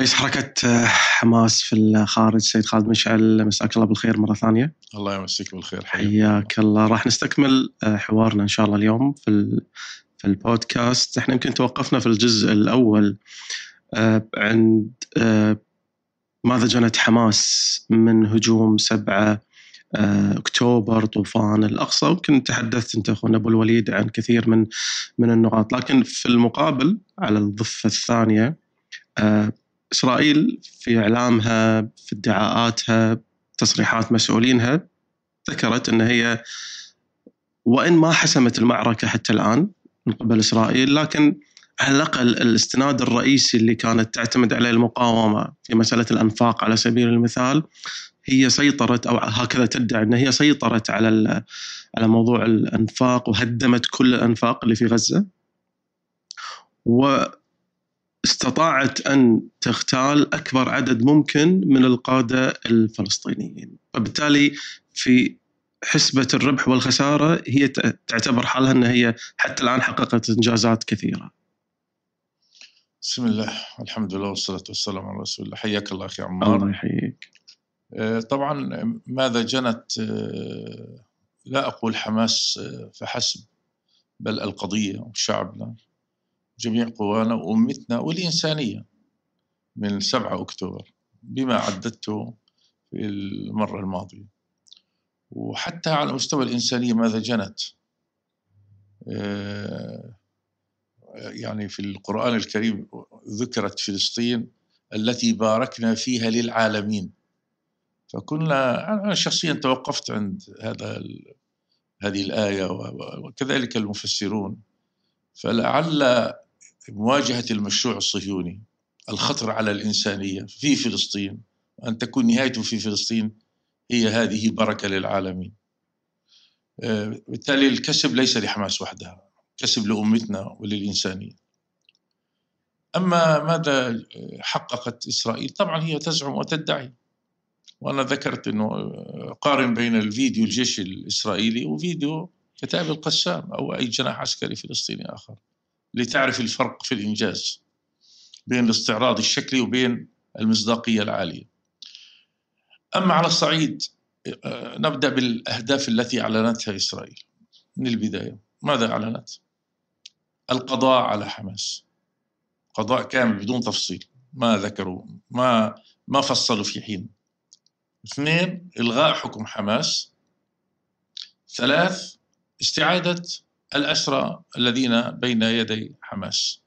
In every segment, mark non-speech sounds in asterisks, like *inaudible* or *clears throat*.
رئيس حركة آه، حماس في الخارج سيد خالد مشعل مساك الله بالخير مرة ثانية. الله يمسيك بالخير حياك الله. راح نستكمل آه، حوارنا إن شاء الله اليوم في في البودكاست. إحنا يمكن توقفنا في الجزء الأول آه، عند ماذا جنت حماس من هجوم سبعة أكتوبر طوفان الأقصى. يمكن تحدثت أنت أخونا أبو الوليد عن كثير من من النقاط. لكن في المقابل على الضفة الثانية إسرائيل في إعلامها في ادعاءاتها تصريحات مسؤولينها ذكرت إن هي وإن ما حسمت المعركة حتى الآن من قبل إسرائيل لكن على الأقل الاستناد الرئيسي اللي كانت تعتمد عليه المقاومة في مسألة الأنفاق على سبيل المثال هي سيطرت أو هكذا تدعي إن هي سيطرت على على موضوع الأنفاق وهدمت كل الأنفاق اللي في غزة. و استطاعت أن تغتال أكبر عدد ممكن من القادة الفلسطينيين، وبالتالي في حسبة الربح والخسارة هي تعتبر حالها ان هي حتى الآن حققت إنجازات كثيرة. بسم الله الحمد لله والصلاة والسلام على رسول الله. حياك الله أخي عمار. الله يحييك. آه، طبعا ماذا جنت؟ آه، لا أقول حماس آه، فحسب بل القضية وشعبنا جميع قوانا وأمتنا والإنسانية من 7 أكتوبر بما عددته في المرة الماضية. وحتى على مستوى الإنسانية ماذا جنت؟ آه، يعني في القرآن الكريم ذكرت فلسطين التي باركنا فيها للعالمين. فكنا أنا شخصيا توقفت عند هذا هذه الآية وكذلك المفسرون. فلعل مواجهة المشروع الصهيوني الخطر على الإنسانية في فلسطين وأن تكون نهايته في فلسطين هي هذه بركة للعالمين. آه، بالتالي الكسب ليس لحماس وحدها كسب لأمتنا وللإنسانية. أما ماذا حققت إسرائيل؟ طبعا هي تزعم وتدعي. وأنا ذكرت أنه قارن بين الفيديو الجيش الإسرائيلي وفيديو كتاب القسام أو أي جناح عسكري فلسطيني آخر. لتعرف الفرق في الإنجاز بين الاستعراض الشكلي وبين المصداقية العالية. أما على الصعيد آه، نبدأ بالأهداف التي أعلنتها إسرائيل من البداية. ماذا أعلنت؟ القضاء على حماس. قضاء كامل بدون تفصيل. ما ذكروا ما ما فصلوا في حين. اثنين إلغاء حكم حماس. ثلاث استعادة الأسرى الذين بين يدي حماس.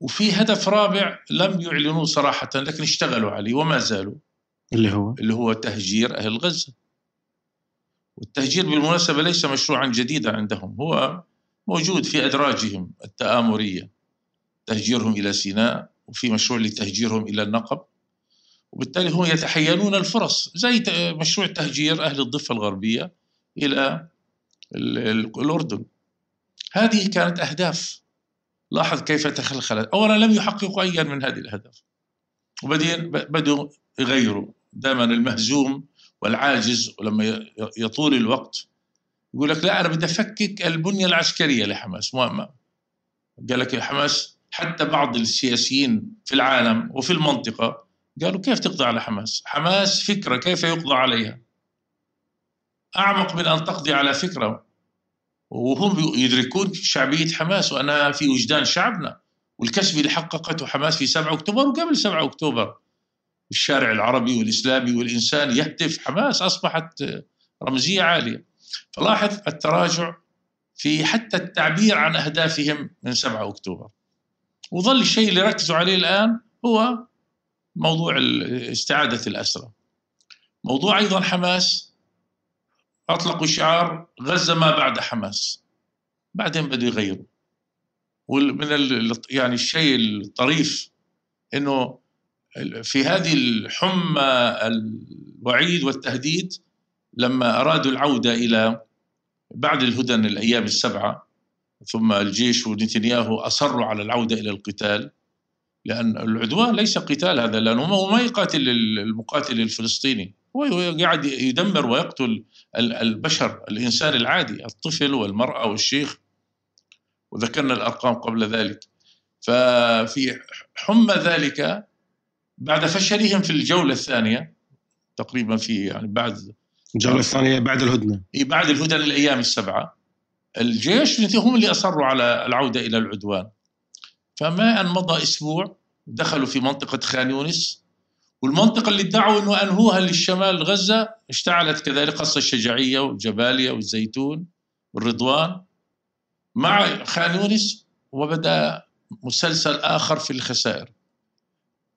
وفي هدف رابع لم يعلنوه صراحة لكن اشتغلوا عليه وما زالوا. اللي هو؟ اللي هو تهجير أهل غزة. والتهجير بالمناسبة ليس مشروعا جديدا عندهم هو موجود في أدراجهم التآمرية. تهجيرهم إلى سيناء وفي مشروع لتهجيرهم إلى النقب. وبالتالي هم يتحينون الفرص زي مشروع تهجير أهل الضفة الغربية إلى الأردن. هذه كانت أهداف. لاحظ كيف تخلخلت. أولا لم يحققوا أيا من هذه الأهداف. وبعدين بدوا يغيروا. دائما المهزوم والعاجز ولما يطول الوقت يقول لك لا أنا بدي أفكك البنية العسكرية لحماس. ما قال لك حماس حتى بعض السياسيين في العالم وفي المنطقة قالوا كيف تقضي على حماس؟ حماس فكرة كيف يقضى عليها؟ أعمق من أن تقضي على فكرة. وهم يدركون شعبية حماس وأنها في وجدان شعبنا. والكسب اللي حققته حماس في 7 أكتوبر وقبل 7 أكتوبر. الشارع العربي والإسلامي والإنسان يهتف. حماس أصبحت رمزية عالية. فلاحظ التراجع في حتى التعبير عن أهدافهم من 7 أكتوبر. وظل الشيء اللي ركزوا عليه الآن هو موضوع استعادة الأسرى موضوع أيضا حماس أطلقوا شعار غزة ما بعد حماس. بعدين بدوا يغيروا. ومن يعني الشيء الطريف إنه في هذه الحمى الوعيد والتهديد لما أرادوا العودة إلى بعد الهدن الأيام السبعة ثم الجيش ونتنياهو أصروا على العودة إلى القتال. لأن العدوان ليس قتال هذا لأنه ما يقاتل المقاتل الفلسطيني. هو قاعد يدمر ويقتل البشر الإنسان العادي الطفل والمرأة والشيخ. وذكرنا الأرقام قبل ذلك. ففي حمى ذلك بعد فشلهم في الجولة الثانية تقريبا في يعني بعد الجولة الثانية بعد الهدنة. بعد الهدنة الأيام السبعة. الجيش هم اللي أصروا على العودة إلى العدوان. فما أن مضى أسبوع دخلوا في منطقة خان يونس. والمنطقة اللي ادعوا أنه أنهوها للشمال غزة اشتعلت كذلك قصة الشجاعية والجبالية والزيتون والرضوان. مع خان يونس وبدأ مسلسل آخر في الخسائر.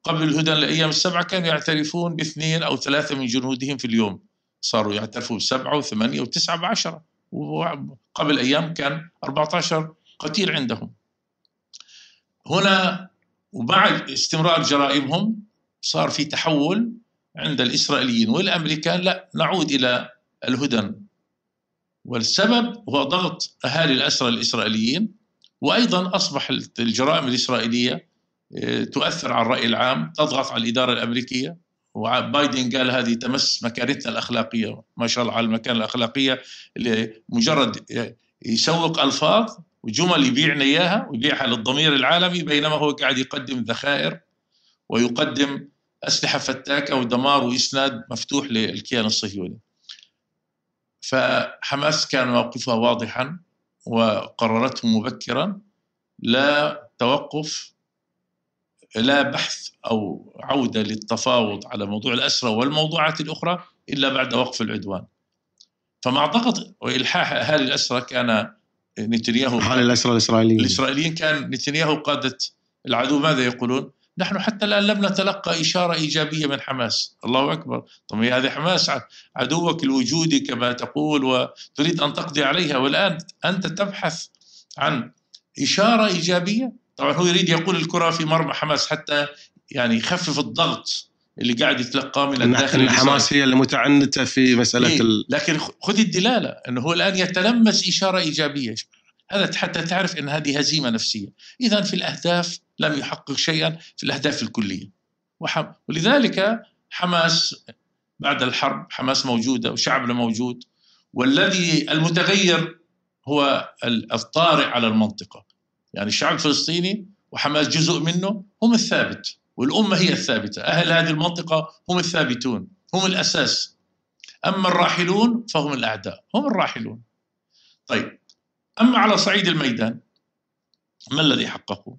قبل الهدن الأيام السبعة كانوا يعترفون باثنين أو ثلاثة من جنودهم في اليوم. صاروا يعترفوا بسبعة وثمانية وتسعة بعشرة. وقبل أيام كان 14 قتيل عندهم. هنا وبعد استمرار جرائمهم صار في تحول عند الإسرائيليين والأمريكان. لا نعود إلى الهدن والسبب هو ضغط أهالي الأسرى الإسرائيليين وأيضا أصبح الجرائم الإسرائيلية آه، تؤثر على الرأي العام تضغط على الإدارة الأمريكية. وبايدن قال هذه تمس مكانتنا الأخلاقية ما شاء الله على المكانة الأخلاقية اللي مجرد يسوق ألفاظ وجمل يبيعنا إياها ويبيعها للضمير العالمي بينما هو قاعد يقدم ذخائر ويقدم أسلحة فتاكة ودمار وإسناد مفتوح للكيان الصهيوني. فحماس كان موقفها واضحا وقررته مبكرا لا توقف لا بحث أو عودة للتفاوض على موضوع الأسرى والموضوعات الأخرى إلا بعد وقف العدوان. فمع ضغط وإلحاح أهالي الأسرى كان نتنياهو أهالي الأسرى الإسرائيليين. الإسرائيليين كان نتنياهو قادة العدو. ماذا يقولون؟ نحن حتى الآن لم نتلقى إشارة إيجابية من حماس. الله أكبر. طب هذه حماس عدوك الوجودي كما تقول وتريد أن تقضي عليها. والآن أنت تبحث عن إشارة إيجابية؟ طبعا هو يريد يقول الكرة في مرمى حماس حتى يعني يخفف الضغط اللي قاعد يتلقاه من الداخل ان حماس هي المتعنتة في مسألة إيه؟ ال... لكن خذ الدلالة إنه هو الآن يتلمس إشارة إيجابية. هذا حتى تعرف أن هذه هزيمة نفسية. إذا في الأهداف لم يحقق شيئا في الأهداف الكلية. ولذلك حماس بعد الحرب حماس موجودة وشعبنا موجود. والذي المتغير هو الطارئ على المنطقة. يعني الشعب الفلسطيني وحماس جزء منه هم الثابت. والأمة هي الثابتة. أهل هذه المنطقة هم الثابتون هم الأساس. أما الراحلون فهم الأعداء هم الراحلون. طيب أما على صعيد الميدان ما الذي حققوا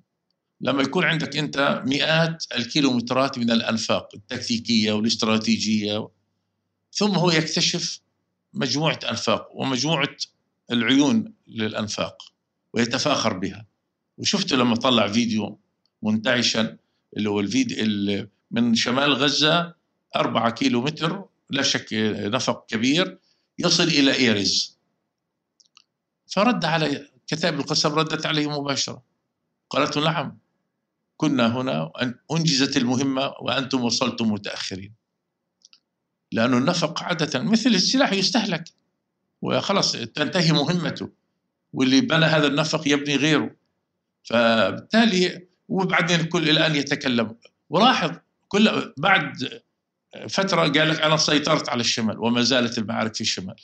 لما يكون عندك أنت مئات الكيلومترات من الأنفاق التكتيكية والاستراتيجية ثم هو يكتشف مجموعة أنفاق ومجموعة العيون للأنفاق ويتفاخر بها. وشفت لما طلع فيديو منتعشا اللي هو الفيديو من شمال غزة أربعة كيلو متر لا شك نفق كبير يصل إلى إيرز فرد على كتاب القسم ردت عليه مباشرة. قالت نعم كنا هنا أنجزت المهمة وأنتم وصلتم متأخرين. لأن النفق عادة مثل السلاح يستهلك. وخلاص تنتهي مهمته. واللي بنى هذا النفق يبني غيره. فبالتالي وبعدين الكل الآن يتكلم. ولاحظ كل بعد فترة قال لك أنا سيطرت على الشمال وما زالت المعارك في الشمال.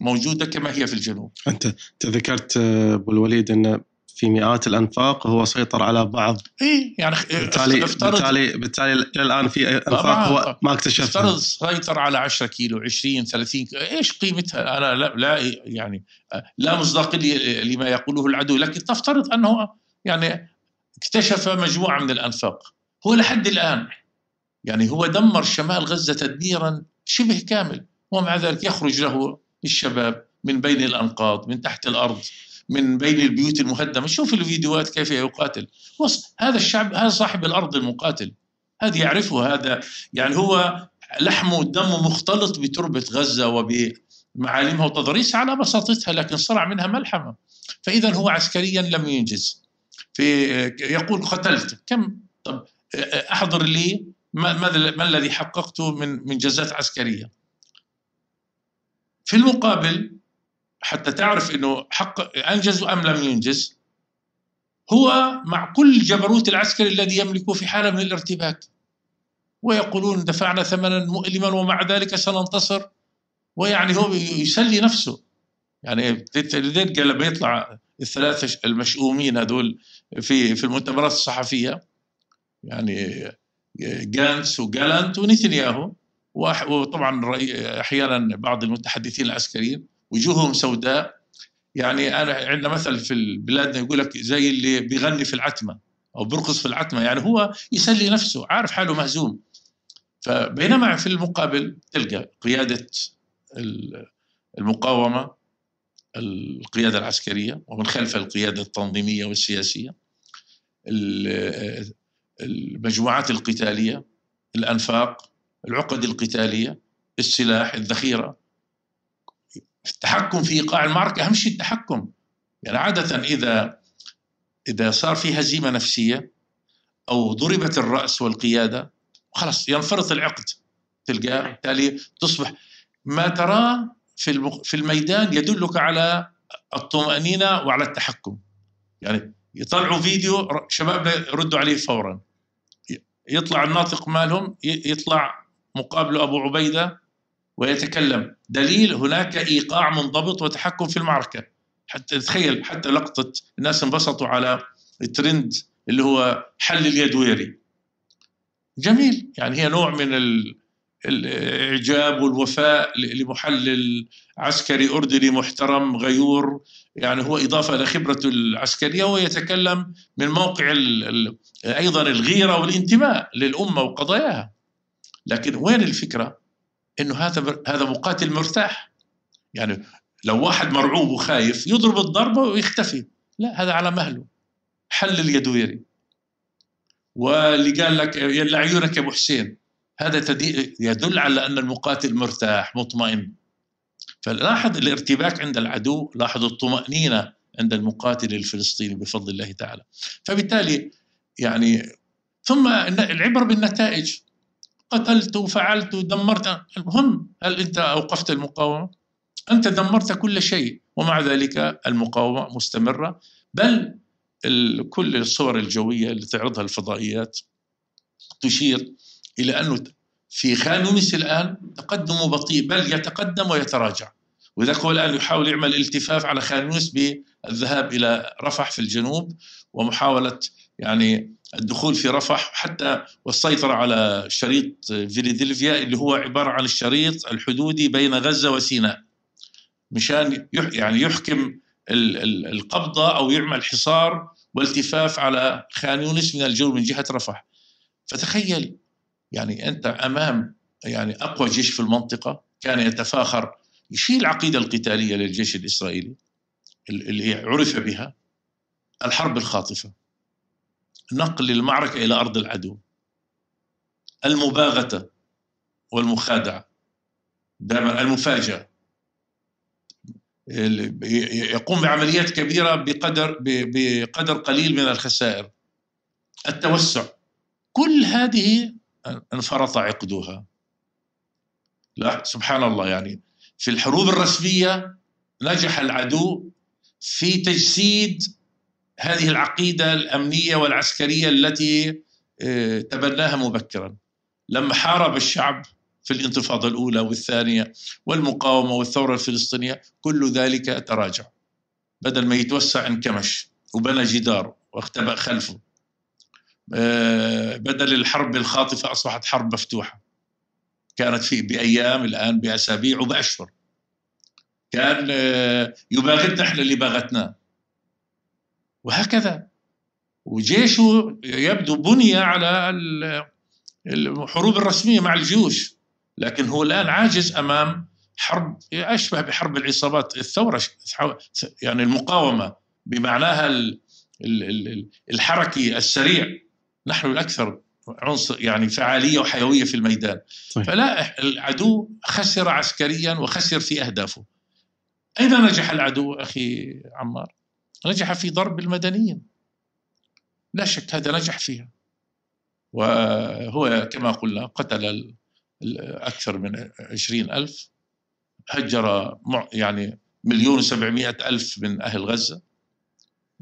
موجودة كما هي في الجنوب. أنت تذكرت أبو الوليد أن في مئات الأنفاق هو سيطر على بعض. اي يعني بالتالي افترض بالتالي بالتالي إلى الآن في أنفاق هو ما اكتشفها افترض سيطر على 10 كيلو 20 30 كيلو. إيش قيمتها؟ أنا لا, لا يعني لا مصداقيه لما يقوله العدو لكن تفترض أنه يعني اكتشف مجموعة من الأنفاق. هو لحد الآن يعني هو دمر شمال غزة تدميرا شبه كامل ومع ذلك يخرج له الشباب من بين الأنقاض من تحت الأرض من بين البيوت المهدمة. شوف الفيديوهات كيف يقاتل. هذا الشعب هذا صاحب الأرض المقاتل. هذا يعرفه هذا يعني هو لحمه ودمه مختلط بتربة غزة وبمعالمها وتضاريسها على بساطتها لكن صنع منها ملحمة. فاذا هو عسكريا لم ينجز. في يقول قتلت. كم؟ طب أحضر لي ما, ما الذي حققته من من جزات عسكرية. في المقابل حتى تعرف إنه حق أنجز أم لم ينجز هو مع كل الجبروت العسكري الذي يملكه في حالة من الارتباك. ويقولون دفعنا ثمنا مؤلما ومع ذلك سننتصر. ويعني هو يسلي نفسه. يعني لذلك لما يطلع الثلاثة المشؤومين هذول في في المؤتمرات الصحفية يعني جانس وجالانت ونتنياهو وطبعا أحيانا بعض المتحدثين العسكريين وجوههم سوداء. يعني أنا عندنا مثل في بلادنا يقول لك زي اللي بيغني في العتمة أو بيرقص في العتمة يعني هو يسلي نفسه عارف حاله مهزوم. فبينما في المقابل تلقى قيادة المقاومة القيادة العسكرية ومن خلفها القيادة التنظيمية والسياسية المجموعات القتالية الأنفاق العقد القتالية السلاح الذخيرة. التحكم في إيقاع المعركة أهم شيء التحكم. يعني عادة إذا إذا صار في هزيمة نفسية أو ضربت الرأس والقيادة خلاص ينفرط العقد تلقاه بالتالي تصبح. ما تراه في في الميدان يدلك على الطمأنينة وعلى التحكم. يعني يطلعوا فيديو شبابنا يردوا عليه فورا. يطلع الناطق مالهم يطلع مقابله أبو عبيدة ويتكلم. دليل هناك إيقاع منضبط وتحكم في المعركة. حتى تخيل حتى لقطة الناس انبسطوا على الترند اللي هو حل اليدويري جميل. يعني هي نوع من الإعجاب والوفاء لمحلل عسكري أردني محترم غيور. يعني هو إضافة لخبرته العسكرية وهو يتكلم من موقع أيضا الغيرة والانتماء للأمة وقضاياها. لكن وين الفكرة؟ إنه هذا هذا مقاتل مرتاح. يعني لو واحد مرعوب وخايف يضرب الضربة ويختفي. لا هذا على مهله. حل اليدويري واللي قال لك يلا عيونك يا أبو حسين. هذا يدل على أن المقاتل مرتاح مطمئن. فلاحظ الارتباك عند العدو لاحظ الطمأنينة عند المقاتل الفلسطيني بفضل الله تعالى. فبالتالي يعني ثم العبرة بالنتائج. قتلت وفعلت ودمرت. المهم هل أنت أوقفت المقاومة؟ أنت دمرت كل شيء ومع ذلك المقاومة مستمرة. بل كل الصور الجوية اللي تعرضها الفضائيات تشير إلى أنه في خان يونس الآن تقدمه بطيء بل يتقدم ويتراجع. وذلك هو الآن يحاول يعمل التفاف على خان يونس بالذهاب إلى رفح في الجنوب ومحاولة يعني الدخول في رفح حتى والسيطرة على شريط فيلادلفيا اللي هو عبارة عن الشريط الحدودي بين غزة وسيناء. مشان يعني يحكم القبضة أو يعمل حصار والتفاف على خان يونس من الجو من جهة رفح. فتخيل يعني أنت أمام يعني أقوى جيش في المنطقة كان يتفاخر يشيل العقيده القتالية للجيش الإسرائيلي اللي عرف بها الحرب الخاطفة. نقل المعركة إلى أرض العدو. المباغتة والمخادعة. دائما المفاجأة. يقوم بعمليات كبيرة بقدر بقدر قليل من الخسائر. التوسع. كل هذه انفرط عقدها. لا سبحان الله يعني في الحروب الرسمية نجح العدو في تجسيد هذه العقيدة الأمنية والعسكرية التي آه، تبناها مبكرا. لما حارب الشعب في الانتفاضة الأولى والثانية والمقاومة والثورة الفلسطينية كل ذلك تراجع. بدل ما يتوسع انكمش وبنى جدار واختبأ خلفه آه، بدل الحرب الخاطفة أصبحت حرب مفتوحة. كانت في بأيام الآن بأسابيع وبأشهر. كان يباغتنا إحنا اللي باغتناه وهكذا. وجيشه يبدو بني على الحروب الرسمية مع الجيوش لكن هو الآن عاجز أمام حرب أشبه بحرب العصابات الثورة يعني المقاومة بمعناها الحركي السريع. نحن الأكثر عنصر يعني فعالية وحيوية في الميدان. طيب. فلا العدو خسر عسكريا وخسر في أهدافه. أين نجح العدو أخي عمار؟ نجح في ضرب المدنيين. لا شك هذا نجح فيها. وهو كما قلنا قتل أكثر من عشرين ألف. هجر يعني مليون وسبعمائة ألف من أهل غزة.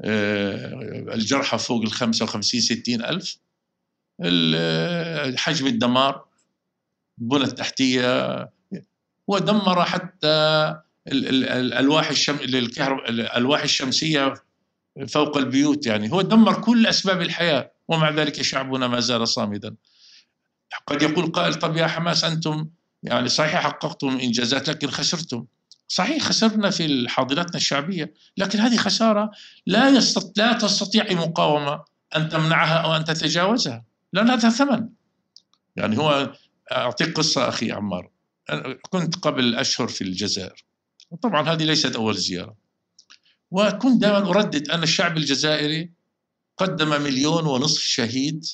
آه، الجرحى فوق ال 55 60 ألف. حجم الدمار البنى التحتية ودمر حتى الألواح الشم... الألواح الشمسية فوق البيوت يعني. هو دمر كل أسباب الحياة ومع ذلك شعبنا ما زال صامدا. قد يقول قائل طب يا حماس أنتم يعني صحيح حققتم إنجازات لكن خسرتم. صحيح خسرنا في حاضنتنا الشعبية لكن هذه خسارة لا, يستط... لا تستطيع مقاومة أن تمنعها أو أن تتجاوزها. لأن هذا ثمن. يعني هو أعطيك قصة أخي عمار. كنت قبل أشهر في الجزائر. طبعا هذه ليست أول زيارة. وكنت دائما أردد أن الشعب الجزائري قدم مليون ونصف شهيد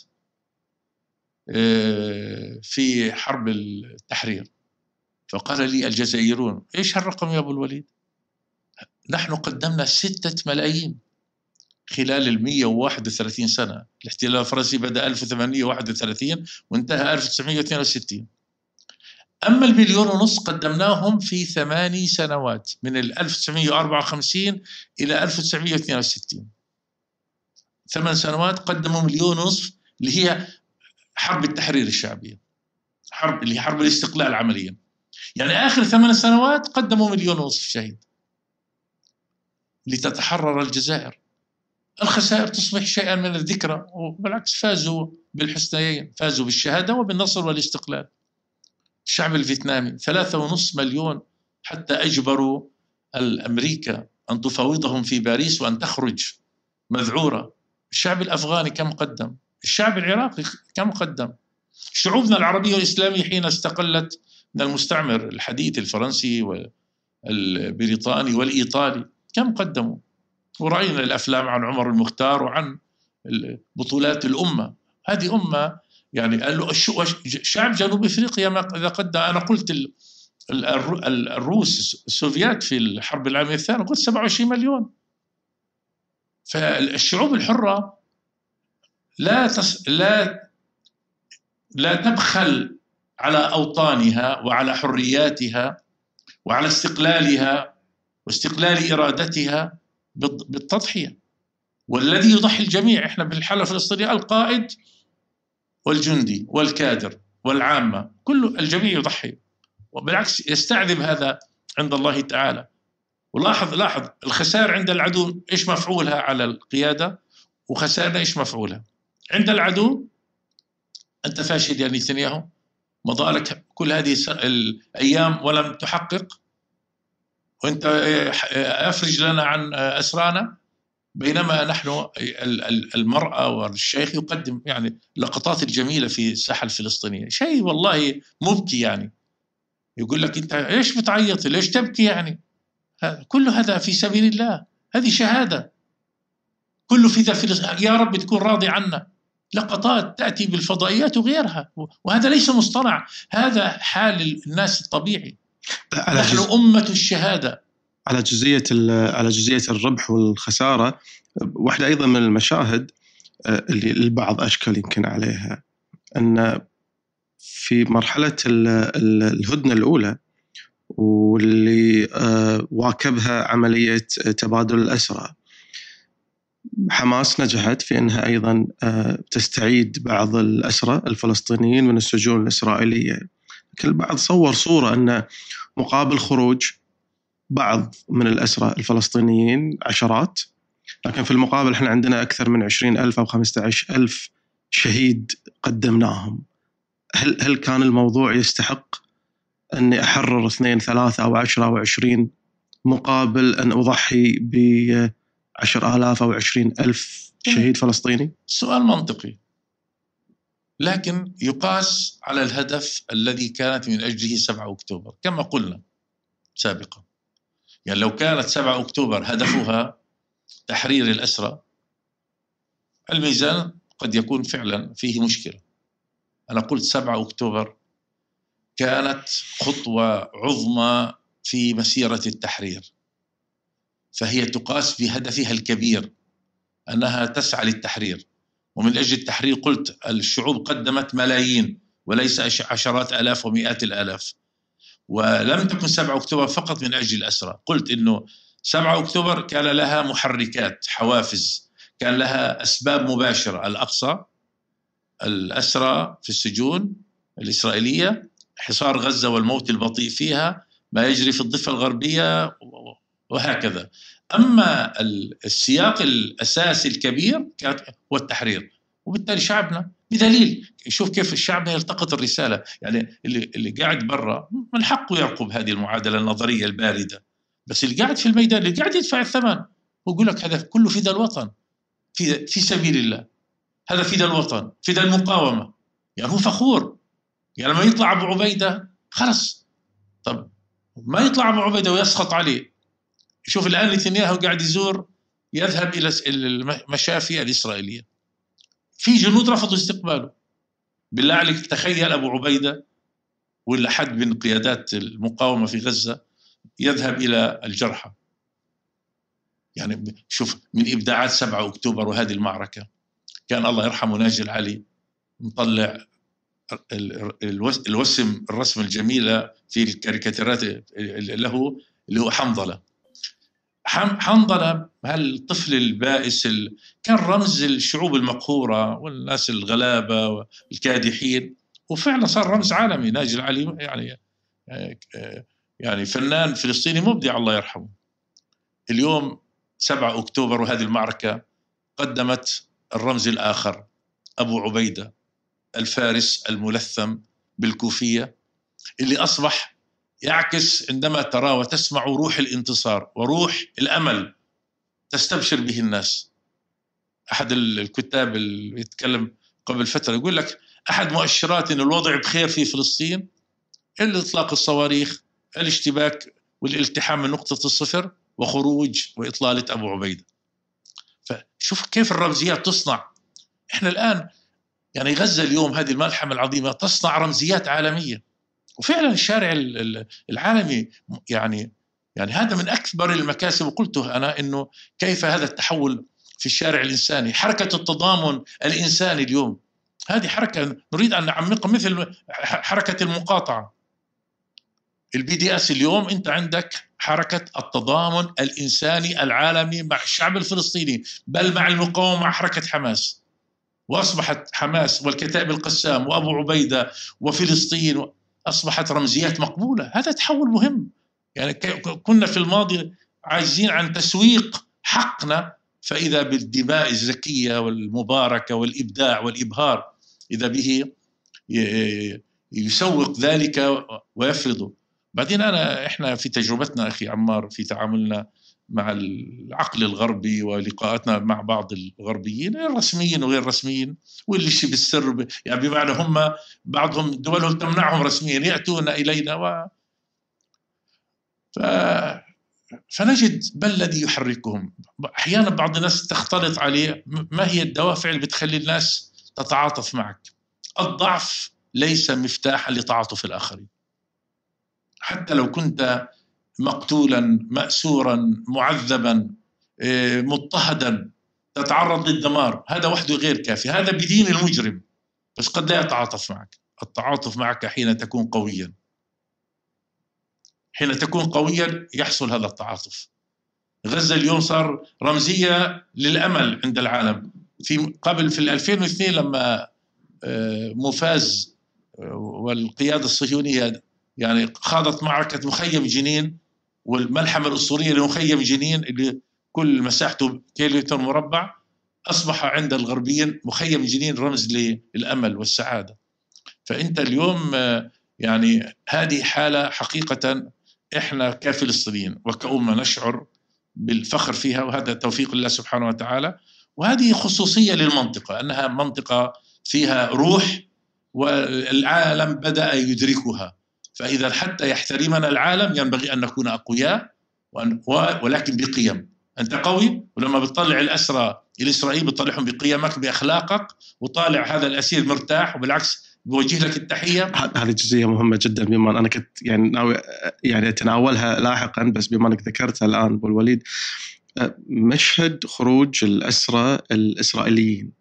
آه، في حرب التحرير. فقال لي الجزائريون إيش هالرقم يا أبو الوليد؟ نحن قدمنا ستة ملايين خلال ال 131 سنة. الاحتلال الفرنسي بدأ 1831 وانتهى 1962 أما المليون ونص قدمناهم في ثماني سنوات من 1954 إلى 1962 ثمان سنوات قدموا مليون ونصف اللي هي حرب التحرير الشعبية حرب اللي هي حرب الاستقلال عمليا. يعني آخر ثمان سنوات قدموا مليون ونصف شهيد. لتتحرر الجزائر. الخسائر تصبح شيئا من الذكرى وبالعكس فازوا بالحسنيين فازوا بالشهادة وبالنصر والاستقلال. الشعب الفيتنامي. ثلاثة ونصف مليون حتى أجبروا الأمريكا أن تفاوضهم في باريس وأن تخرج مذعورة. الشعب الأفغاني كم قدم؟ الشعب العراقي كم قدم؟ شعوبنا العربية والإسلامية حين استقلت من المستعمر الحديث الفرنسي والبريطاني والإيطالي كم قدموا؟ ورأينا الأفلام عن عمر المختار وعن بطولات الأمة. هذه أمة يعني قال له شعب جنوب إفريقيا إذا قد أنا قلت الروس السوفيات في الحرب العالمية الثانية قلت 27 مليون. فالشعوب الحرة لا تس لا لا تبخل على أوطانها وعلى حرياتها وعلى استقلالها واستقلال إرادتها بالتضحية. والذي يضحي الجميع إحنا بالحالة الفلسطينية القائد والجندي والكادر والعامة كل الجميع يضحي. وبالعكس يستعذب هذا عند الله تعالى. ولاحظ لاحظ الخسائر عند العدو إيش مفعولها على القيادة؟ وخسائرنا إيش مفعولها؟ عند العدو أنت فاشل يا نتنياهو مضى لك كل هذه الأيام ولم تحقق وأنت أفرج لنا عن أسرانا بينما نحن المرأة والشيخ يقدم يعني لقطات الجميلة في الساحة الفلسطينية. شيء والله مبكي يعني. يقول لك أنت ليش بتعيط؟ ليش تبكي يعني؟ كل هذا في سبيل الله. هذه شهادة. كله في ذا يا رب تكون راضي عنا. لقطات تأتي بالفضائيات وغيرها. وهذا ليس مصطنع. هذا حال الناس الطبيعي. نحن أمة الشهادة. على جزئية على جزئية الربح والخسارة واحدة أيضا من المشاهد آه، اللي البعض أشكل يمكن عليها أن في مرحلة الهدنة الأولى واللي آه، واكبها عملية تبادل الأسرى. حماس نجحت في أنها أيضا آه، تستعيد بعض الأسرى الفلسطينيين من السجون الإسرائيلية. لكن البعض صور صورة أن مقابل خروج بعض من الأسرى الفلسطينيين عشرات. لكن في المقابل إحنا عندنا أكثر من 20 ألف أو 15 ألف شهيد قدمناهم. هل, هل كان الموضوع يستحق أني أحرر اثنين ثلاثة أو عشرة أو عشرين مقابل أن أضحي ب 10000 أو 20 ألف شهيد فلسطيني؟ سؤال منطقي. لكن يقاس على الهدف الذي كانت من أجله 7 أكتوبر كما قلنا سابقا. يعني لو كانت 7 أكتوبر هدفها تحرير الأسرى الميزان قد يكون فعلا فيه مشكلة. أنا قلت 7 أكتوبر كانت خطوة عظمى في مسيرة التحرير. فهي تقاس بهدفها الكبير أنها تسعى للتحرير. ومن أجل التحرير قلت الشعوب قدمت ملايين وليس عشرات آلاف ومئات الآلاف. ولم تكن 7 أكتوبر فقط من أجل الأسرى. قلت أنه 7 أكتوبر كان لها محركات حوافز كان لها أسباب مباشرة. الأقصى الأسرى في السجون الإسرائيلية حصار غزة والموت البطيء فيها ما يجري في الضفة الغربية وهكذا. أما السياق الأساسي الكبير هو التحرير وبالتالي شعبنا. بدليل. شوف كيف الشعب يلتقط الرسالة. يعني اللي اللي قاعد برا من حقه يرقب هذه المعادلة النظرية الباردة. بس اللي قاعد في الميدان اللي قاعد يدفع الثمن ويقول لك هذا كله فداء الوطن في في سبيل الله. هذا فداء الوطن فداء المقاومة. يعني هو فخور. يعني لما يطلع أبو عبيدة خلص طب ما يطلع أبو عبيدة ويسخط عليه. شوف الآن نتنياهو قاعد يزور يذهب إلى المشافي الإسرائيلية. في جنود رفضوا استقباله. بالله عليك تخيل أبو عبيدة ولا حد من قيادات المقاومة في غزة يذهب إلى الجرحى. يعني شوف من إبداعات 7 أكتوبر وهذه المعركة. كان الله يرحمه ناجي العلي مطلع الوسم الرسم الجميله في الكاريكاتيرات له اللي هو حنظلة. حنظلة هالطفل البائس ال... كان رمز الشعوب المقهورة والناس الغلابة والكادحين وفعلا صار رمز عالمي ناجي العلي يعني يعني فنان فلسطيني مبدع الله يرحمه. اليوم 7 أكتوبر وهذه المعركة قدمت الرمز الآخر أبو عبيدة الفارس الملثم بالكوفية اللي أصبح يعكس عندما ترى وتسمع روح الانتصار وروح الأمل تستبشر به الناس. أحد الكتاب اللي يتكلم قبل فترة يقول لك أحد مؤشرات إن الوضع بخير في فلسطين إطلاق الصواريخ الاشتباك والالتحام من نقطة الصفر وخروج وإطلالة أبو عبيدة. فشوف كيف الرمزيات تصنع. إحنا الآن يعني غزة اليوم هذه الملحمة العظيمة تصنع رمزيات عالمية. وفعلا الشارع العالمي يعني يعني هذا من أكبر المكاسب. وقلته أنا إنه كيف هذا التحول في الشارع الإنساني؟ حركة التضامن الإنساني اليوم. هذه حركة نريد أن نعمقها مثل حركة المقاطعة. ال BDS اليوم أنت عندك حركة التضامن الإنساني العالمي مع الشعب الفلسطيني بل مع المقاومة مع حركة حماس. وأصبحت حماس والكتائب القسام وأبو عبيدة وفلسطين أصبحت رمزيات مقبولة. هذا تحول مهم. يعني كنا في الماضي عاجزين عن تسويق حقنا فإذا بالدماء الزكية والمباركة والإبداع والإبهار إذا به يسوق ذلك ويفرضه. بعدين أنا إحنا في تجربتنا أخي عمار في تعاملنا مع العقل الغربي ولقاءاتنا مع بعض الغربيين الرسميين وغير رسميين واللي شيء بالسر يعني بمعنى هم بعضهم دولهم تمنعهم رسميا يأتون إلينا و ف... فنجد ما الذي يحركهم؟ أحيانا بعض الناس تختلط عليه ما هي الدوافع اللي بتخلي الناس تتعاطف معك؟ الضعف ليس مفتاحا لتعاطف الآخرين. حتى لو كنت مقتولا ماسورا معذبا إيه، مضطهدا تتعرض للدمار. هذا وحده غير كافي. هذا بدين المجرم. بس قد لا يتعاطف معك. التعاطف معك حين تكون قويا. حين تكون قويا يحصل هذا التعاطف. غزة اليوم صار رمزية للأمل عند العالم. في قبل في 2002 لما آه، موفاز آه، والقيادة الصهيونية يعني خاضت معركة مخيم جنين والملحمة الأسطورية لمخيم جنين اللي كل مساحته كيلومتر مربع أصبح عند الغربيين مخيم جنين رمز للأمل والسعادة. فأنت اليوم يعني هذه حالة حقيقة إحنا كفلسطينيين وكأمة نشعر بالفخر فيها وهذا توفيق الله سبحانه وتعالى. وهذه خصوصية للمنطقة أنها منطقة فيها روح والعالم بدأ يدركها. فإذا حتى يحترمنا العالم ينبغي أن نكون أقوياء ولكن بقيم. أنت قوي؟ ولما بتطلع الأسرى الإسرائيلي بتطلعهم بقيمك بأخلاقك وطالع هذا الأسير مرتاح وبالعكس بوجه لك التحية. هذه جزئية مهمة جدا بما أنا كنت يعني ناوي يعني أتناولها لاحقا بس بما أنك ذكرتها الآن أبو الوليد مشهد خروج الأسرى الإسرائيليين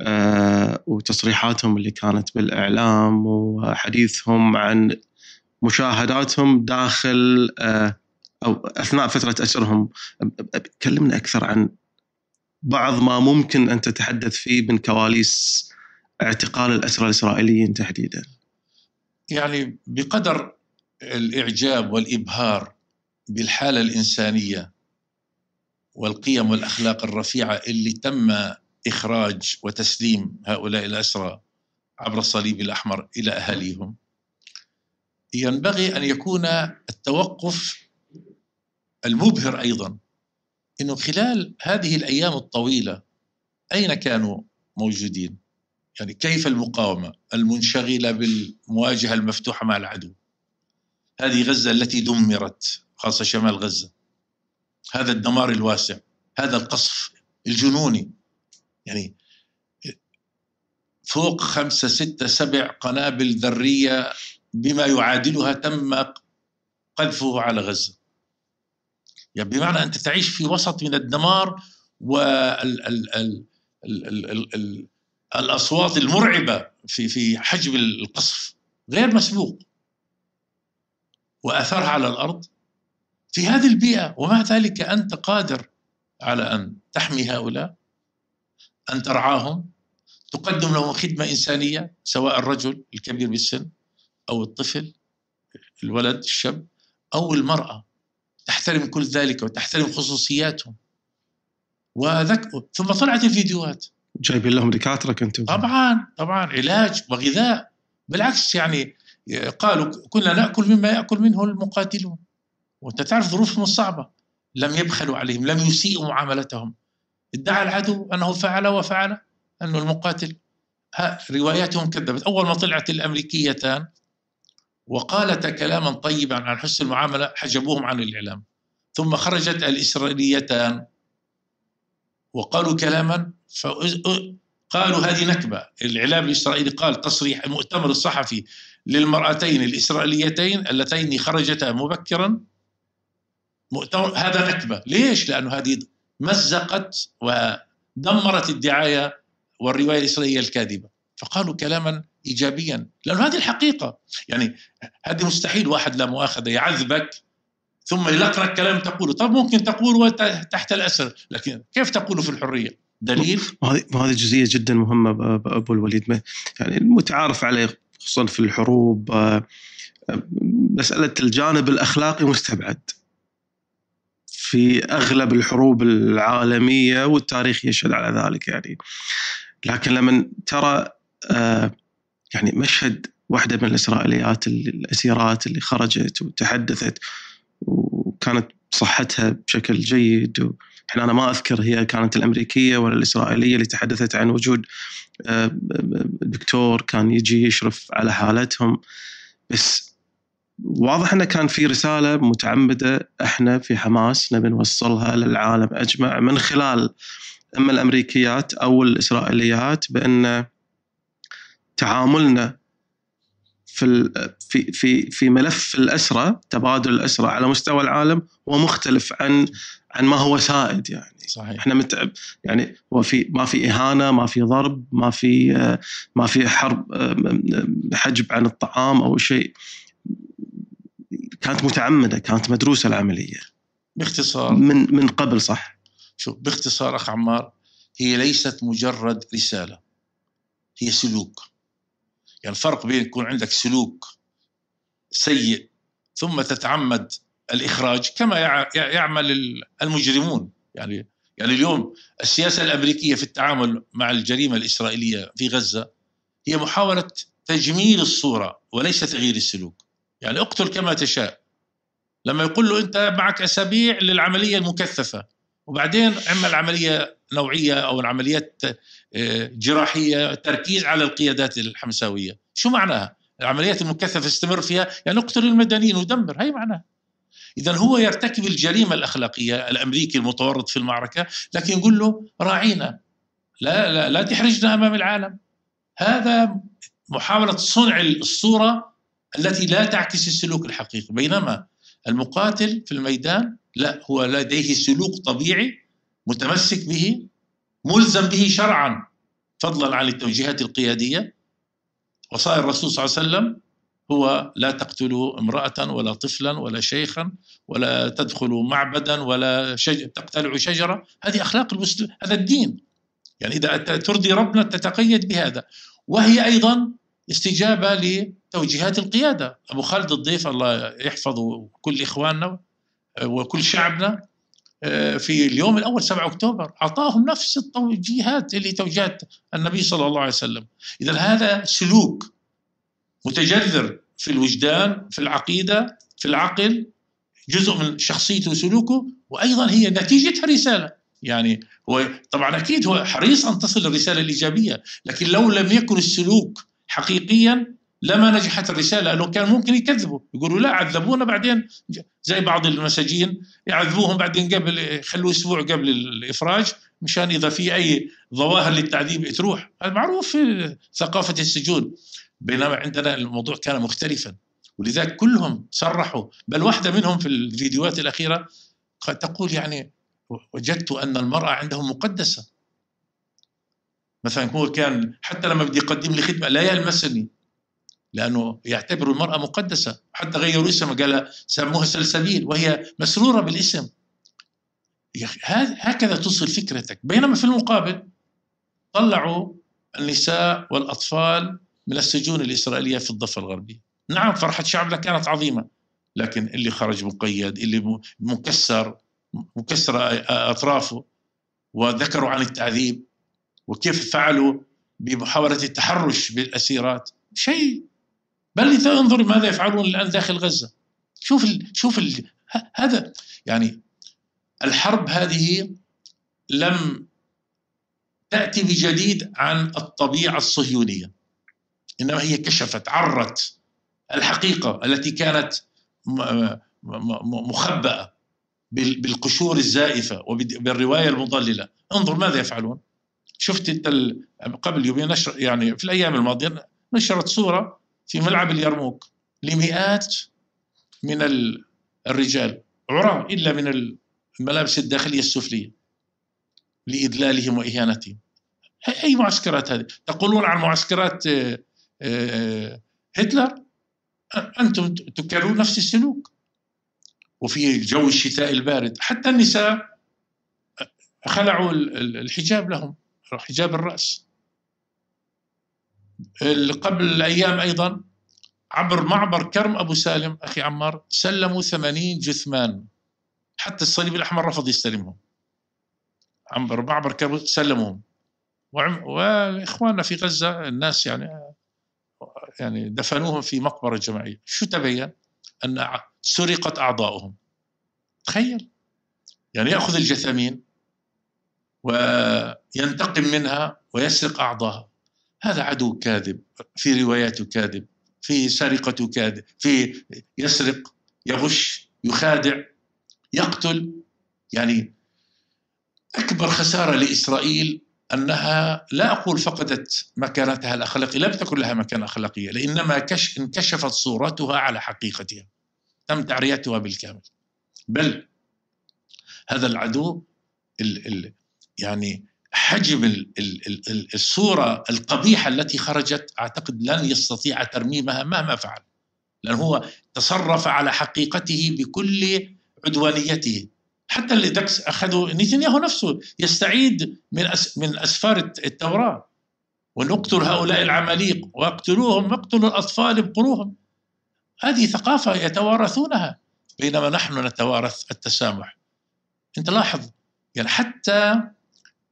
أه وتصريحاتهم اللي كانت بالإعلام وحديثهم عن مشاهداتهم داخل آه، أو أثناء فترة أسرهم كلمنا أكثر عن بعض ما ممكن أن تتحدث فيه من كواليس اعتقال الأسرى الإسرائيليين تحديدا. يعني بقدر الإعجاب والإبهار بالحالة الإنسانية والقيم والأخلاق الرفيعة اللي تم إخراج وتسليم هؤلاء الأسرى عبر الصليب الأحمر إلى أهاليهم ينبغي أن يكون التوقف المبهر أيضا إنه خلال هذه الأيام الطويلة أين كانوا موجودين؟ يعني كيف المقاومة المنشغلة بالمواجهة المفتوحة مع العدو؟ هذه غزة التي دمرت خاصة شمال غزة هذا الدمار الواسع هذا القصف الجنوني يعني فوق خمسة ستة سبع قنابل ذرية بما يعادلها تم قذفه على غزة. يعني بمعنى أنت تعيش في وسط من الدمار والأصوات المرعبة في في حجم القصف غير مسبوق. وأثرها على الأرض. في هذه البيئة ومع ذلك أنت قادر على أن تحمي هؤلاء أن ترعاهم. تقدم لهم خدمة إنسانية سواء الرجل الكبير بالسن أو الطفل الولد الشاب أو المرأة. تحترم كل ذلك وتحترم خصوصياتهم. وذك... ثم طلعت الفيديوهات. جايبين لهم دكاترة كنتم طبعا طبعا علاج وغذاء. بالعكس يعني قالوا كنا نأكل مما يأكل منه المقاتلون. وأنت تعرف ظروفهم الصعبة. لم يبخلوا عليهم لم يسيئوا معاملتهم. ادعى العدو أنه فعل وفعل انه المقاتل. رواياتهم كذبت. أول ما طلعت الأمريكيتان وقالتا كلاما طيبا عن حسن المعاملة حجبوهم عن الإعلام. ثم خرجت الإسرائيليتان وقالوا كلاما قالوا هذه نكبة. الإعلام الإسرائيلي قال تصريح المؤتمر الصحفي للمرأتين الإسرائيليتين اللتين خرجتا مبكرا. مؤتمر هذا نكبة. ليش؟ لأنه هذه مزقت ودمرت الدعاية والرواية الإسرائيلية الكاذبة. فقالوا كلاما إيجابيا. لأنه هذه الحقيقة. يعني هذه مستحيل واحد لا مؤاخذة يعذبك ثم يلقرك كلام تقوله. طب ممكن تقول تحت الأسر لكن كيف تقول في الحرية؟ دليل؟ وهذه جزئية جدا مهمة أبو الوليد. يعني المتعارف عليه خصوصا في الحروب آه، مسألة الجانب الأخلاقي مستبعد. في أغلب الحروب العالمية والتاريخ يشهد على ذلك يعني. لكن لما ترى آه، يعني مشهد واحدة من الإسرائيليات الأسيرات اللي خرجت وتحدثت وكانت صحتها بشكل جيد إحنا أنا ما أذكر هي كانت الأمريكية ولا الإسرائيلية اللي تحدثت عن وجود آه، دكتور كان يجي يشرف على حالتهم. بس واضح إنه كان في رسالة متعمدة إحنا في حماس نبي نوصلها للعالم أجمع من خلال أما الأمريكيات أو الإسرائيليات بأن تعاملنا في في في في ملف الاسرى تبادل الاسرى على مستوى العالم هو مختلف عن عن ما هو سائد يعني. صحيح. إحنا متعب يعني هو في ما في إهانة ما في ضرب ما في ما في حرب حجب عن الطعام أو شيء. كانت متعمدة كانت مدروسة العملية. باختصار. من من قبل صح. شوف باختصار أخ عمار هي ليست مجرد رسالة هي سلوك. يعني الفرق بين يكون عندك سلوك سيء ثم تتعمد الإخراج كما يعمل المجرمون. يعني يعني اليوم السياسة الأمريكية في التعامل مع الجريمة الإسرائيلية في غزة هي محاولة تجميل الصورة وليس تغيير السلوك. يعني اقتل كما تشاء. لما يقول له أنت معك أسابيع للعملية المكثفة وبعدين عمل عملية نوعية أو العمليات جراحية تركيز على القيادات الحمساوية. شو معناها؟ العمليات المكثفة استمر فيها يعني اقتل المدنيين ودمر هي معناها. اذا هو يرتكب الجريمة الأخلاقية الأمريكي المتورط في المعركة لكن يقول له راعينا لا لا لا تحرجنا أمام العالم. هذا محاولة صنع الصورة التي لا تعكس السلوك الحقيقي. بينما المقاتل في الميدان لا هو لديه سلوك طبيعي متمسك به ملزم به شرعا. فضلا عن التوجيهات القيادية. وصايا الرسول صلى الله عليه وسلم هو لا تقتلوا امرأة ولا طفلا ولا شيخا ولا تدخلوا معبدا ولا شج... تقتلعوا شجرة. هذه أخلاق المسلم هذا الدين. يعني إذا ترضي ربنا تتقيد بهذا. وهي أيضا استجابة لتوجيهات القيادة. أبو خالد الضيف الله يحفظه كل إخواننا وكل شعبنا. في اليوم الأول 7 أكتوبر. أعطاهم نفس التوجيهات اللي توجيهات النبي صلى الله عليه وسلم. اذا هذا سلوك متجذر في الوجدان في العقيدة في العقل. جزء من شخصيته وسلوكه. وأيضا هي نتيجتها رسالة. يعني هو طبعا أكيد هو حريص أن تصل الرسالة الإيجابية. لكن لو لم يكن السلوك حقيقيا لما نجحت الرسالة لأنه كان ممكن يكذبوا. يقولوا لا عذبونا بعدين. زي بعض المساجين يعذبوهم بعدين قبل يخلوه أسبوع قبل الإفراج مشان إذا في أي ظواهر للتعذيب تروح. هذا معروف في ثقافة السجون. بينما عندنا الموضوع كان مختلفا. ولذلك كلهم صرحوا. بل واحدة منهم في الفيديوهات الأخيرة تقول يعني وجدت أن المرأة عندهم مقدسة. مثلا هو كان حتى لما بدي يقدم لي خدمة لا يلمسني. لأنه يعتبر المرأة مقدسة. حتى غيروا اسمها قال سموها سلسبيل وهي مسرورة بالاسم. هكذا تصل فكرتك. بينما في المقابل طلعوا النساء والأطفال من السجون الإسرائيلية في الضفة الغربية. نعم فرحة شعبنا كانت عظيمة لكن اللي خرج مقيد اللي مكسر مكسر أطرافه وذكروا عن التعذيب وكيف فعلوا بمحاولة التحرش بالأسيرات. شيء بل انظر ماذا يفعلون الآن داخل غزة. شوف ال شوف ال هذا يعني الحرب هذه لم تأتي بجديد عن الطبيعة الصهيونية. إنما هي كشفت عرت الحقيقة التي كانت مخبأة بالقشور الزائفة وبالروايه المضللة. انظر ماذا يفعلون. شفت أنت قبل يومين نشر يعني في الأيام الماضية نشرت صورة في ملعب اليرموك لمئات من الرجال عراة إلا من الملابس الداخلية السفلية لإذلالهم وإهانتهم. أي معسكرات هذه؟ تقولون عن معسكرات آه، آه، هتلر؟ أنتم تكررون نفس السلوك. وفي جو الشتاء البارد حتى النساء خلعوا الحجاب لهم حجاب الرأس. قبل أيام أيضا عبر معبر كرم أبو سالم أخي عمار سلموا 80 جثمان. حتى الصليب الأحمر رفض يستلمهم. عبر معبر كرم سلموهم. وإخواننا في غزة الناس يعني يعني دفنوهم في مقبرة جماعية. شو تبين؟ أن سرقت أعضاؤهم. تخيل. يعني يأخذ الجثامين وينتقم منها ويسرق أعضاءها هذا عدو كاذب في رواياته كاذب في سرقته كاذب في يسرق يغش يخادع يقتل. يعني أكبر خسارة لإسرائيل أنها لا أقول فقدت مكانتها الأخلاقية لم تكن لها مكانة أخلاقية لإنما كش انكشفت صورتها على حقيقتها تم تعريتها بالكامل. بل هذا العدو ال ال يعني حجم الصورة القبيحة التي خرجت أعتقد لن يستطيع ترميمها مهما فعل لأنه هو تصرف على حقيقته بكل عدوانيته. حتى اللي دكس أخذوا نتنياهو نفسه يستعيد من من أسفار التوراة. ونقتل هؤلاء العماليق واقتلوهم واقتلوا الأطفال ابقروهم. هذه ثقافة يتوارثونها بينما نحن نتوارث التسامح. أنت لاحظ يعني حتى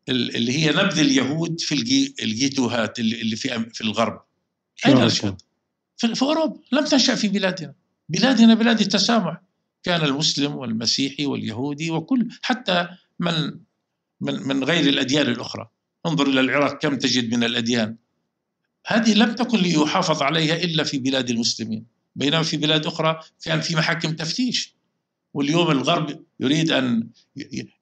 اللي هي نبذ اليهود في الجيتوهات اللي في في الغرب. اين في, في أوروبا. لم تنشأ في بلادنا. بلادنا بلاد التسامح. كان المسلم والمسيحي واليهودي وكل حتى من من من غير الأديان الأخرى. انظر إلى العراق كم تجد من الأديان. هذه لم تكن ليحافظ عليها إلا في بلاد المسلمين. بينما في بلاد أخرى كان في محاكم تفتيش. واليوم الغرب يريد أن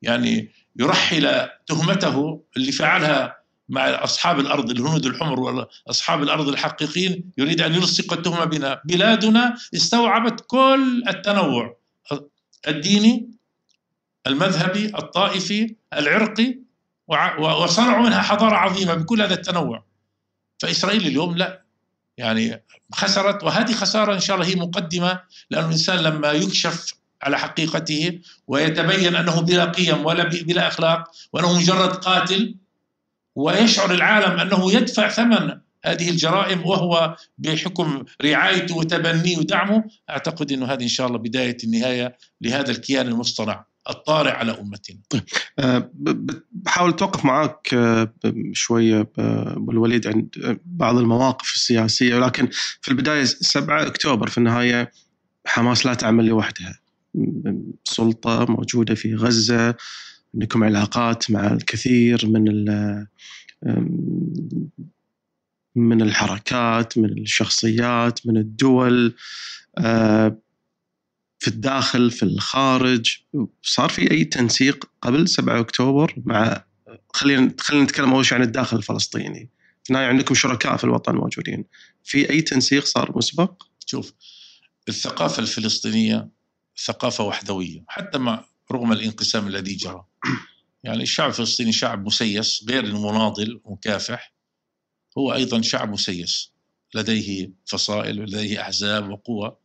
يعني يرحل تهمته اللي فعلها مع أصحاب الأرض الهنود الحمر وأصحاب الأرض الحقيقيين يريد أن يلصق التهمه بنا. بلادنا استوعبت كل التنوع الديني المذهبي الطائفي العرقي وصنعوا منها حضارة عظيمة بكل هذا التنوع. فإسرائيل اليوم لا. يعني خسرت وهذه خسارة إن شاء الله هي مقدمة لأن الإنسان لما يكشف على حقيقته ويتبين أنه بلا قيم ولا بلا أخلاق وأنه مجرد قاتل ويشعر العالم أنه يدفع ثمن هذه الجرائم وهو بحكم رعايته وتبنيه ودعمه. أعتقد إنه هذه إن شاء الله بداية النهاية لهذا الكيان المصطنع الطارئ على أمتنا. أه، ب- ب- بحاول توقف معاك أه، ب- شوية ب- أبو الوليد عند بعض المواقف السياسية. ولكن في البداية 7 أكتوبر في النهاية حماس لا تعمل لوحدها. سلطة موجودة في غزة عندكم علاقات مع الكثير من من الحركات من الشخصيات من الدول في الداخل في الخارج. صار في أي تنسيق قبل 7 أكتوبر مع خلينا خلينا نتكلم أول شيء عن الداخل الفلسطيني. النهايه عندكم شركاء في الوطن موجودين. في أي تنسيق صار مسبق؟ شوف الثقافة الفلسطينية ثقافة وحدوية حتى مع رغم الانقسام الذي جرى. *clears throat* يعني الشعب الفلسطيني شعب مسيس غير المناضل مكافح هو أيضا شعب مسيس لديه فصائل ولديه أحزاب وقوى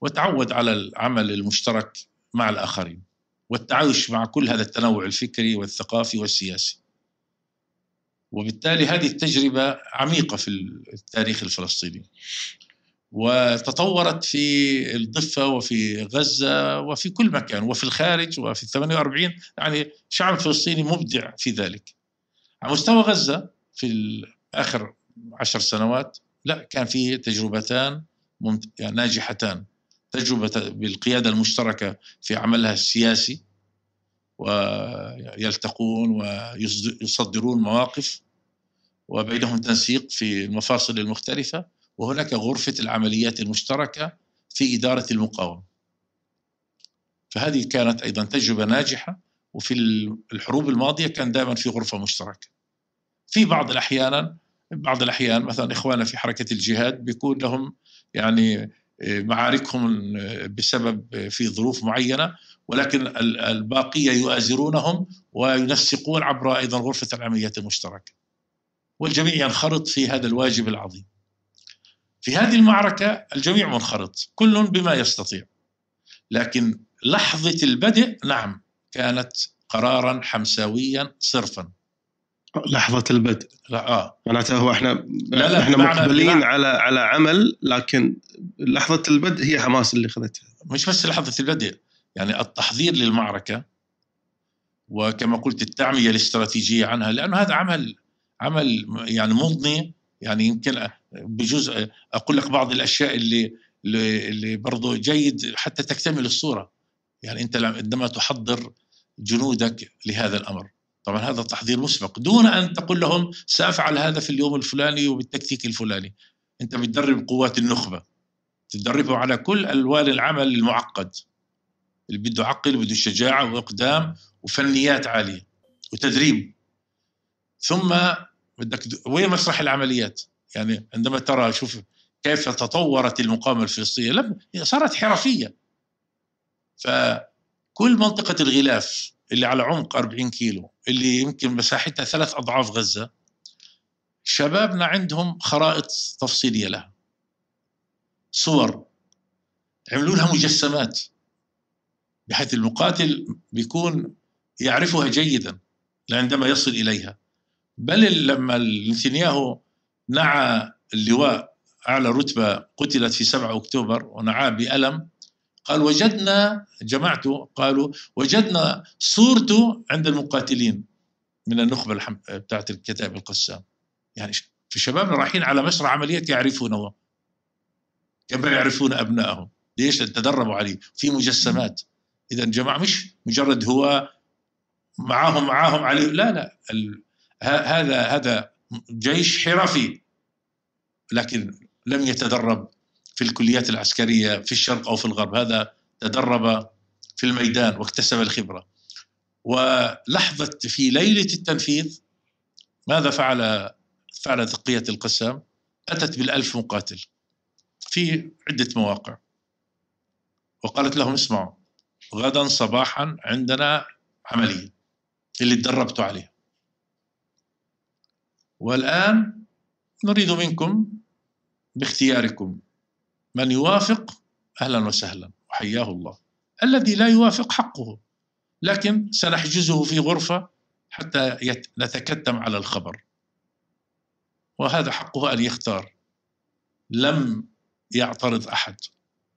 وتعود على العمل المشترك مع الآخرين والتعايش مع كل هذا التنوع الفكري والثقافي والسياسي. وبالتالي هذه التجربة عميقة في التاريخ الفلسطيني. وتطورت في الضفة وفي غزة وفي كل مكان وفي الخارج وفي ال 48 يعني الشعب الفلسطيني مبدع في ذلك. على مستوى غزة في اخر عشر سنوات لا كان في تجربتان ممت... يعني ناجحتان. تجربة بالقيادة المشتركة في عملها السياسي ويلتقون ويصدرون مواقف وبينهم تنسيق في المفاصل المختلفة. وهناك غرفة العمليات المشتركة في إدارة المقاومة فهذه كانت أيضا تجربة ناجحة وفي الحروب الماضية كان دائما في غرفة مشتركة في بعض الأحيان بعض الأحيان مثلا إخواننا في حركة الجهاد بيكون لهم يعني معاركهم بسبب في ظروف معينة ولكن الباقية يؤازرونهم وينسقون عبر أيضا غرفة العمليات المشتركة. والجميع ينخرط في هذا الواجب العظيم. في هذه المعركة الجميع منخرط، كل بما يستطيع. لكن لحظة البدء نعم كانت قرارا حمساويا صرفا. لحظة البدء لا آه معناته هو إحنا لا لا إحنا مقبلين على على عمل لكن لحظة البدء هي حماس اللي اخذتها مش بس لحظة البدء يعني التحضير للمعركة وكما قلت التعمية الاستراتيجية عنها لأنه هذا عمل عمل يعني مضني يعني يمكن بجزء أقول لك بعض الأشياء اللي اللي برضو جيد حتى تكتمل الصورة. يعني أنت عندما تحضر جنودك لهذا الأمر. طبعا هذا تحضير مسبق. دون أن تقول لهم سأفعل هذا في اليوم الفلاني وبالتكتيك الفلاني. أنت بتدرب قوات النخبة. تدربه على كل ألوان العمل المعقد. اللي بده عقل وبده شجاعة وإقدام وفنيات عالية وتدريب. ثم بدك وين مسرح العمليات؟ يعني عندما ترى شوف كيف تطورت المقاومة الفلسطينية لم صارت حرفية. فكل منطقة الغلاف اللي على عمق 40 كيلو اللي يمكن مساحتها ثلاث أضعاف غزة شبابنا عندهم خرائط تفصيلية لها. صور. عملوا لها مجسمات. بحيث المقاتل بيكون يعرفها جيدا عندما يصل إليها. بل لما نتنياهو نعى اللواء أعلى رتبة قتلت في 7 أكتوبر ونعاه بألم. قال وجدنا جماعته قالوا وجدنا صورته عند المقاتلين من النخبة الحم... بتاعت الكتائب القسام يعني في شبابنا رايحين على مسرح عمليات يعرفونه. كما يعرفون أبنائهم؟ ليش؟ تدربوا عليه. في مجسمات. إذا جماعة مش مجرد هو معاهم معاهم عليه لا لا. ال... ه- هذا هذا جيش حرفي لكن لم يتدرب في الكليات العسكرية في الشرق أو في الغرب. هذا تدرب في الميدان واكتسب الخبرة. ولحظة في ليلة التنفيذ ماذا فعل فعلت قية القسام؟ أتت بالألف مقاتل في عدة مواقع. وقالت لهم اسمعوا غدا صباحا عندنا عملية اللي تدربتوا عليها. والآن نريد منكم باختياركم. من يوافق أهلا وسهلا. وحياه الله. الذي لا يوافق حقه. لكن سنحجزه في غرفة حتى نتكتم على الخبر. وهذا حقه أن يختار. لم يعترض أحد.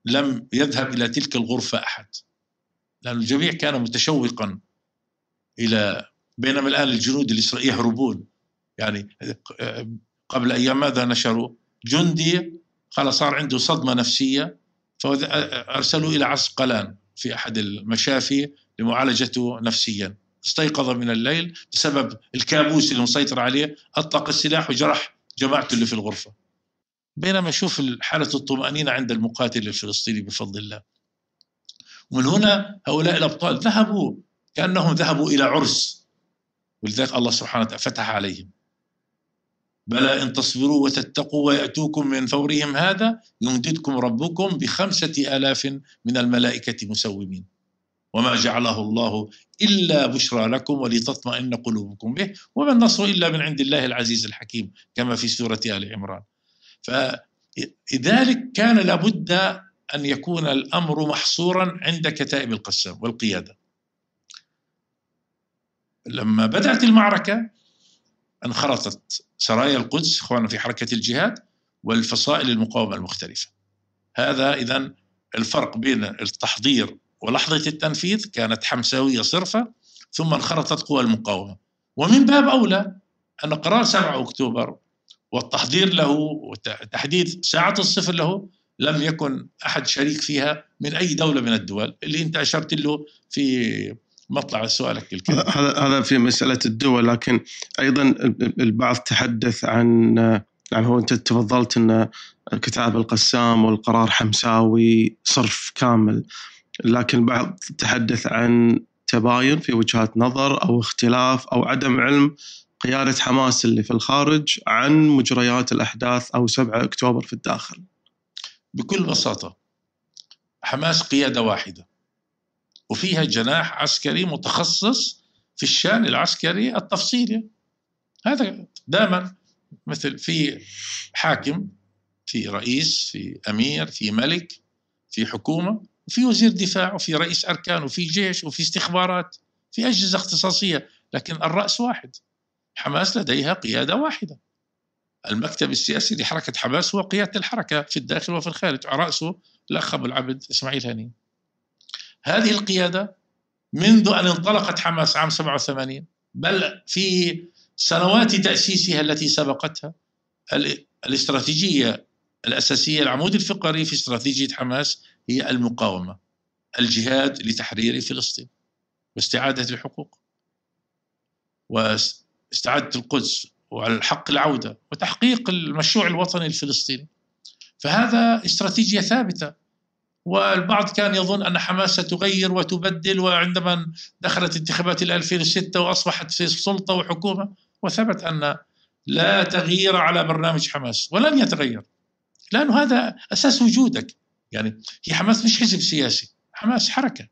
لم يذهب إلى تلك الغرفة أحد. لأن الجميع كان متشوقا إلى بينما الآن الجنود الإسرائيليين يهربون. يعني قبل أيام ماذا نشروا؟ جندي خلاص صار عنده صدمة نفسية فأرسلوا إلى عسقلان في أحد المشافي لمعالجته نفسيا. استيقظ من الليل بسبب الكابوس اللي مسيطر عليه أطلق السلاح وجرح جماعته اللي في الغرفة. بينما نشوف حالة الطمأنينة عند المقاتل الفلسطيني بفضل الله. ومن هنا هؤلاء الأبطال ذهبوا كأنهم ذهبوا إلى عرس ولذلك الله سبحانه وتعالى فتح عليهم. بلى إن تصبروا وتتقوا ويأتوكم من فورهم هذا يمددكم ربكم بخمسة آلاف من الملائكة مسومين. وما جعله الله إلا بشرى لكم ولتطمئن قلوبكم به. وما النصر إلا من عند الله العزيز الحكيم كما في سورة آل عمران. فلذلك كان لابد أن يكون الأمر محصورا عند كتائب القسام والقيادة. لما بدأت المعركة انخرطت سرايا القدس إخواننا في حركة الجهاد والفصائل المقاومة المختلفة. هذا إذا الفرق بين التحضير ولحظة التنفيذ كانت حمساوية صرفة ثم انخرطت قوى المقاومة. ومن باب أولى أن قرار 7 أكتوبر والتحضير له وتحديد ساعة الصفر له لم يكن أحد شريك فيها من أي دولة من الدول اللي انت اشرت له في مطلع سؤالك الكريم هذا هذا في مسألة الدول لكن أيضا البعض تحدث عن يعني هو أنت تفضلت أن كتاب القسام والقرار حمساوي صرف كامل لكن البعض تحدث عن تباين في وجهات نظر أو اختلاف أو عدم علم قيادة حماس اللي في الخارج عن مجريات الأحداث أو 7 أكتوبر في الداخل. بكل بساطة حماس قيادة واحدة وفيها جناح عسكري متخصص في الشأن العسكري التفصيلي. هذا دائما مثل في حاكم في رئيس في أمير في ملك في حكومة وفي وزير دفاع وفي رئيس أركان وفي جيش وفي استخبارات في أجهزة اختصاصية لكن الرأس واحد. حماس لديها قيادة واحدة. المكتب السياسي لحركة حماس هو قيادة الحركة في الداخل وفي الخارج. رأسه الاخ ابو العبد إسماعيل هني هذه القيادة منذ أن انطلقت حماس عام 87 بل في سنوات تأسيسها التي سبقتها الاستراتيجية الأساسية العمود الفقري في استراتيجية حماس هي المقاومة الجهاد لتحرير فلسطين واستعادة الحقوق واستعادة القدس وعلى الحق العودة وتحقيق المشروع الوطني الفلسطيني. فهذا استراتيجية ثابتة والبعض كان يظن أن حماس ستغير وتبدل وعندما دخلت انتخابات 2006 وأصبحت في سلطة وحكومة وثبت أن لا تغيير على برنامج حماس ولن يتغير. لأنه هذا أساس وجودك. يعني هي حماس مش حزب سياسي حماس حركة.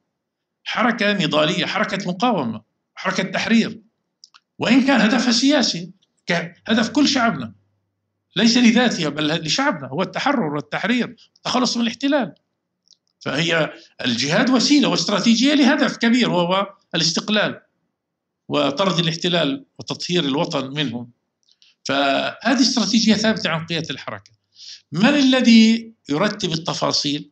حركة نضالية حركة مقاومة حركة تحرير. وإن كان هدفها سياسي هدف كل شعبنا. ليس لذاتها بل لشعبنا هو التحرر والتحرير التخلص من الاحتلال. فهي الجهاد وسيلة واستراتيجية لهدف كبير وهو الاستقلال وطرد الاحتلال وتطهير الوطن منهم. فهذه استراتيجية ثابتة عن قيادة الحركة. من الذي يرتب التفاصيل؟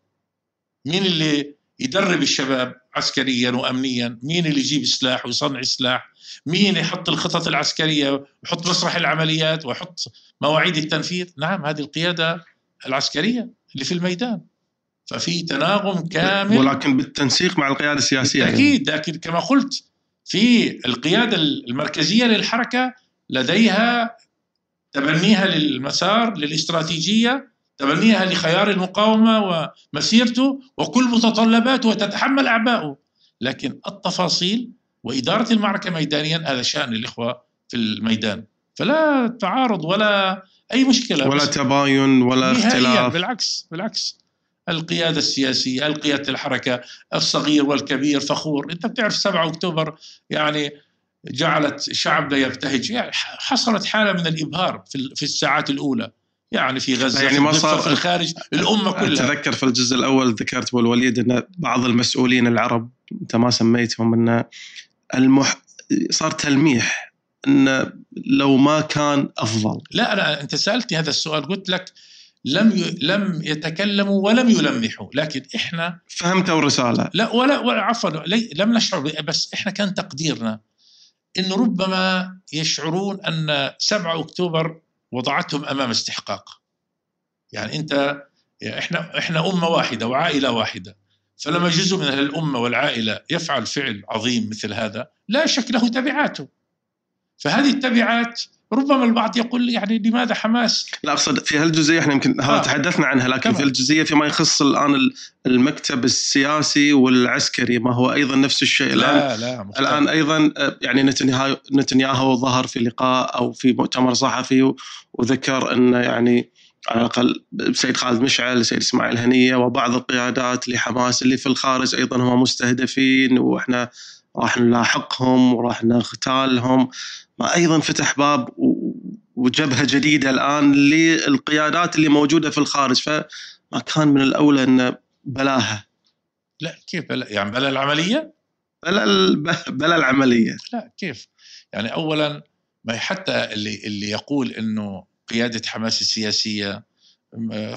مين اللي يدرب الشباب عسكريا وامنيا؟ مين اللي يجيب سلاح ويصنع سلاح؟ مين يحط الخطط العسكرية ويحط مسرح العمليات ويحط مواعيد التنفيذ؟ نعم هذه القيادة العسكرية اللي في الميدان. ففي تناغم كامل. ولكن بالتنسيق مع القيادة السياسية أكيد لكن كما قلت في القيادة المركزية للحركة لديها تبنيها للمسار للاستراتيجية تبنيها لخيار المقاومة ومسيرته وكل متطلباته وتتحمل اعباءه لكن التفاصيل وإدارة المعركة ميدانيا هذا شأن الإخوة في الميدان. فلا تعارض ولا أي مشكلة. ولا تباين ولا اختلاف. بالعكس بالعكس. القيادة السياسية القيادة الحركة الصغير والكبير فخور. أنت بتعرف 7 أكتوبر يعني جعلت شعبنا يبتهج. يعني حصلت حالة من الإبهار في الساعات الأولى. يعني في غزة يعني ما صار في الخارج. الأمة كلها. أتذكر في الجزء الأول ذكرت أبو الوليد أن بعض المسؤولين العرب أنت ما سميتهم أن المح... صار تلميح أن لو ما كان أفضل. لا لا أنت سألتني هذا السؤال قلت لك لم ي... لم يتكلموا ولم يلمحوا. لكن إحنا فهمتوا الرساله لا ولا, ولا عفوا لي... لم نشعر. بس إحنا كان تقديرنا انه ربما يشعرون أن 7 أكتوبر وضعتهم أمام استحقاق. يعني أنت إحنا إحنا أمة واحدة وعائلة واحدة. فلما جزء من الأمة والعائلة يفعل فعل عظيم مثل هذا لا شك له تبعاته. فهذه التبعات ربما البعض يقول يعني لماذا حماس لا اقصد في هالجزئية إحنا يمكن آه. تحدثنا عنها لكن طبعا. في الجزئية فيما يخص الآن المكتب السياسي والعسكري ما هو أيضا نفس الشيء الآن لا لا مختلف. الآن أيضا يعني نتنياهو ظهر في لقاء أو في مؤتمر صحفي وذكر انه يعني على الأقل السيد خالد مشعل السيد إسماعيل هنية وبعض القيادات لحماس اللي في الخارج أيضا هم مستهدفين وإحنا راح نلاحقهم وراح نغتالهم أيضا فتح باب وجبهة جديدة الآن للقيادات اللي موجودة في الخارج فما كان من الأولى إن بلاها لا كيف بلا يعني بلا العملية؟ بلا *laughs* بلا العملية لا كيف؟ يعني اولا ما حتى اللي اللي يقول إنه قيادة حماس السياسية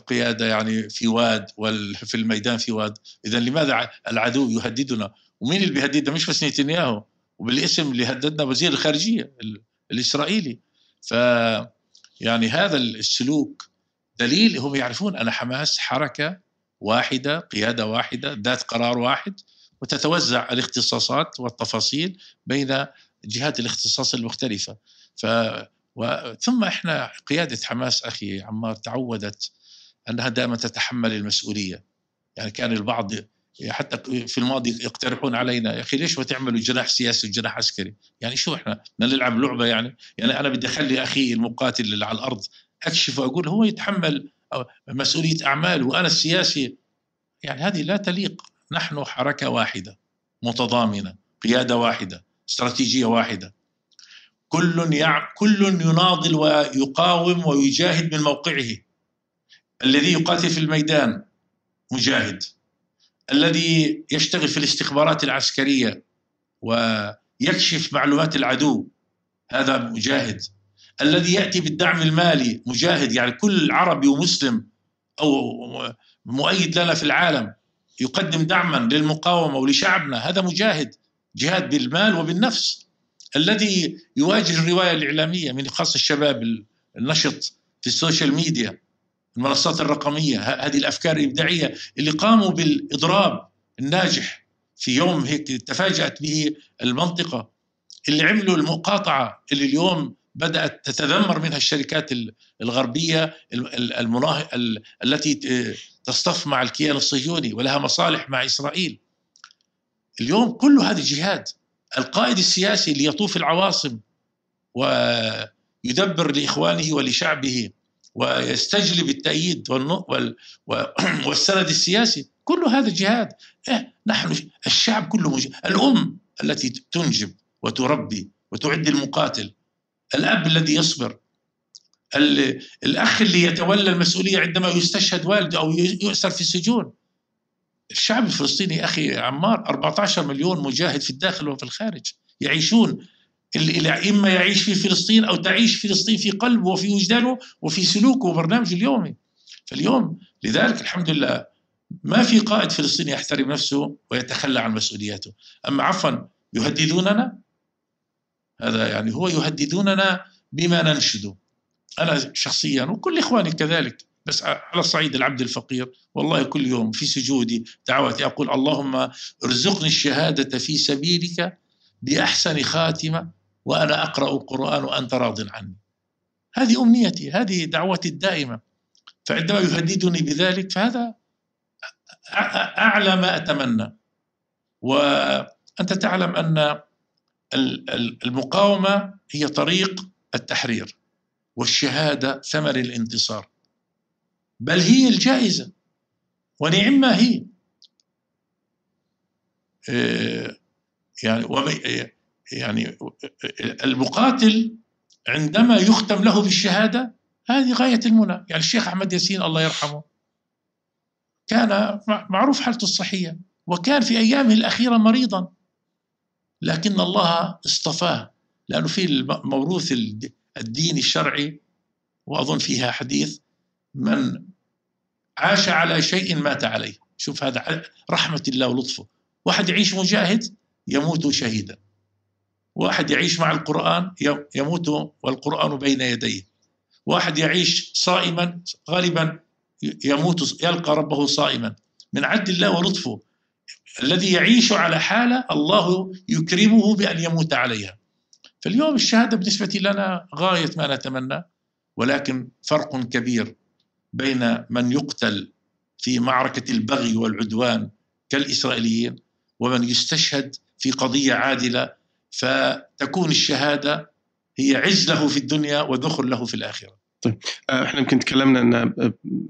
قيادة يعني في واد وفي الميدان في واد، اذا لماذا العدو يهددنا؟ ومين اللي بيهددنا؟ مش بس نتنياهو وبالاسم اللي هددنا وزير الخارجية الإسرائيلي. ف يعني هذا السلوك دليل هم يعرفون أن حماس حركة واحدة قيادة واحدة ذات قرار واحد وتتوزع الاختصاصات والتفاصيل بين جهات الاختصاص المختلفة. ف و... ثم إحنا قيادة حماس أخي عمار تعودت أنها دائما تتحمل المسؤولية. يعني كان البعض حتى في الماضي يقترحون علينا يا أخي ليش ما تعملوا جناح سياسي وجناح عسكري؟ يعني شو إحنا نلعب لعبة يعني؟ يعني أنا بدي أخلي أخي المقاتل اللي على الأرض أكشف وأقول هو يتحمل مسؤولية أعماله وأنا السياسي. يعني هذه لا تليق. نحن حركة واحدة متضامنة قيادة واحدة استراتيجية واحدة. كل يع... كل يناضل ويقاوم ويجاهد من موقعه. الذي يقاتل في الميدان مجاهد. الذي يشتغل في الاستخبارات العسكرية ويكشف معلومات العدو هذا مجاهد. الذي يأتي بالدعم المالي مجاهد يعني كل عربي ومسلم أو مؤيد لنا في العالم يقدم دعما للمقاومة ولشعبنا هذا مجاهد جهاد بالمال وبالنفس. الذي يواجه الرواية الإعلامية من خاص الشباب النشط في السوشيال ميديا. المنصات الرقمية هذه الأفكار الإبداعية اللي قاموا بالإضراب الناجح في يوم هيك تفاجأت به المنطقة اللي عملوا المقاطعة اللي اليوم بدأت تتذمر منها الشركات الغربية المناه التي تصطف مع الكيان الصهيوني ولها مصالح مع إسرائيل. اليوم كل هذا جهاد القائد السياسي اللي يطوف العواصم ويدبر لإخوانه ولشعبه ويستجلب التأييد *clears throat* والسند السياسي. كل هذا جهاد. إيه نحن الشعب كله مجهد. الأم التي تنجب وتربي وتعد المقاتل. الأب الذي يصبر. الأخ اللي يتولى المسؤولية عندما يستشهد والده أو يؤسر في السجون. الشعب الفلسطيني أخي عمار 14 مليون مجاهد في الداخل وفي الخارج يعيشون اللي إما يعيش في فلسطين أو تعيش فلسطين في قلبه وفي وجدانه وفي سلوكه وبرنامجه اليومي فاليوم لذلك الحمد لله ما في قائد فلسطيني يحترم نفسه ويتخلى عن مسؤولياته. أما عفوا يهددوننا؟ هذا يعني هو يهددوننا بما ننشده أنا شخصيا وكل إخواني كذلك بس على الصعيد العبد الفقير والله كل يوم في سجودي دعوتي أقول اللهم ارزقني الشهادة في سبيلك بأحسن خاتمة وأنا أقرأ القرآن وأنت راض عني. هذه أمنيتي هذه دعوتي الدائمة. فعندما يهددني بذلك فهذا أعلى ما أتمنى. وأنت تعلم أن المقاومة هي طريق التحرير والشهادة ثمن الانتصار. بل هي الجائزة ونعم ما هي. إيه، يعني يعني المقاتل عندما يختم له بالشهادة هذه غاية المنى. يعني الشيخ أحمد ياسين الله يرحمه كان معروف حالته الصحية وكان في أيامه الأخيرة مريضا. لكن الله اصطفاه لأنه في الموروث الديني الشرعي وأظن فيها حديث من عاش على شيء مات عليه. شوف هذا رحمة الله ولطفه. واحد يعيش مجاهد يموت شهيدا. واحد يعيش مع القرآن يموت والقرآن بين يديه. واحد يعيش صائما غالبا يموت يلقى ربه صائما. من عدل الله ولطفه. الذي يعيش على حالة الله يكرمه بأن يموت عليها. فاليوم الشهادة بالنسبة لنا غاية ما نتمنى ولكن فرق كبير بين من يقتل في معركة البغي والعدوان كالإسرائيليين ومن يستشهد في قضية عادلة فتكون الشهادة هي عز له في الدنيا ودخل له في الآخرة. طيب آه، إحنا يمكن تكلمنا أن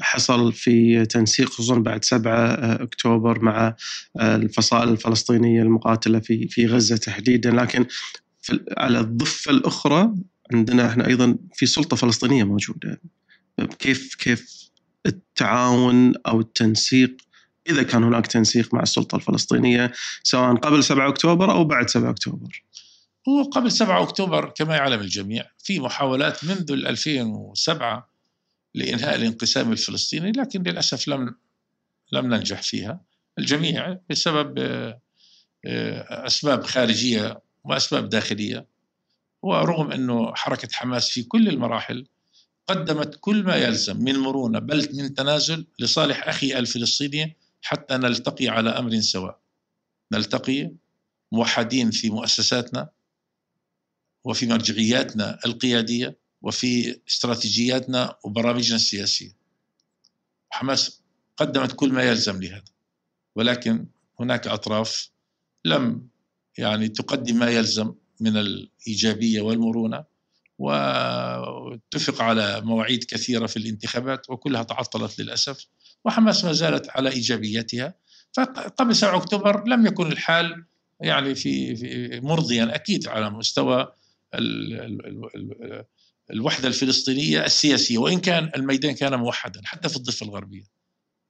حصل في تنسيق خصوصا بعد 7 آه، أكتوبر مع آه، الفصائل الفلسطينية المقاتلة في في غزة تحديدا. لكن على الضفة الأخرى عندنا إحنا أيضا في سلطة فلسطينية موجودة. كيف كيف التعاون أو التنسيق إذا كان هناك تنسيق مع السلطة الفلسطينية سواء قبل 7 أكتوبر أو بعد 7 أكتوبر؟ هو قبل 7 أكتوبر كما يعلم الجميع في محاولات منذ 2007 لإنهاء الانقسام الفلسطيني لكن للأسف لم لم ننجح فيها. الجميع بسبب آه، أسباب خارجية وأسباب داخلية ورغم أنه حركة حماس في كل المراحل قدمت كل ما يلزم من مرونة بل من تنازل لصالح أخي الفلسطيني حتى نلتقي على أمر سواء. نلتقي موحدين في مؤسساتنا وفي مرجعياتنا القيادية وفي استراتيجياتنا وبرامجنا السياسية. حماس قدمت كل ما يلزم لهذا. ولكن هناك أطراف لم يعني تقدم ما يلزم من الإيجابية والمرونة واتفق على مواعيد كثيرة في الانتخابات وكلها تعطلت للأسف. وحماس ما زالت على إيجابيتها. فقبل 7 أكتوبر لم يكن الحال يعني في, في مرضيا أكيد على مستوى الوحدة الفلسطينية السياسية وإن كان الميدان كان موحدا حتى في الضفة الغربية.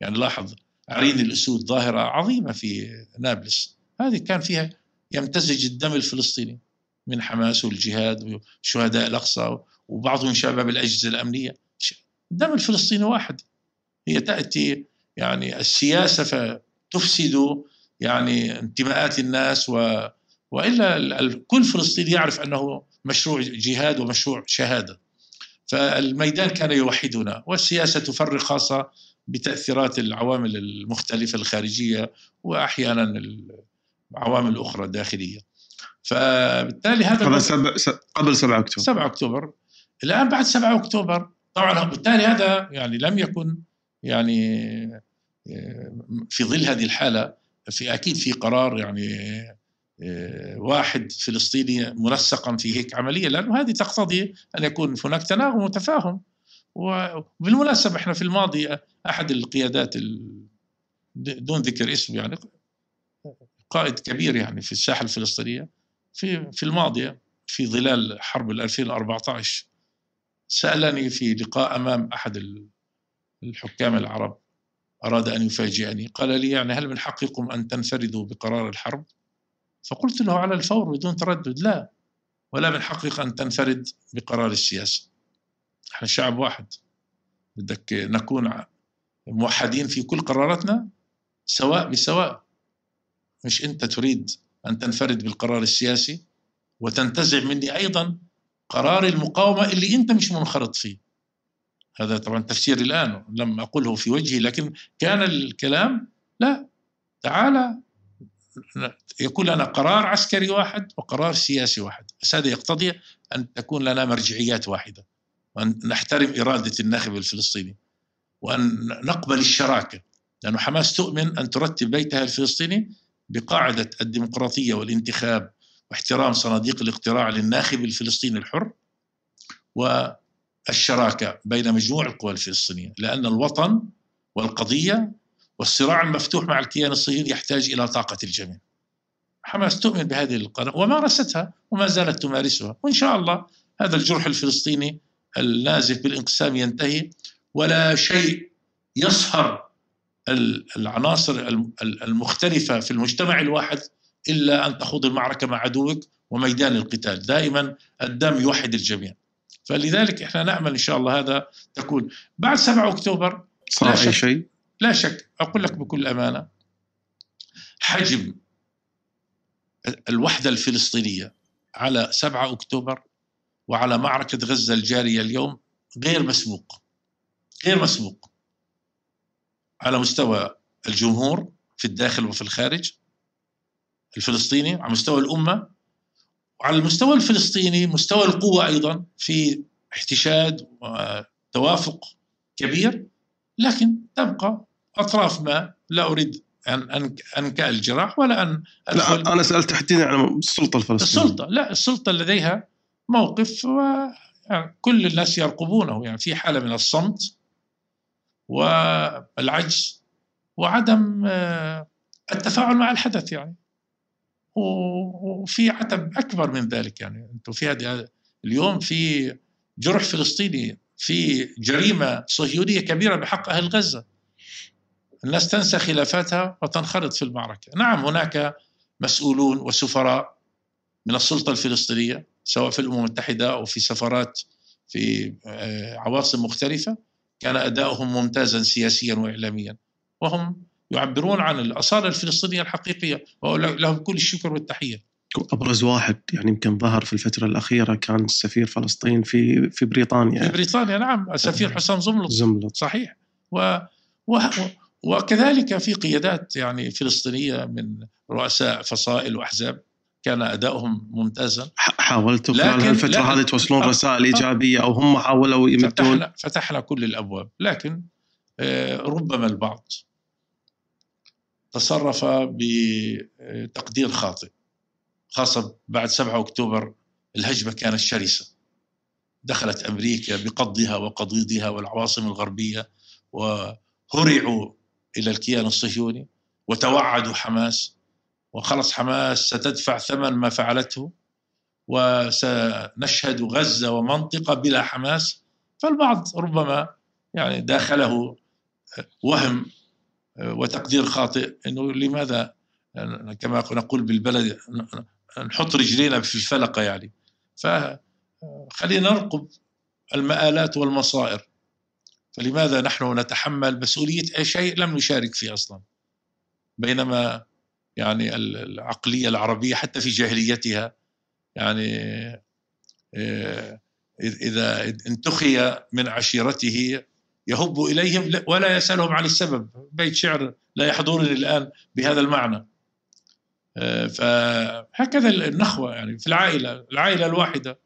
يعني لاحظ عرين الأسود ظاهرة عظيمة في نابلس. هذه كان فيها يمتزج الدم الفلسطيني من حماس والجهاد وشهداء الأقصى وبعضهم شباب الأجهزة الأمنية. الدم الفلسطيني واحد. هي تأتي يعني السياسة فتفسد يعني انتماءات الناس و وإلا كل فلسطيني يعرف أنه مشروع جهاد ومشروع شهادة. فالميدان كان يوحدنا والسياسة تفرق خاصة بتأثيرات العوامل المختلفة الخارجية وأحيانا العوامل الاخرى الداخليه فبالتالي هذا قبل سبع قبل 7 أكتوبر. 7 أكتوبر. الآن بعد 7 أكتوبر طبعا بالتالي هذا يعني لم يكن يعني آه، في ظل هذه الحالة في أكيد في قرار يعني واحد فلسطيني منسقا في هيك عملية لأنه هذه تقتضي أن يكون هناك تناغم وتفاهم. وبالمناسبة إحنا في الماضي أحد القيادات دون ذكر اسمه يعني قائد كبير يعني في الساحة الفلسطينية في في الماضي في ظلال حرب 2014 سألني في لقاء أمام أحد الحكام العرب أراد أن يفاجئني. قال لي يعني هل من حقكم أن تنفردوا بقرار الحرب؟ فقلت له على الفور بدون تردد لا ولا من حقك أن تنفرد بقرار السياسة. إحنا شعب واحد. بدك نكون موحدين في كل قراراتنا سواء بسواء. مش أنت تريد أن تنفرد بالقرار السياسي وتنتزع مني أيضا قرار المقاومة اللي أنت مش منخرط فيه. هذا طبعا تفسيري الآن لم أقوله في وجهي لكن كان الكلام لا. تعال يكون لنا قرار عسكري واحد وقرار سياسي واحد. بس هذا يقتضي أن تكون لنا مرجعيات واحدة وأن نحترم إرادة الناخب الفلسطيني وأن نقبل الشراكة لأن حماس تؤمن أن ترتب بيتها الفلسطيني بقاعدة الديمقراطية والانتخاب واحترام صناديق الاقتراع للناخب الفلسطيني الحر والشراكة بين مجموع القوى الفلسطينية لأن الوطن والقضية والصراع المفتوح مع الكيان الصهيوني يحتاج إلى طاقة الجميع. حماس تؤمن بهذه القناة ومارستها وما زالت تمارسها. وإن شاء الله هذا الجرح الفلسطيني النازف بالانقسام ينتهي ولا شيء يصهر العناصر المختلفة في المجتمع الواحد إلا أن تخوض المعركة مع عدوك وميدان القتال. دائما الدم يوحد الجميع. فلذلك إحنا نأمل إن شاء الله هذا تكون. بعد 7 أكتوبر صار أي. شيء. لا شك أقول لك بكل أمانة حجم الوحدة الفلسطينية على 7 أكتوبر وعلى معركة غزة الجارية اليوم غير مسبوق غير مسبوق. على مستوى الجمهور في الداخل وفي الخارج الفلسطيني على مستوى الأمة وعلى المستوى الفلسطيني مستوى القوة أيضا في احتشاد وتوافق كبير لكن تبقى أطراف ما لا أريد أن أنكأ الجراح ولا أن أدخل لا أنا سألت تحديدا عن السلطة الفلسطينية. السلطة لا السلطة لديها موقف يعني كل الناس يرقبونه يعني في حالة من الصمت والعجز وعدم التفاعل مع الحدث يعني. وفي عتب أكبر من ذلك يعني. أنتم في هذه اليوم في جرح فلسطيني في جريمة صهيونية كبيرة بحق أهل غزة. الناس تنسى خلافاتها وتنخرط في المعركة نعم هناك مسؤولون وسفراء من السلطة الفلسطينية سواء في الأمم المتحدة أو في سفارات في عواصم مختلفة كان أداؤهم ممتازا سياسيا واعلاميا وهم يعبرون عن الأصالة الفلسطينية الحقيقية ولهم كل الشكر والتحية. أبرز واحد يعني يمكن ظهر في الفترة الأخيرة كان سفير فلسطين في في بريطانيا. في بريطانيا نعم السفير حسام زملط. زملط صحيح و, و وكذلك في قيادات يعني فلسطينية من رؤساء فصائل وأحزاب كان ادائهم ممتازا. حاولتوا خلال الفترة هذه توصلون رسائل إيجابية أو هم حاولوا يمدون؟ فتحنا فتحنا كل الأبواب. لكن ربما البعض تصرف بتقدير خاطئ خاصة بعد 7 أكتوبر الهجمة كانت شرسة. دخلت أمريكا بقضها وقضيضها والعواصم الغربية وهرعوا إلى الكيان الصهيوني وتوعدوا حماس وخلص حماس ستدفع ثمن ما فعلته وسنشهد غزة ومنطقة بلا حماس فالبعض ربما يعني داخله وهم وتقدير خاطئ إنه لماذا كما نقول بالبلد نحط رجلينا في الفلقة يعني. فخلينا نرقب المآلات والمصائر. فلماذا نحن نتحمل مسؤولية أي شيء لم نشارك فيه أصلا؟ بينما يعني العقلية العربية حتى في جاهليتها يعني إذا انتخي من عشيرته يهب إليهم ولا يسألهم عن السبب. بيت شعر لا يحضرني الآن بهذا المعنى. فهكذا النخوة يعني في العائلة العائلة الواحدة.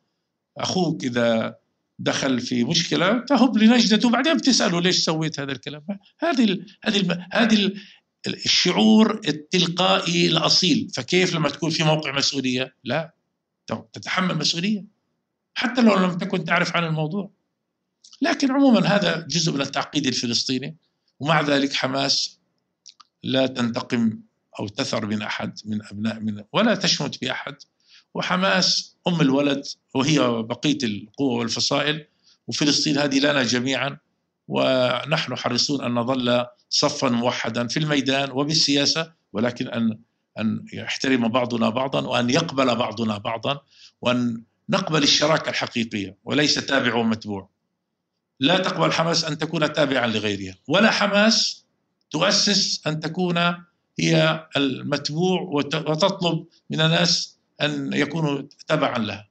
أخوك إذا دخل في مشكلة تهب لنجدته وبعدين بتسأله ليش سويت هذا الكلام؟ هذه هذه هذه ال الشعور التلقائي الأصيل. فكيف لما تكون في موقع مسؤولية؟ لا. تتحمل مسؤولية. حتى لو لم تكن تعرف عن الموضوع. لكن عموما هذا جزء من التعقيد الفلسطيني. ومع ذلك حماس لا تنتقم أو تثر من أحد من أبناء من ولا تشمت بأحد. وحماس أم الولد وهي بقية القوى والفصائل وفلسطين هذه لنا جميعا ونحن حريصون أن نظل صفا موحدا في الميدان وبالسياسة ولكن ان أن يحترم بعضنا بعضا وأن يقبل بعضنا بعضا وأن نقبل الشراكة الحقيقية وليس تابع ومتبوع. لا تقبل حماس أن تكون تابعا لغيرها ولا حماس تؤسس أن تكون هي المتبوع وتطلب من الناس أن يكونوا تبعا لها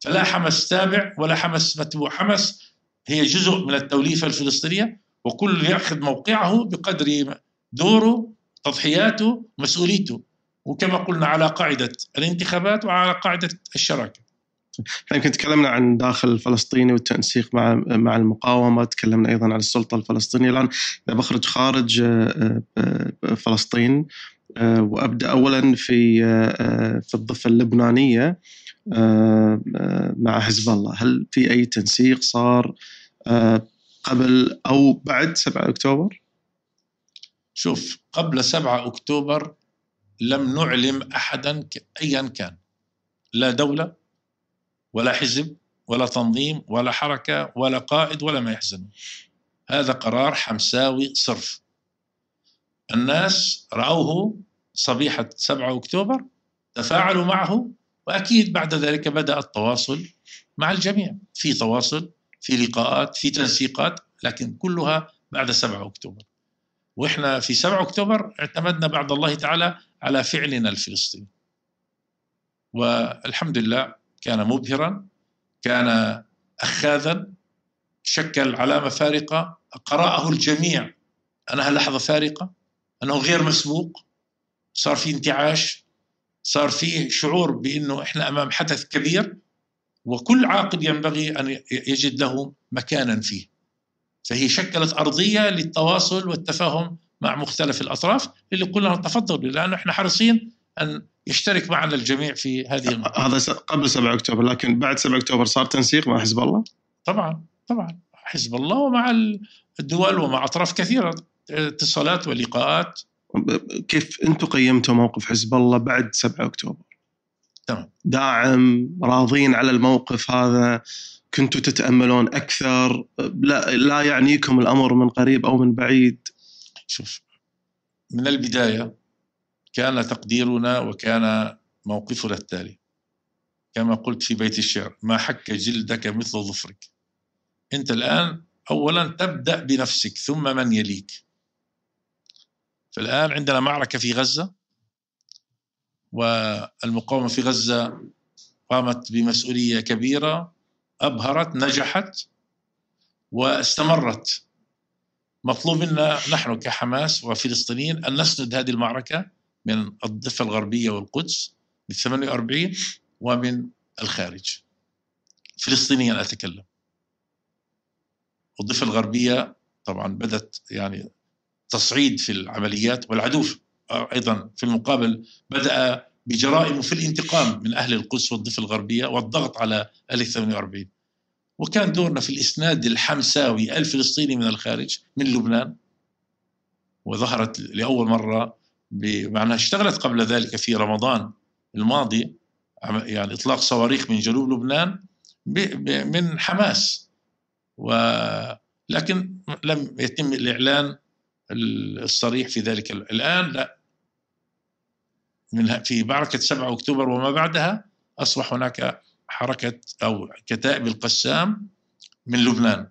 فلا حماس تابع ولا حماس متبوع. حماس هي جزء من التوليفة الفلسطينية وكل يأخذ موقعه بقدر دوره تضحياته مسؤوليته. وكما قلنا على قاعدة الانتخابات وعلى قاعدة الشراكة. يمكن تكلمنا عن داخل الفلسطيني والتنسيق مع مع المقاومة، تكلمنا أيضا عن السلطة الفلسطينية، الآن إذا بخرج خارج فلسطين وأبدأ اولا في في الضفة اللبنانية مع حزب الله، هل في أي تنسيق صار قبل أو بعد 7 أكتوبر؟ شوف قبل 7 أكتوبر لم نعلم احدا ايا كان. لا دولة ولا حزب ولا تنظيم ولا حركة ولا قائد ولا ما يحزن. هذا قرار حمساوي صرف. الناس رأوه صبيحة 7 أكتوبر تفاعلوا معه وأكيد بعد ذلك بدأ التواصل مع الجميع. في تواصل في لقاءات في تنسيقات لكن كلها بعد 7 أكتوبر. وإحنا في 7 أكتوبر اعتمدنا بعد الله تعالى على فعلنا الفلسطيني. والحمد لله كان مبهرا كان أخاذا شكل علامة فارقة قرأه الجميع. أنها لحظة فارقة؟ أنه غير مسبوق صار في انتعاش صار في شعور بأنه إحنا أمام حدث كبير وكل عاقل ينبغي أن يجد له مكانا فيه فهي شكلت أرضية للتواصل والتفاهم مع مختلف الأطراف اللي قلنا تفضلوا لأنه إحنا حريصين أن يشترك معنا الجميع في هذه المرحلة. هذا قبل 7 أكتوبر لكن بعد 7 أكتوبر صار تنسيق مع حزب الله؟ طبعا طبعا حزب الله ومع الدول ومع أطراف كثيرة اتصالات ولقاءات. كيف أنتم قيمتوا موقف حزب الله بعد 7 أكتوبر؟ تمام. داعم راضين على الموقف هذا كنتوا تتأملون أكثر؟ لا لا يعنيكم الأمر من قريب أو من بعيد. شوف من البداية كان تقديرنا وكان موقفنا التالي. كما قلت في بيت الشعر ما حك جلدك مثل ظفرك. أنت الآن اولا تبدأ بنفسك ثم من يليك. فالآن عندنا معركة في غزة والمقاومة في غزة قامت بمسؤولية كبيرة أبهرت نجحت واستمرت. مطلوب منا نحن كحماس وفلسطينيين أن نسند هذه المعركة من الضفة الغربية والقدس من 48 ومن الخارج. فلسطينيا أتكلم. والضفة الغربية طبعا بدت يعني تصعيد في العمليات والعدو أيضا في المقابل بدأ بجرائم في الانتقام من أهل القدس والضفة الغربية والضغط على أهل 48 وكان دورنا في الإسناد الحمساوي الفلسطيني من الخارج من لبنان وظهرت لأول مرة بمعنى اشتغلت قبل ذلك في رمضان الماضي يعني إطلاق صواريخ من جنوب لبنان من حماس. ولكن لم يتم الإعلان الصريح في ذلك الآن لا. من في معركة 7 أكتوبر وما بعدها أصبح هناك حركة أو كتائب القسام من لبنان.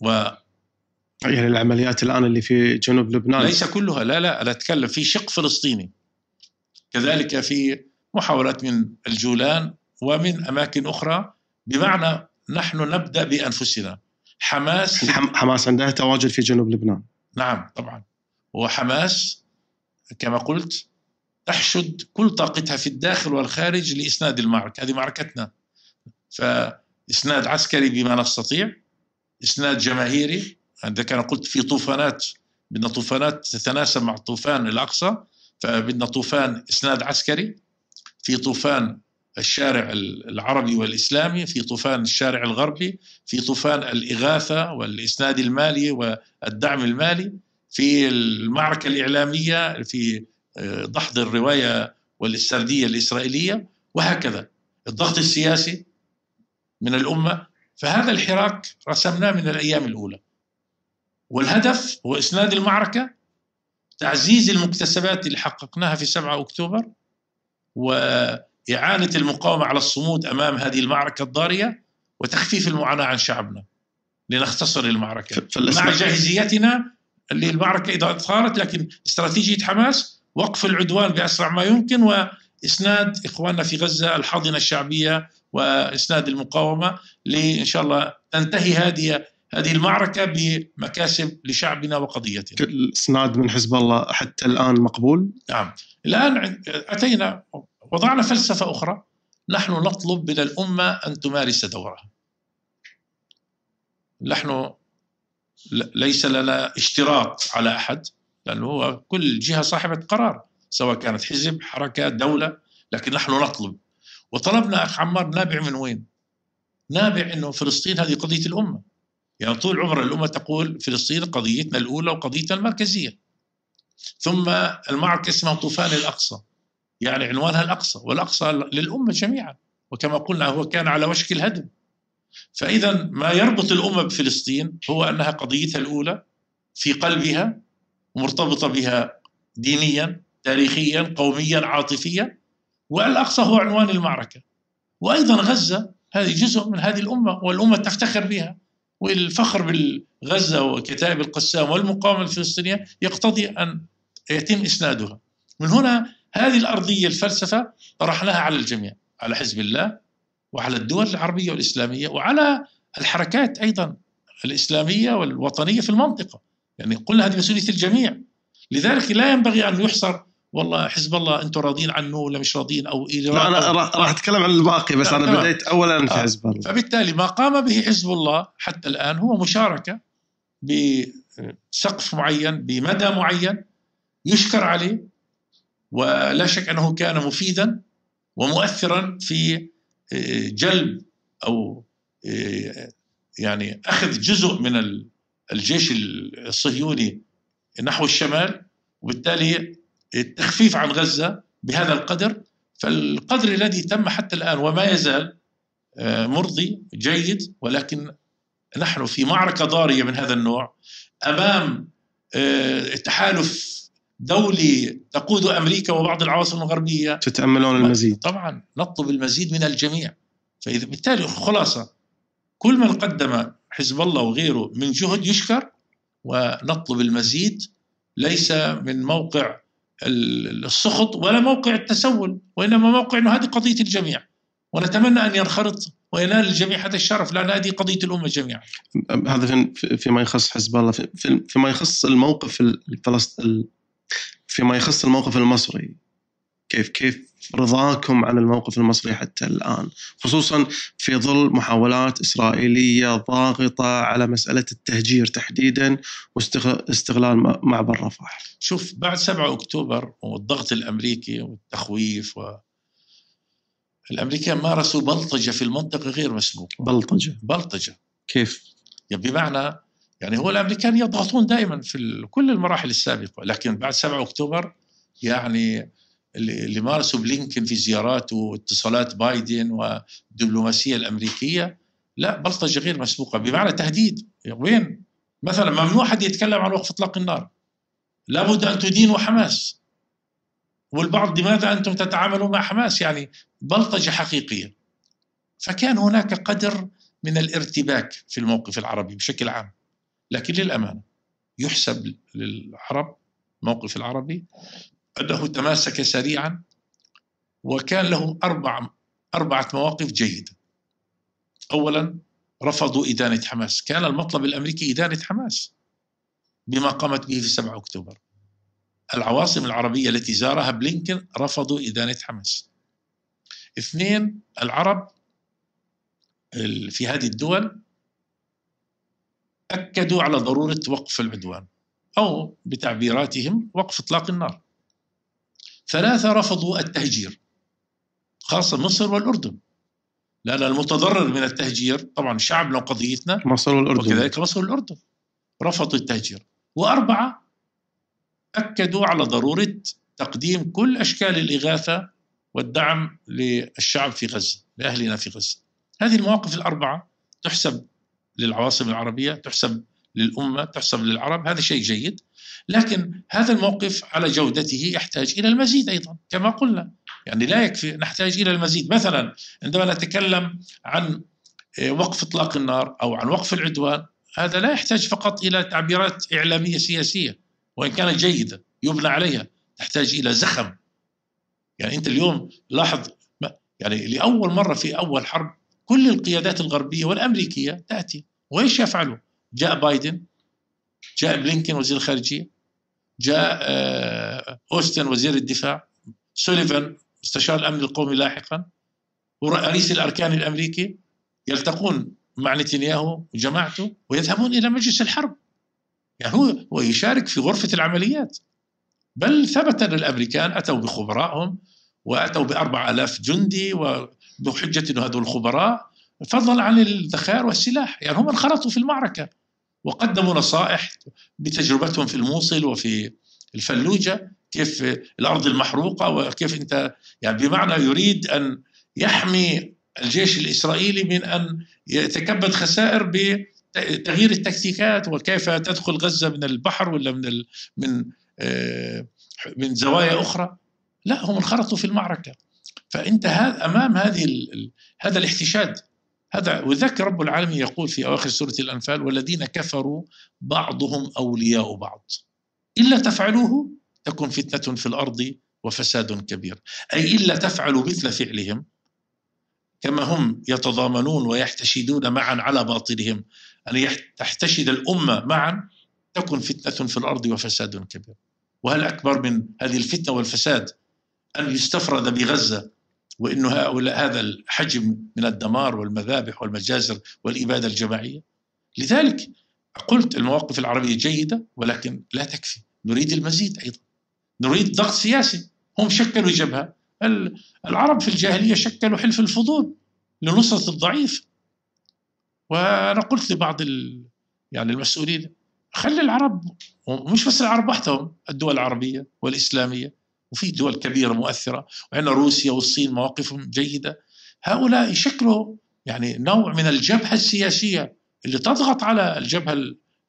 و يعني العمليات الآن اللي في جنوب لبنان. ليس كلها لا لا أنا أتكلم في شق فلسطيني. كذلك في محاولات من الجولان ومن أماكن أخرى بمعنى نحن نبدأ بأنفسنا. حماس حماس عندها تواجد في جنوب لبنان. نعم طبعا. وحماس كما قلت تحشد كل طاقتها في الداخل والخارج لإسناد المعركة. هذه معركتنا. فإسناد عسكري بما نستطيع إسناد جماهيري. عندما كان قلت في طوفانات بدنا طوفانات تتناسب مع طوفان الأقصى فبدنا طوفان إسناد عسكري. في طوفان الشارع العربي والإسلامي في طوفان الشارع الغربي في طوفان الإغاثة والإسناد المالي والدعم المالي في المعركة الإعلامية في دحض الرواية والاسترديه الإسرائيلية وهكذا. الضغط السياسي من الأمة. فهذا الحراك رسمناه من الأيام الأولى. والهدف هو إسناد المعركة تعزيز المكتسبات اللي حققناها في 7 أكتوبر واعانه المقاومة على الصمود أمام هذه المعركة الضارية وتخفيف المعاناة عن شعبنا لنختصر المعركة مع جاهزيتنا للمعركه إذا صارت لكن استراتيجية حماس وقف العدوان بأسرع ما يمكن وإسناد إخواننا في غزة الحاضنة الشعبية وإسناد المقاومة لأن شاء الله تنتهي هذه هذه المعركة بمكاسب لشعبنا وقضيتنا. الإسناد من حزب الله حتى الآن مقبول؟ نعم، الآن أتينا وضعنا فلسفة أخرى. نحن نطلب من الأمة أن تمارس دورها. نحن ليس لنا اشتراط على أحد لأنه هو كل جهة صاحبة قرار سواء كانت حزب حركة دولة لكن نحن نطلب. وطلبنا أخ عمار نابع من وين؟ نابع أنه فلسطين هذه قضية الأمة. يعني طول عمر الأمة تقول فلسطين قضيتنا الأولى وقضيتنا المركزية. ثم المعركة اسمها طوفان الأقصى. يعني عنوانها الأقصى والأقصى للأمة جميعا وكما قلنا هو كان على وشك الهدم. فإذا ما يربط الأمة بفلسطين هو أنها قضيتها الأولى في قلبها مرتبطه بها دينيا تاريخيا قوميا عاطفيا والأقصى هو عنوان المعركة. وأيضا غزة هذه جزء من هذه الأمة والأمة تفتخر بها والفخر بالغزة وكتائب القسام والمقاومة الفلسطينية يقتضي أن يتم إسنادها. من هنا هذه الأرضية الفلسفة طرحناها على الجميع على حزب الله وعلى الدول العربية والإسلامية وعلى الحركات أيضا الإسلامية والوطنية في المنطقة. يعني قلنا هذه مسؤولية الجميع. لذلك لا ينبغي أن يحصر والله حزب الله أنتم راضين عنه ولا مش راضين أو لا أنا راح أتكلم عن الباقي بس أنا بديت اولا في آه. حزب الله. فبالتالي ما قام به حزب الله حتى الآن هو مشاركة بسقف معين بمدى معين يشكر عليه ولا شك أنه كان مفيدا ومؤثرا في آه، جلب أو آه، يعني أخذ جزء من الجيش الصهيوني نحو الشمال وبالتالي التخفيف عن غزة بهذا القدر. فالقدر الذي تم حتى الآن وما يزال آه، مرضي جيد ولكن نحن في معركة ضارية من هذا النوع أمام تحالف دولي تقود أمريكا وبعض العواصم الغربية. تتأملون المزيد. طبعا نطلب المزيد من الجميع. فإذا بالتالي خلاصة كل من قدم حزب الله وغيره من جهد يشكر ونطلب المزيد ليس من موقع السخط ولا موقع التسول وإنما موقع إنه هذه قضية الجميع. ونتمنى أن ينخرط وينال الجميع هذا الشرف لأن هذه قضية الأمة جميعا. هذا فيما يخص حزب الله فيما يخص الموقف الفلسطيني فيما يخص الموقف المصري كيف كيف رضاكم عن الموقف المصري حتى الآن خصوصا في ظل محاولات إسرائيلية ضاغطة على مسألة التهجير تحديدا واستغلال معبر رفح. شوف بعد 7 أكتوبر والضغط الأمريكي والتخويف و الامريكان مارسوا بلطجة في المنطقة غير مسبوقة. بلطجة بلطجة كيف؟ يعني بمعنى يعني هو الأمريكان يضغطون دائما في كل المراحل السابقة لكن بعد 7 أكتوبر يعني اللي مارسه بلينكن في زياراته واتصالات بايدن والدبلوماسية الأمريكية لا بلطجه غير مسبوقة. بمعنى تهديد وين؟ مثلا ممنوع حد يتكلم عن وقف إطلاق النار. لابد أن تدينوا حماس. والبعض لماذا أنتم تتعاملون مع حماس؟ يعني بلطجه حقيقية. فكان هناك قدر من الارتباك في الموقف العربي بشكل عام. لكن للأمانة يحسب للعرب الموقف العربي أنه تماسك سريعا وكان له أربع أربعة مواقف جيدة. أولا رفضوا إدانة حماس. كان المطلب الأمريكي إدانة حماس بما قامت به في 7 أكتوبر. العواصم العربية التي زارها بلينكن رفضوا إدانة حماس. اثنين العرب في هذه الدول أكدوا على ضرورة وقف العدوان أو بتعبيراتهم وقف إطلاق النار. ثلاثة رفضوا التهجير خاصة مصر والأردن. لأن المتضرر من التهجير طبعا شعبنا وقضيتنا مصر والأردن. وكذلك مصر والأردن. رفضوا التهجير. وأربعة أكدوا على ضرورة تقديم كل أشكال الإغاثة والدعم للشعب في غزة لأهلنا في غزة. هذه المواقف الأربعة تحسب للعواصم العربية تحسب للأمة تحسب للعرب هذا شيء جيد. لكن هذا الموقف على جودته يحتاج إلى المزيد أيضا كما قلنا. يعني لا يكفي نحتاج إلى المزيد. مثلا عندما نتكلم عن آه، وقف إطلاق النار أو عن وقف العدوان هذا لا يحتاج فقط إلى تعبيرات إعلامية سياسية وإن كانت جيدة يبنى عليها تحتاج إلى زخم. يعني أنت اليوم لاحظ يعني لأول مرة في أول حرب كل القيادات الغربية والأمريكية تأتي. وإيش يفعلوا جاء بايدن جاء بلينكن وزير الخارجية جاء آه، أوستن وزير الدفاع سوليفان مستشار الأمن القومي لاحقا ورئيس الأركان الأمريكي يلتقون مع نتنياهو وجماعته ويذهبون إلى مجلس الحرب. يعني هو هو يشارك في غرفة العمليات. بل ثبت أن الأمريكان أتوا بخبرائهم وأتوا بأربع ألاف جندي بحجة أنه هذول الخبراء فضلا عن الذخائر والسلاح. يعني هم انخرطوا في المعركة وقدموا نصائح بتجربتهم في الموصل وفي الفلوجة كيف الأرض المحروقة وكيف أنت يعني بمعنى يريد أن يحمي الجيش الإسرائيلي من أن يتكبد خسائر بتغيير التكتيكات وكيف تدخل غزة من البحر ولا من ال من آه، من زوايا أخرى. لا هم انخرطوا في المعركة. فأنت أمام هذه هذا الاحتشاد. هذا وذاك رب العالمين يقول في أواخر سورة الأنفال والذين كفروا بعضهم أولياء بعض. إلا تفعلوه تكن فتنة في الأرض وفساد كبير. أي إلا تفعلوا مثل فعلهم كما هم يتضامنون ويحتشدون معا على باطلهم. أن تحتشد الأمة معا تكن فتنة في الأرض وفساد كبير. وهل أكبر من هذه الفتنة والفساد أن يستفرد بغزة؟ وإنه هؤلاء هذا الحجم من الدمار والمذابح والمجازر والإبادة الجماعية. لذلك قلت المواقف العربية جيدة ولكن لا تكفي. نريد المزيد أيضا. نريد ضغط سياسي. هم شكلوا جبهة. العرب في الجاهلية شكلوا حلف الفضول لنصرة الضعيف. وأنا قلت لبعض يعني المسؤولين خلي العرب ومش بس العرب وحدهم الدول العربية والإسلامية وفي دول كبيرة مؤثرة وعندنا روسيا والصين مواقفهم جيدة. هؤلاء يشكلوا يعني نوع من الجبهة السياسية اللي تضغط على الجبهة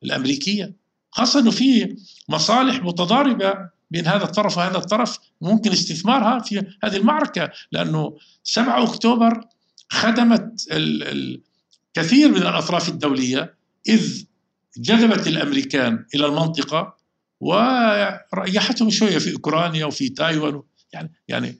الأمريكية خاصة إنه في مصالح متضاربة بين هذا الطرف وهذا الطرف ممكن استثمارها في هذه المعركة لأنه 7 أكتوبر خدمت الكثير من الأطراف الدولية إذ جذبت الأمريكان إلى المنطقة. وريحتهم شوية في أوكرانيا وفي تايوان. يعني يعني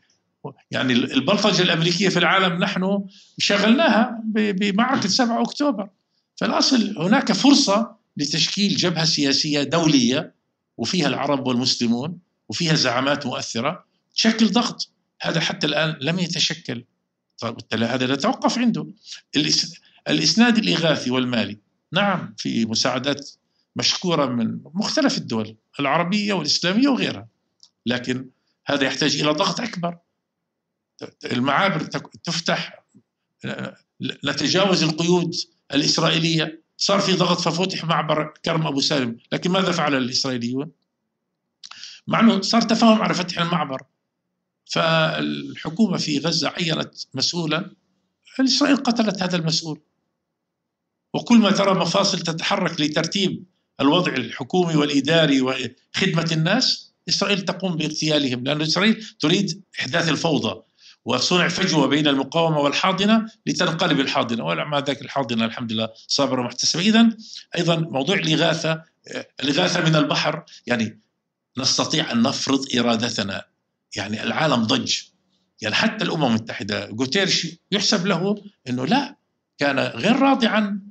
يعني البلطجة الأمريكية في العالم نحن شغلناها بمعركة 7 أكتوبر. فالأصل هناك فرصة لتشكيل جبهة سياسية دولية وفيها العرب والمسلمون وفيها زعامات مؤثرة تشكل ضغط. هذا حتى الآن لم يتشكل. طيب هذا نتوقف عنده. الإسناد الإغاثي والمالي. نعم في مساعدات مشكورة من مختلف الدول العربية والإسلامية وغيرها. لكن هذا يحتاج إلى ضغط أكبر. المعابر تفتح نتجاوز القيود الإسرائيلية. صار في ضغط ففتح معبر كرم أبو سالم. لكن ماذا فعل الإسرائيليون؟ مع إنه صار تفاهم على فتح المعبر. فالحكومة في غزة عينت مسؤولا. اسرائيل قتلت هذا المسؤول. وكل ما ترى مفاصل تتحرك لترتيب الوضع الحكومي والإداري وخدمة الناس إسرائيل تقوم باغتيالهم لأن إسرائيل تريد إحداث الفوضى وصنع فجوة بين المقاومة والحاضنة لتنقلب الحاضنة ومع ذلك الحاضنة الحمد لله صابرة ومحتسبه اذا أيضا موضوع الإغاثة الإغاثة من البحر يعني نستطيع أن نفرض إرادتنا يعني العالم ضج. يعني حتى الأمم المتحدة جوتيرش يحسب له إنه لا كان غير راضي عن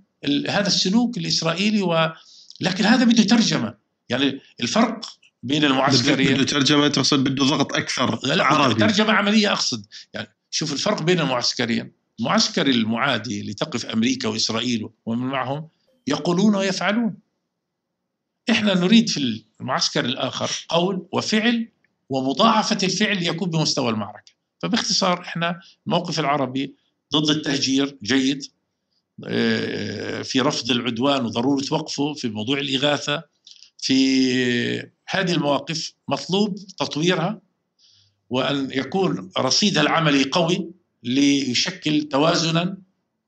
هذا السلوك الإسرائيلي و لكن هذا بده ترجمة. يعني الفرق بين المعسكرين بده ترجمة تقصد بده ضغط أكثر لا عربي ترجمة عملية أقصد. يعني شوف الفرق بين المعسكرين. المعسكر المعادي اللي تقف أمريكا وإسرائيل ومن معهم يقولون ويفعلون. إحنا نريد في المعسكر الآخر قول وفعل ومضاعفة الفعل يكون بمستوى المعركة. فباختصار إحنا الموقف العربي ضد التهجير جيد. في رفض العدوان وضرورة وقفه في موضوع الإغاثة في هذه المواقف مطلوب تطويرها وأن يكون رصيدها العملي قوي ليشكل توازنا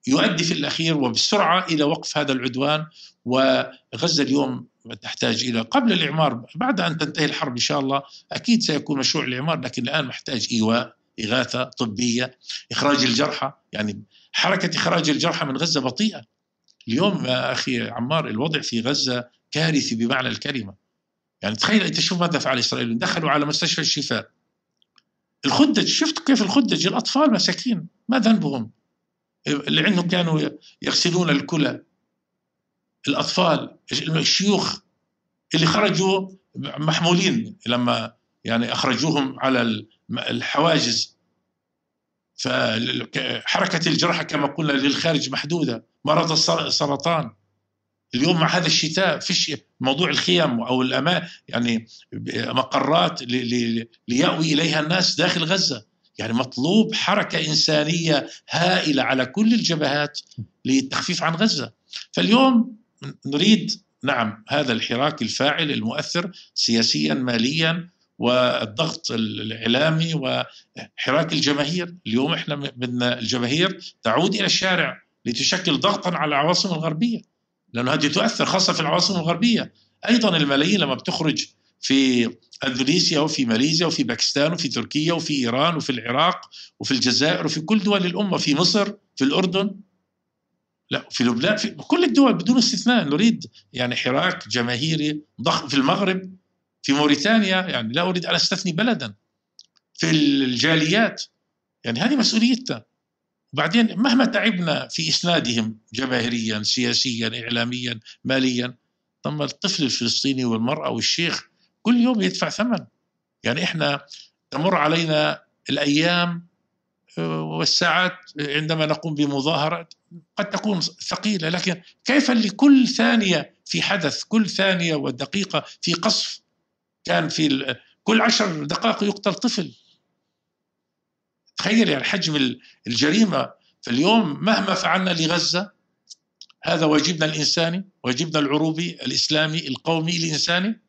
يؤدي في الأخير وبسرعة إلى وقف هذا العدوان. وغزة اليوم تحتاج إلى قبل الإعمار بعد أن تنتهي الحرب إن شاء الله أكيد سيكون مشروع الإعمار لكن الآن محتاج إيواء إغاثة طبية إخراج الجرحى. يعني حركة إخراج الجرحى من غزة بطيئة. اليوم يا أخي عمار الوضع في غزة كارثي بمعنى الكلمة. يعني تخيل أنت شوف ماذا فعل إسرائيل. دخلوا على مستشفى الشفاء. الخدج شفت كيف الخدج؟ الأطفال مساكين. ما ذنبهم؟ اللي عندهم كانوا يغسلون الكلى. الأطفال الشيوخ اللي خرجوا محمولين لما يعني أخرجوهم على الحواجز. فحركة الجراحة كما قلنا للخارج محدودة. مرض السرطان. اليوم مع هذا الشتاء فيش موضوع الخيم أو الامان يعني مقرات ليأوي إليها الناس داخل غزة. يعني مطلوب حركة إنسانية هائلة على كل الجبهات للتخفيف عن غزة. فاليوم نريد نعم هذا الحراك الفاعل المؤثر سياسيا ماليا والضغط الإعلامي وحراك الجماهير. اليوم إحنا بدنا الجماهير تعود إلى الشارع لتشكل ضغطا على العواصم الغربية لأنه هذه تؤثر خاصة في العواصم الغربية. أيضا الملايين لما بتخرج في أندونيسيا وفي ماليزيا وفي باكستان وفي تركيا وفي إيران وفي العراق وفي الجزائر وفي كل دول الأمة في مصر في الأردن لا في لبنان في كل الدول بدون استثناء. نريد يعني حراك جماهيري ضخم في المغرب. في موريتانيا يعني لا أريد أن أستثني بلدا في الجاليات. يعني هذه مسؤوليتنا. وبعدين مهما تعبنا في إسنادهم جماهيريا سياسيا اعلاميا ماليا ثم الطفل الفلسطيني والمرأة والشيخ كل يوم يدفع ثمن. يعني إحنا تمر علينا الأيام آه، والساعات عندما نقوم بمظاهرة قد تكون ثقيلة لكن كيف لكل ثانية في حدث كل ثانية ودقيقة في قصف كان في كل عشر دقائق يقتل طفل. تخيل يعني حجم الجريمة فاليوم مهما فعلنا لغزة هذا واجبنا الإنساني واجبنا العروبي الإسلامي القومي الإنساني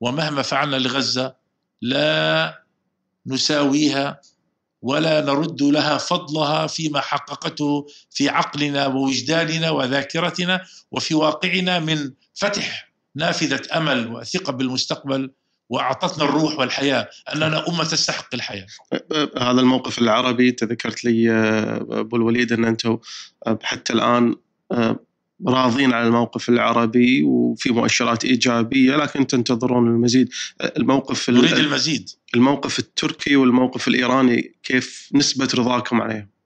ومهما فعلنا لغزة لا نساويها ولا نرد لها فضلها فيما حققته في عقلنا ووجداننا وذاكرتنا وفي واقعنا من فتح نافذة أمل وثقة بالمستقبل وأعطتنا الروح والحياة أننا أمة تستحق الحياة. هذا الموقف العربي تذكرت لي أبو الوليد أن أنتم حتى الآن راضين على الموقف العربي وفي مؤشرات إيجابية لكن تنتظرون المزيد الموقف نريد المزيد الموقف التركي والموقف الإيراني كيف نسبة رضاكم عليه؟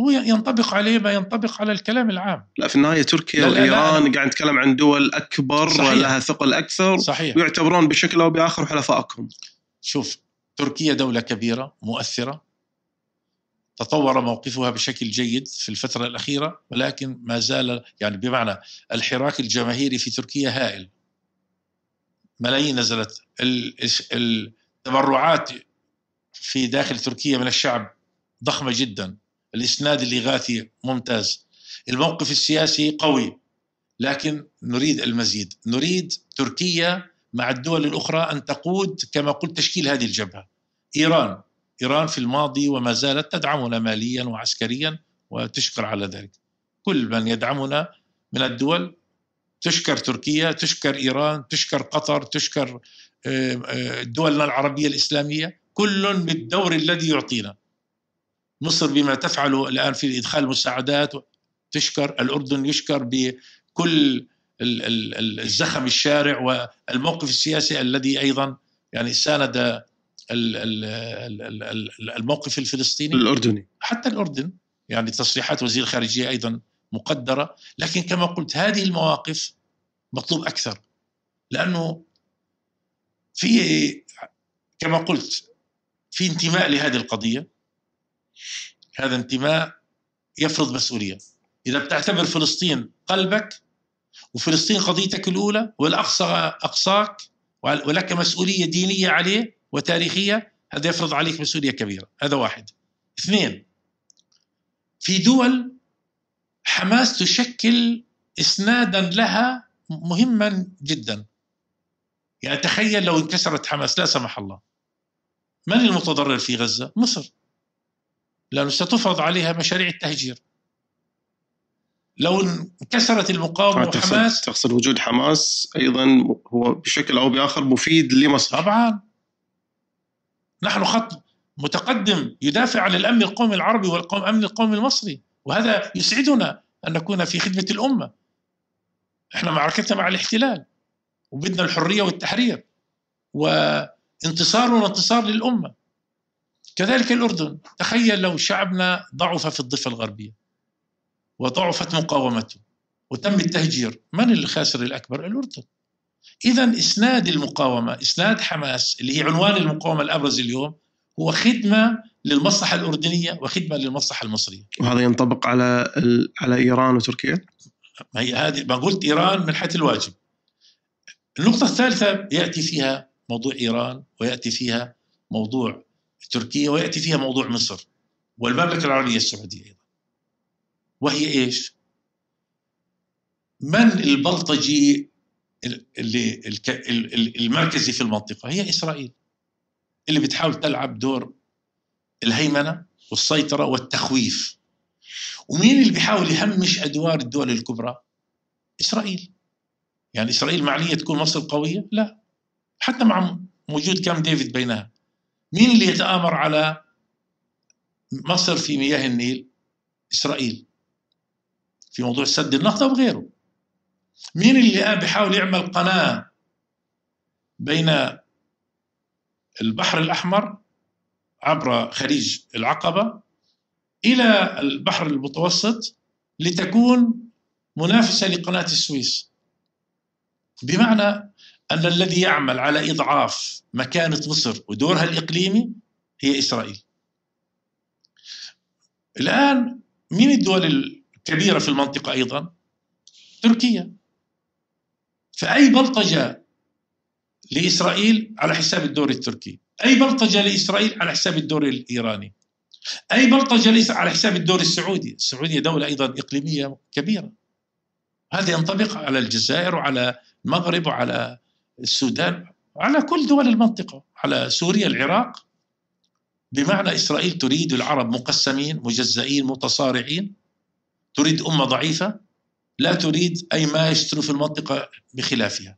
هو ينطبق عليه ما ينطبق على الكلام العام. لا في النهاية تركيا وإيران قاعد نتكلم عن دول أكبر صحيح. ولها ثقل أكثر. صحيح. ويعتبرون بشكل أو بآخر حلفائكم. شوف تركيا دولة كبيرة مؤثرة. تطور موقفها بشكل جيد في الفترة الأخيرة ولكن ما زال يعني بمعنى الحراك الجماهيري في تركيا هائل. ملايين نزلت التبرعات في داخل تركيا من الشعب ضخمة جدا. الإسناد الإغاثي ممتاز. الموقف السياسي قوي لكن نريد المزيد. نريد تركيا مع الدول الأخرى أن تقود كما قلت تشكيل هذه الجبهة. إيران إيران في الماضي وما زالت تدعمنا ماليا وعسكريا وتشكر على ذلك. كل من يدعمنا من الدول تشكر تركيا تشكر إيران تشكر قطر تشكر آه، آه، دولنا العربية الإسلامية. كل بالدور الذي يعطينا. مصر بما تفعله الآن في إدخال المساعدات تشكر الأردن يشكر بكل الزخم الشارع والموقف السياسي الذي أيضا يعني ساند الموقف الفلسطيني. الأردني. حتى الأردن يعني تصريحات وزير الخارجية أيضا مقدرة. لكن كما قلت هذه المواقف مطلوب أكثر. لأنه في كما قلت في انتماء لهذه القضية. هذا انتماء يفرض مسؤولية. إذا بتعتبر فلسطين قلبك وفلسطين قضيتك الأولى والأقصى أقصاك ولك مسؤولية دينية عليه وتاريخية هذا يفرض عليك مسؤولية كبيرة. هذا واحد. اثنين في دول حماس تشكل إسنادا لها مهما جدا. يعني تخيل لو انكسرت حماس لا سمح الله. من المتضرر في غزة؟ مصر. لأنه ستفرض عليها مشاريع التهجير. لو انكسرت المقاومة وحماس تقصد وجود حماس أيضا هو بشكل أو بآخر مفيد لمصر. طبعا. نحن خط متقدم يدافع عن الأمن القومي العربي والامن القومي المصري وهذا يسعدنا أن نكون في خدمة الأمة. إحنا معركتنا مع الاحتلال وبدنا الحرية والتحرير وانتصارنا انتصار للأمة. كذلك الأردن. تخيل لو شعبنا ضعف في الضفة الغربية وضعفت مقاومته وتم التهجير. من الخاسر الأكبر؟ الأردن. اذا إسناد المقاومة إسناد حماس اللي هي عنوان المقاومة الأبرز اليوم هو خدمة للمصلحة الأردنية وخدمة للمصلحة المصرية. وهذا ينطبق على على إيران وتركيا؟ ما هي هذه ما قلت إيران من حيث الواجب. النقطة الثالثة يأتي فيها موضوع إيران ويأتي فيها موضوع تركيا ويأتي فيها موضوع مصر والمملكة العربية السعودية أيضا وهي إيش؟ من البلطجي المركزي في المنطقة هي إسرائيل اللي بتحاول تلعب دور الهيمنة والسيطرة والتخويف ومين اللي بيحاول يهمش أدوار الدول الكبرى؟ إسرائيل يعني إسرائيل معنية تكون مصر قوية؟ لا حتى مع وجود كام ديفيد بينها مين اللي يتآمر على مصر في مياه النيل؟ إسرائيل. في موضوع سد النهضه وغيره مين اللي بيحاول يعمل قناة بين البحر الأحمر عبر خليج العقبة إلى البحر المتوسط لتكون منافسة لقناة السويس؟ بمعنى أن الذي يعمل على إضعاف مكانة مصر ودورها الإقليمي هي إسرائيل. الآن من الدول الكبيرة في المنطقة أيضا؟ تركيا. فأي بلطجة لإسرائيل على حساب الدور التركي، أي بلطجة لإسرائيل على حساب الدور الإيراني. أي بلطجة ليس على حساب الدور السعودي، السعودية دولة أيضا إقليمية كبيرة. هذا ينطبق على الجزائر وعلى المغرب وعلى السودان وعلى كل دول المنطقة، على سوريا العراق. بمعنى إسرائيل تريد العرب مقسمين مجزئين متصارعين. تريد أمة ضعيفة. لا تريد أي ما يشتروا في المنطقة بخلافها.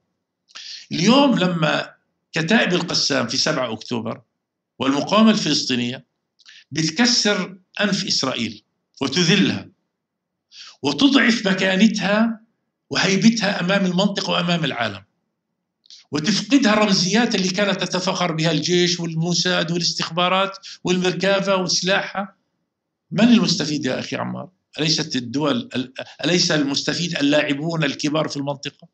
اليوم لما كتائب القسام في 7 أكتوبر والمقاومة الفلسطينية بتكسر أنف إسرائيل وتذلها وتضعف مكانتها وهيبتها أمام المنطقة وأمام العالم. وتفقدها الرمزيات اللي كانت تتفخر بها الجيش والموساد والاستخبارات والمركافة وسلاحها من المستفيد يا أخي عمار؟ أليست الدول أليس المستفيد اللاعبون الكبار في المنطقة؟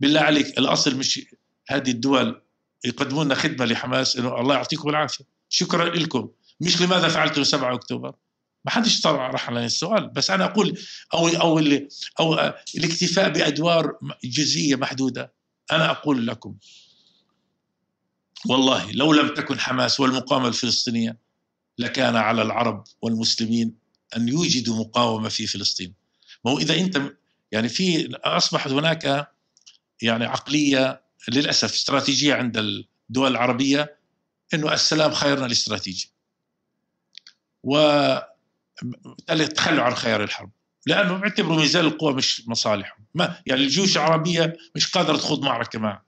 بالله عليك الأصل مش هذه الدول يقدمون خدمة لحماس إنه الله يعطيكم العافية. شكرا لكم. مش لماذا فعلتوا 7 أكتوبر؟ ما حدش طرح على السؤال. بس أنا أقول أو أو أو الاكتفاء بأدوار جزئية محدودة. أنا أقول لكم والله لو لم تكن حماس والمقاومة الفلسطينية لكان على العرب والمسلمين أن يوجدوا مقاومة في فلسطين. ما هو إذا أنت يعني في أصبحت هناك يعني عقلية للأسف استراتيجية عند الدول العربية إنه السلام خيرنا الاستراتيجي وبالتالي تخلوا عن خيار الحرب لأنه بيعتبروا ميزان القوى مش مصالحهم. ما يعني الجيوش العربية مش قادرة تخوض معركة مع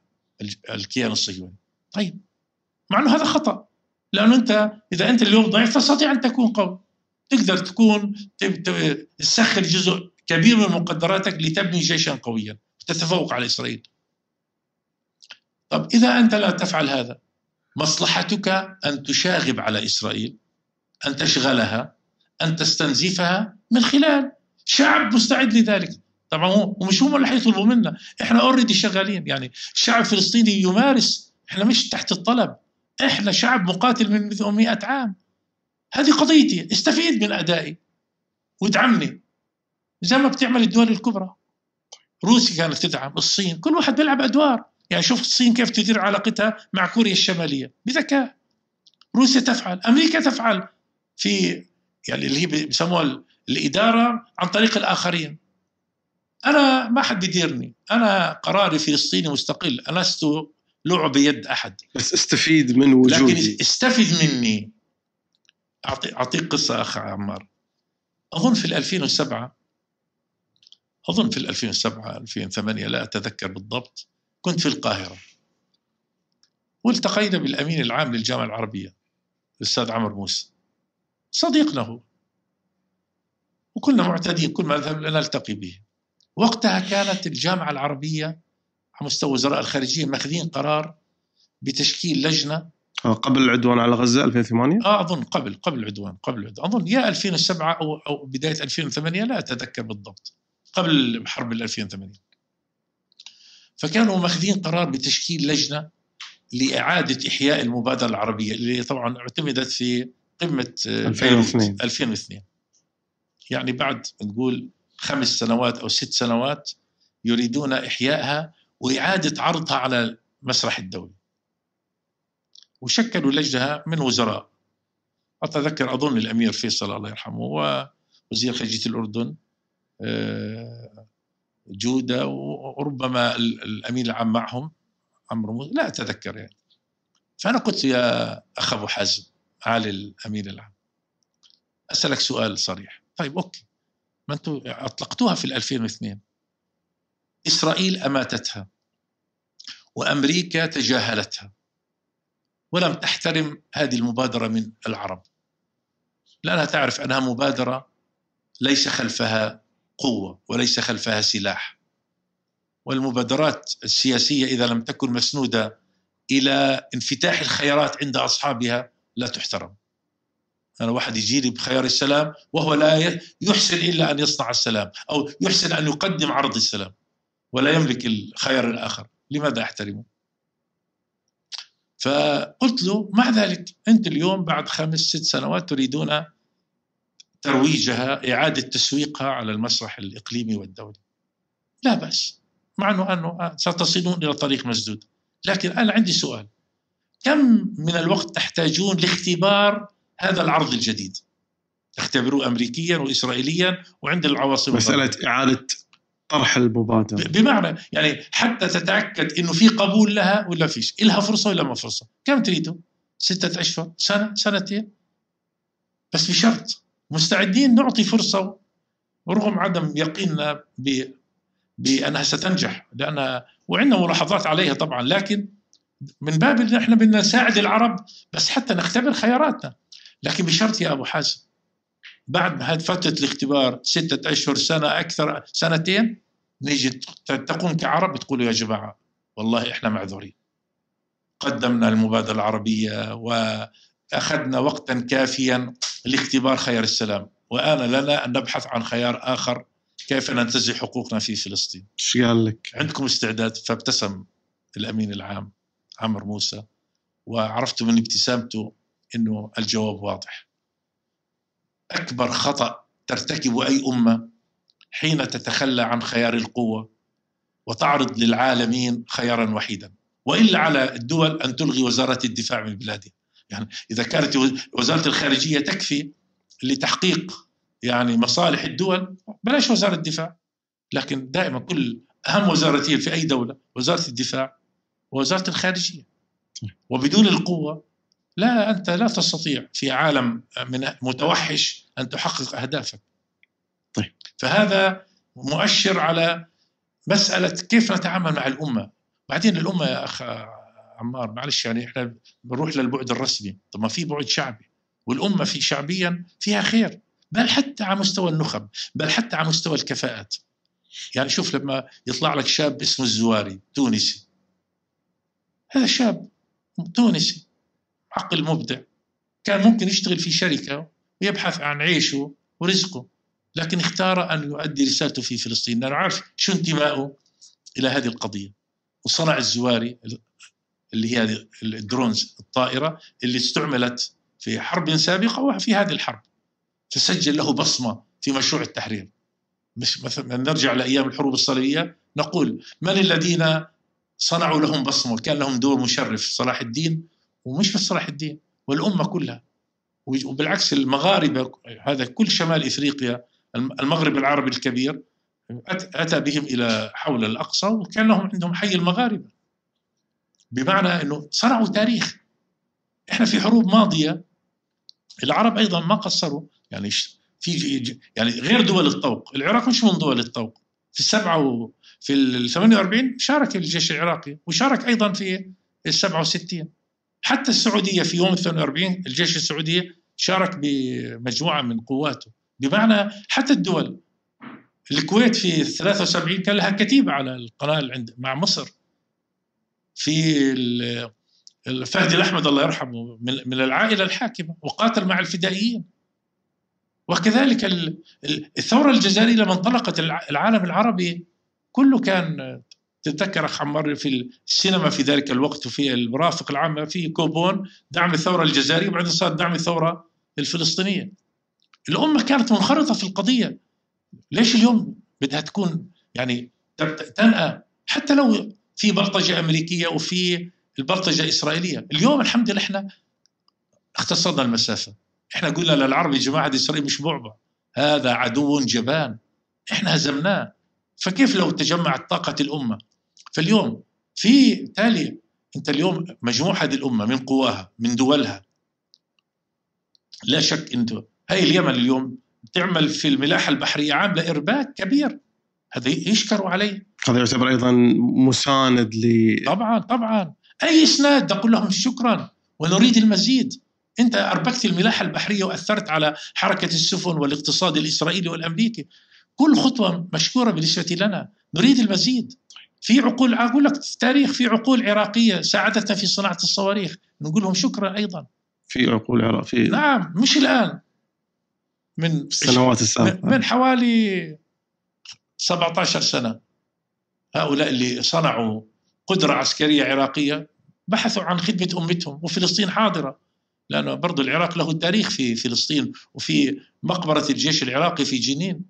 الكيان الصهيوني. طيب. مع إنه هذا خطأ. لأنه أنت إذا أنت اليوم ضعيف تستطيع أن تكون قوي. تقدر تكون تسخر جزء كبير من مقدراتك لتبني جيشا قويا تتفوق على إسرائيل. طب إذا أنت لا تفعل هذا مصلحتك أن تشاغب على إسرائيل أن تشغلها أن تستنزفها من خلال شعب مستعد لذلك. طبعا ومش هم اللي حيطلبوا منا. إحنا اوريدي شغالين. يعني الشعب الفلسطيني يمارس. إحنا مش تحت الطلب. إحنا شعب مقاتل من 100 عام. هذه قضيتي. استفيد من أدائي. وادعمني. زي ما بتعمل الدول الكبرى. روسيا كانت تدعم. الصين. كل واحد بيلعب أدوار. يعني شوف الصين كيف تدير علاقتها مع كوريا الشمالية. بذكاء. روسيا تفعل. أمريكا تفعل. في يعني اللي هي بيسموها الإدارة عن طريق الآخرين. أنا ما حد بيديرني أنا قراري فلسطيني مستقل. أنا لست لعب بيد أحد. بس استفيد من وجودي. لكن استفد مني. أعطيك قصة أخ عمار. أظن في 2007 أظن في 2007 2008 لا أتذكر بالضبط كنت في القاهرة. والتقينا بالأمين العام للجامعة العربية الأستاذ عمر موسى. صديقنا هو وكنا معتادين كل ما نذهب نلتقي به. وقتها كانت الجامعة العربية على مستوى وزراء الخارجية ماخذين قرار بتشكيل لجنة. قبل العدوان على غزة 2008 آه أظن قبل قبل العدوان قبل العدوان. أظن يا 2007 أو أو بداية 2008 لا أتذكر بالضبط قبل حرب 2008 فكانوا ماخذين قرار بتشكيل لجنة لإعادة إحياء المبادرة العربية اللي طبعا اعتمدت في قمة 2002 2002 يعني بعد نقول خمس سنوات أو ست سنوات يريدون إحيائها وإعادة عرضها على المسرح الدولي. وشكلوا لجنة من وزراء. أتذكر أظن الأمير فيصل الله يرحمه ووزير خارجيه الأردن آه، جودة وربما الامين العام معهم عمرو لا أتذكر يعني. فأنا قلت يا أخ أبو حازم معالي الامين العام أسألك سؤال صريح. طيب okay. ما أنتم أطلقتوها في 2002 إسرائيل أماتتها وأمريكا تجاهلتها ولم تحترم هذه المبادرة من العرب. لانها تعرف أنها مبادرة ليس خلفها قوة وليس خلفها سلاح. والمبادرات السياسية إذا لم تكن مسنودة إلى انفتاح الخيارات عند أصحابها لا تحترم. أنا واحد يجي لي بخيار السلام وهو لا يحسن إلا أن يصنع السلام أو يحسن أن يقدم عرض السلام ولا يملك الخيار الآخر. لماذا أحترمه؟ فقلت له مع ذلك أنت اليوم بعد خمس ست سنوات تريدون ترويجها إعادة تسويقها على المسرح الإقليمي والدولي. لا بأس. مع أنه, أنه ستصلون إلى طريق مسدود. لكن أنا عندي سؤال. كم من الوقت تحتاجون لاختبار هذا العرض الجديد. اختبروه أمريكيا وإسرائيليا وعند العواصم مسألة إعادة طرح المبادرة. بمعنى يعني حتى تتأكد أنه في قبول لها ولا فيش. إلها فرصة ولا ما فرصة. كم تريدوا؟ ستة أشهر؟ سنة؟ سنتين؟ بس بشرط. مستعدين نعطي فرصة ورغم عدم يقيننا بأنها ستنجح. لأن وعندنا ملاحظات عليها طبعا. لكن من باب إن إحنا بدنا نساعد العرب بس حتى نختبر خياراتنا. لكن بشرط يا أبو حازم بعد هذه فترة الاختبار ستة أشهر سنة أكثر سنتين نيجي تقوم كعرب تقولوا يا جماعة والله إحنا معذورين. قدمنا المبادرة العربية وأخذنا وقتا كافيا لاختبار خيار السلام. وآن لنا أن نبحث عن خيار آخر كيف ننتزع حقوقنا في فلسطين. إيش قال لك؟ عندكم استعداد؟ فابتسم الأمين العام عمر موسى وعرفت من ابتسامته إنه الجواب واضح. أكبر خطأ ترتكب أي أمة حين تتخلى عن خيار القوة وتعرض للعالمين خيارا وحيدا. وإلا على الدول أن تلغي وزارة الدفاع من بلادها. يعني إذا كانت وزارة الخارجية تكفي لتحقيق يعني مصالح الدول بلاش وزارة الدفاع. لكن دائما كل أهم وزارتين في أي دولة وزارة الدفاع ووزارة الخارجية. وبدون القوة لا أنت لا تستطيع في عالم من متوحش أن تحقق أهدافك. طيب. فهذا مؤشر على مسألة كيف نتعامل مع الأمة. بعدين الأمة يا أخ عمار معلش يعني إحنا بنروح للبعد الرسمي. طب ما في بعد شعبي. والأمة في شعبيا فيها خير بل حتى على مستوى النخب بل حتى على مستوى الكفاءات. يعني شوف لما يطلع لك شاب اسمه الزواري تونسي. هذا شاب تونسي. عقل مبدع كان ممكن يشتغل في شركة ويبحث عن عيشه ورزقه لكن اختار أن يؤدي رسالته في فلسطين. لأنه عارف شو انتمائه إلى هذه القضية. وصنع الزواري اللي هي الدرونز الطائرة اللي استعملت في حرب سابقة وفي هذه الحرب. فسجل له بصمة في مشروع التحرير. مش مثلا نرجع لأيام الحروب الصليبية نقول من الذين صنعوا لهم بصمة؟ وكان لهم دور مشرف صلاح الدين ومش بس صلاح الدين والأمة كلها. وبالعكس المغاربة هذا كل شمال إفريقيا المغرب العربي الكبير أتى بهم إلى حول الأقصى وكان لهم عندهم حي المغاربة بمعنى أنه صنعوا تاريخ. إحنا في حروب ماضية العرب أيضا ما قصروا. يعني في يعني غير دول الطوق. العراق مش من دول الطوق. في السبعة و في ال 48 شارك الجيش العراقي وشارك أيضا في ال 67 حتى السعودية في يوم 42 الجيش السعودي شارك بمجموعة من قواته. بمعنى حتى الدول الكويت في 73 كان لها كتيبة على القناة عند مع مصر. في الفهد الأحمد الله يرحمه من العائلة الحاكمة وقاتل مع الفدائيين. وكذلك الثورة الجزائرية لما انطلقت العالم العربي كله كان تتذكر أخ عمار في السينما في ذلك الوقت وفي المرافق العامه في كوبون دعم الثورة الجزائرية وبعدين صار دعم الثورة الفلسطينية. الأمة كانت منخرطة في القضية. ليش اليوم بدها تكون يعني تنأى حتى لو في بلطجة أمريكية وفي البلطجة الاسرائيليه، اليوم الحمد لله إحنا اختصرنا المسافة. إحنا قلنا للعرب يا جماعة إسرائيل مش بعبع هذا عدو جبان إحنا هزمناه فكيف لو تجمعت طاقة الأمة فاليوم في تالي أنت اليوم مجموعة هذه الأمة من قواها من دولها. لا شك أنت هاي اليمن اليوم تعمل في الملاحة البحرية عاملة إرباك كبير. هذا يشكروا عليه هذا يعتبر أيضا مساند ل طبعا طبعا. أي إسناد؟ أقول لهم شكرا. ونريد المزيد. أنت أربكت الملاحة البحرية وأثرت على حركة السفن والاقتصاد الإسرائيلي والأمريكي. كل خطوة مشكورة بالنسبة لنا. نريد المزيد. في عقول أقول لك في التاريخ في عقول عراقية ساعدتنا في صناعة الصواريخ. نقول لهم شكرا أيضا. في عقول عراق في نعم مش الآن. من السنوات السابقة. من حوالي 17 سنة هؤلاء اللي صنعوا قدرة عسكرية عراقية بحثوا عن خدمة أمتهم وفلسطين حاضرة لأنه برضو العراق له تاريخ في فلسطين وفي مقبرة الجيش العراقي في جنين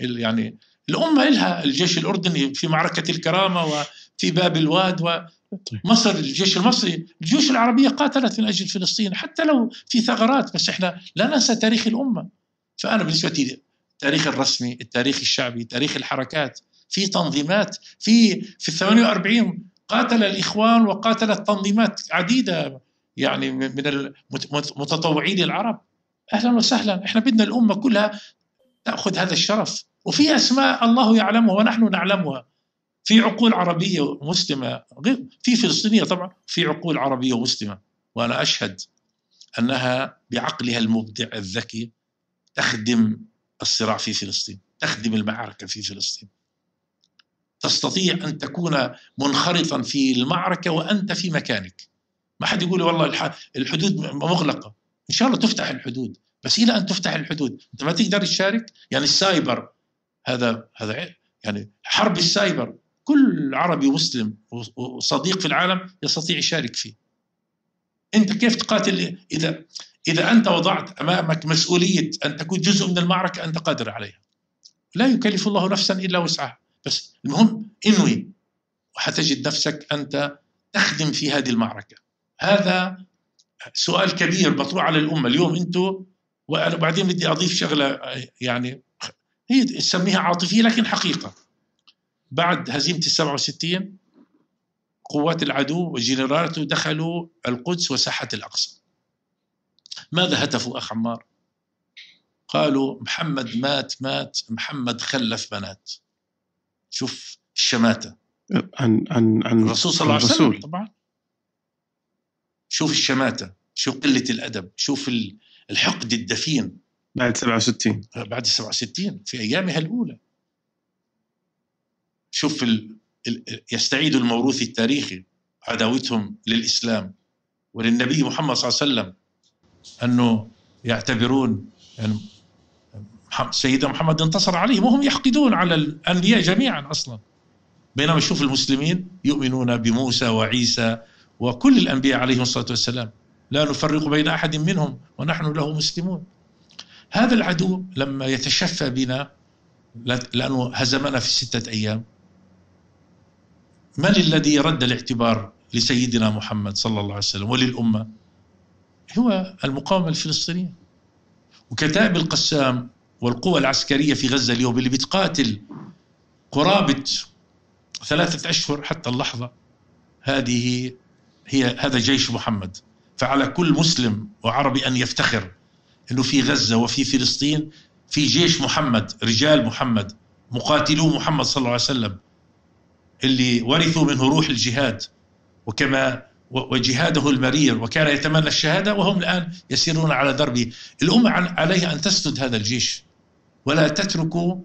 يعني الأمة لها الجيش الأردني في معركة الكرامة وفي باب الواد ومصر الجيش المصري الجيوش العربية قاتلت من أجل فلسطين حتى لو في ثغرات بس إحنا لا ننسى تاريخ الأمة. فأنا بالنسبة لي التاريخ الرسمي التاريخ الشعبي تاريخ الحركات في تنظيمات في في ال 48 قاتل الإخوان وقاتلت تنظيمات عديدة يعني من المتطوعين العرب. أهلا وسهلا إحنا بدنا الأمة كلها تأخذ هذا الشرف. وفي أسماء الله يعلمها ونحن نعلمها. في عقول عربية مسلمه في فلسطينية طبعا في عقول عربية مسلمه وأنا أشهد أنها بعقلها المبدع الذكي تخدم الصراع في فلسطين تخدم المعركة في فلسطين. تستطيع أن تكون منخرطا في المعركة وأنت في مكانك. ما حد يقول والله الحدود مغلقة. إن شاء الله تفتح الحدود. بس إلى أن تفتح الحدود أنت ما تقدر تشارك؟ يعني السايبر هذا هذا يعني حرب السايبر. كل عربي مسلم وصديق في العالم يستطيع يشارك فيه. أنت كيف تقاتل؟ إذا إذا أنت وضعت أمامك مسؤولية أن تكون جزء من المعركة أنت قادر عليها. لا يكلف الله نفسا إلا وسعها. بس المهم إنوي وحتجد نفسك أنت تخدم في هذه المعركة. هذا سؤال كبير مطروح على الأمة. اليوم أنتم وأنا بعدين بدي أضيف شغلة يعني هي تسميها عاطفية لكن حقيقة. بعد هزيمة ال 67 قوات العدو وجنرالاته دخلوا القدس وساحة الأقصى. ماذا هتفوا أخ عمار؟ قالوا محمد مات مات محمد خلف بنات. شوف الشماتة. عن عن عن الرسول صلى الله عليه وسلم طبعا. شوف الشماتة شوف قلة الأدب شوف الحقد الدفين. بعد 67 بعد 67 في أيامها الأولى. شوف ال... ال... يستعيد الموروث التاريخي عداوتهم للإسلام وللنبي محمد صلى الله عليه وسلم أنه يعتبرون يعني سيدنا محمد انتصر عليهم وهم يحقدون على الأنبياء جميعا أصلا. بينما شوف المسلمين يؤمنون بموسى وعيسى وكل الأنبياء عليهم الصلاة والسلام. لا نفرق بين أحد منهم ونحن له مسلمون. هذا العدو لما يتشفى بنا لأنه هزمنا في ستة أيام. من الذي رد الاعتبار لسيدنا محمد صلى الله عليه وسلم وللأمة؟ هو المقاومة الفلسطينية. وكتائب القسام والقوى العسكرية في غزة اليوم اللي بتقاتل قرابة ثلاثة أشهر حتى اللحظة هذه هي هذا جيش محمد. فعلى كل مسلم وعربي أن يفتخر إنه في غزة وفي فلسطين في جيش محمد رجال محمد مقاتلو محمد صلى الله عليه وسلم اللي ورثوا منه روح الجهاد وكما وجهاده المرير وكان يتمنى الشهادة وهم الآن يسيرون على دربه الأمة عليها أن تسدد هذا الجيش ولا تترك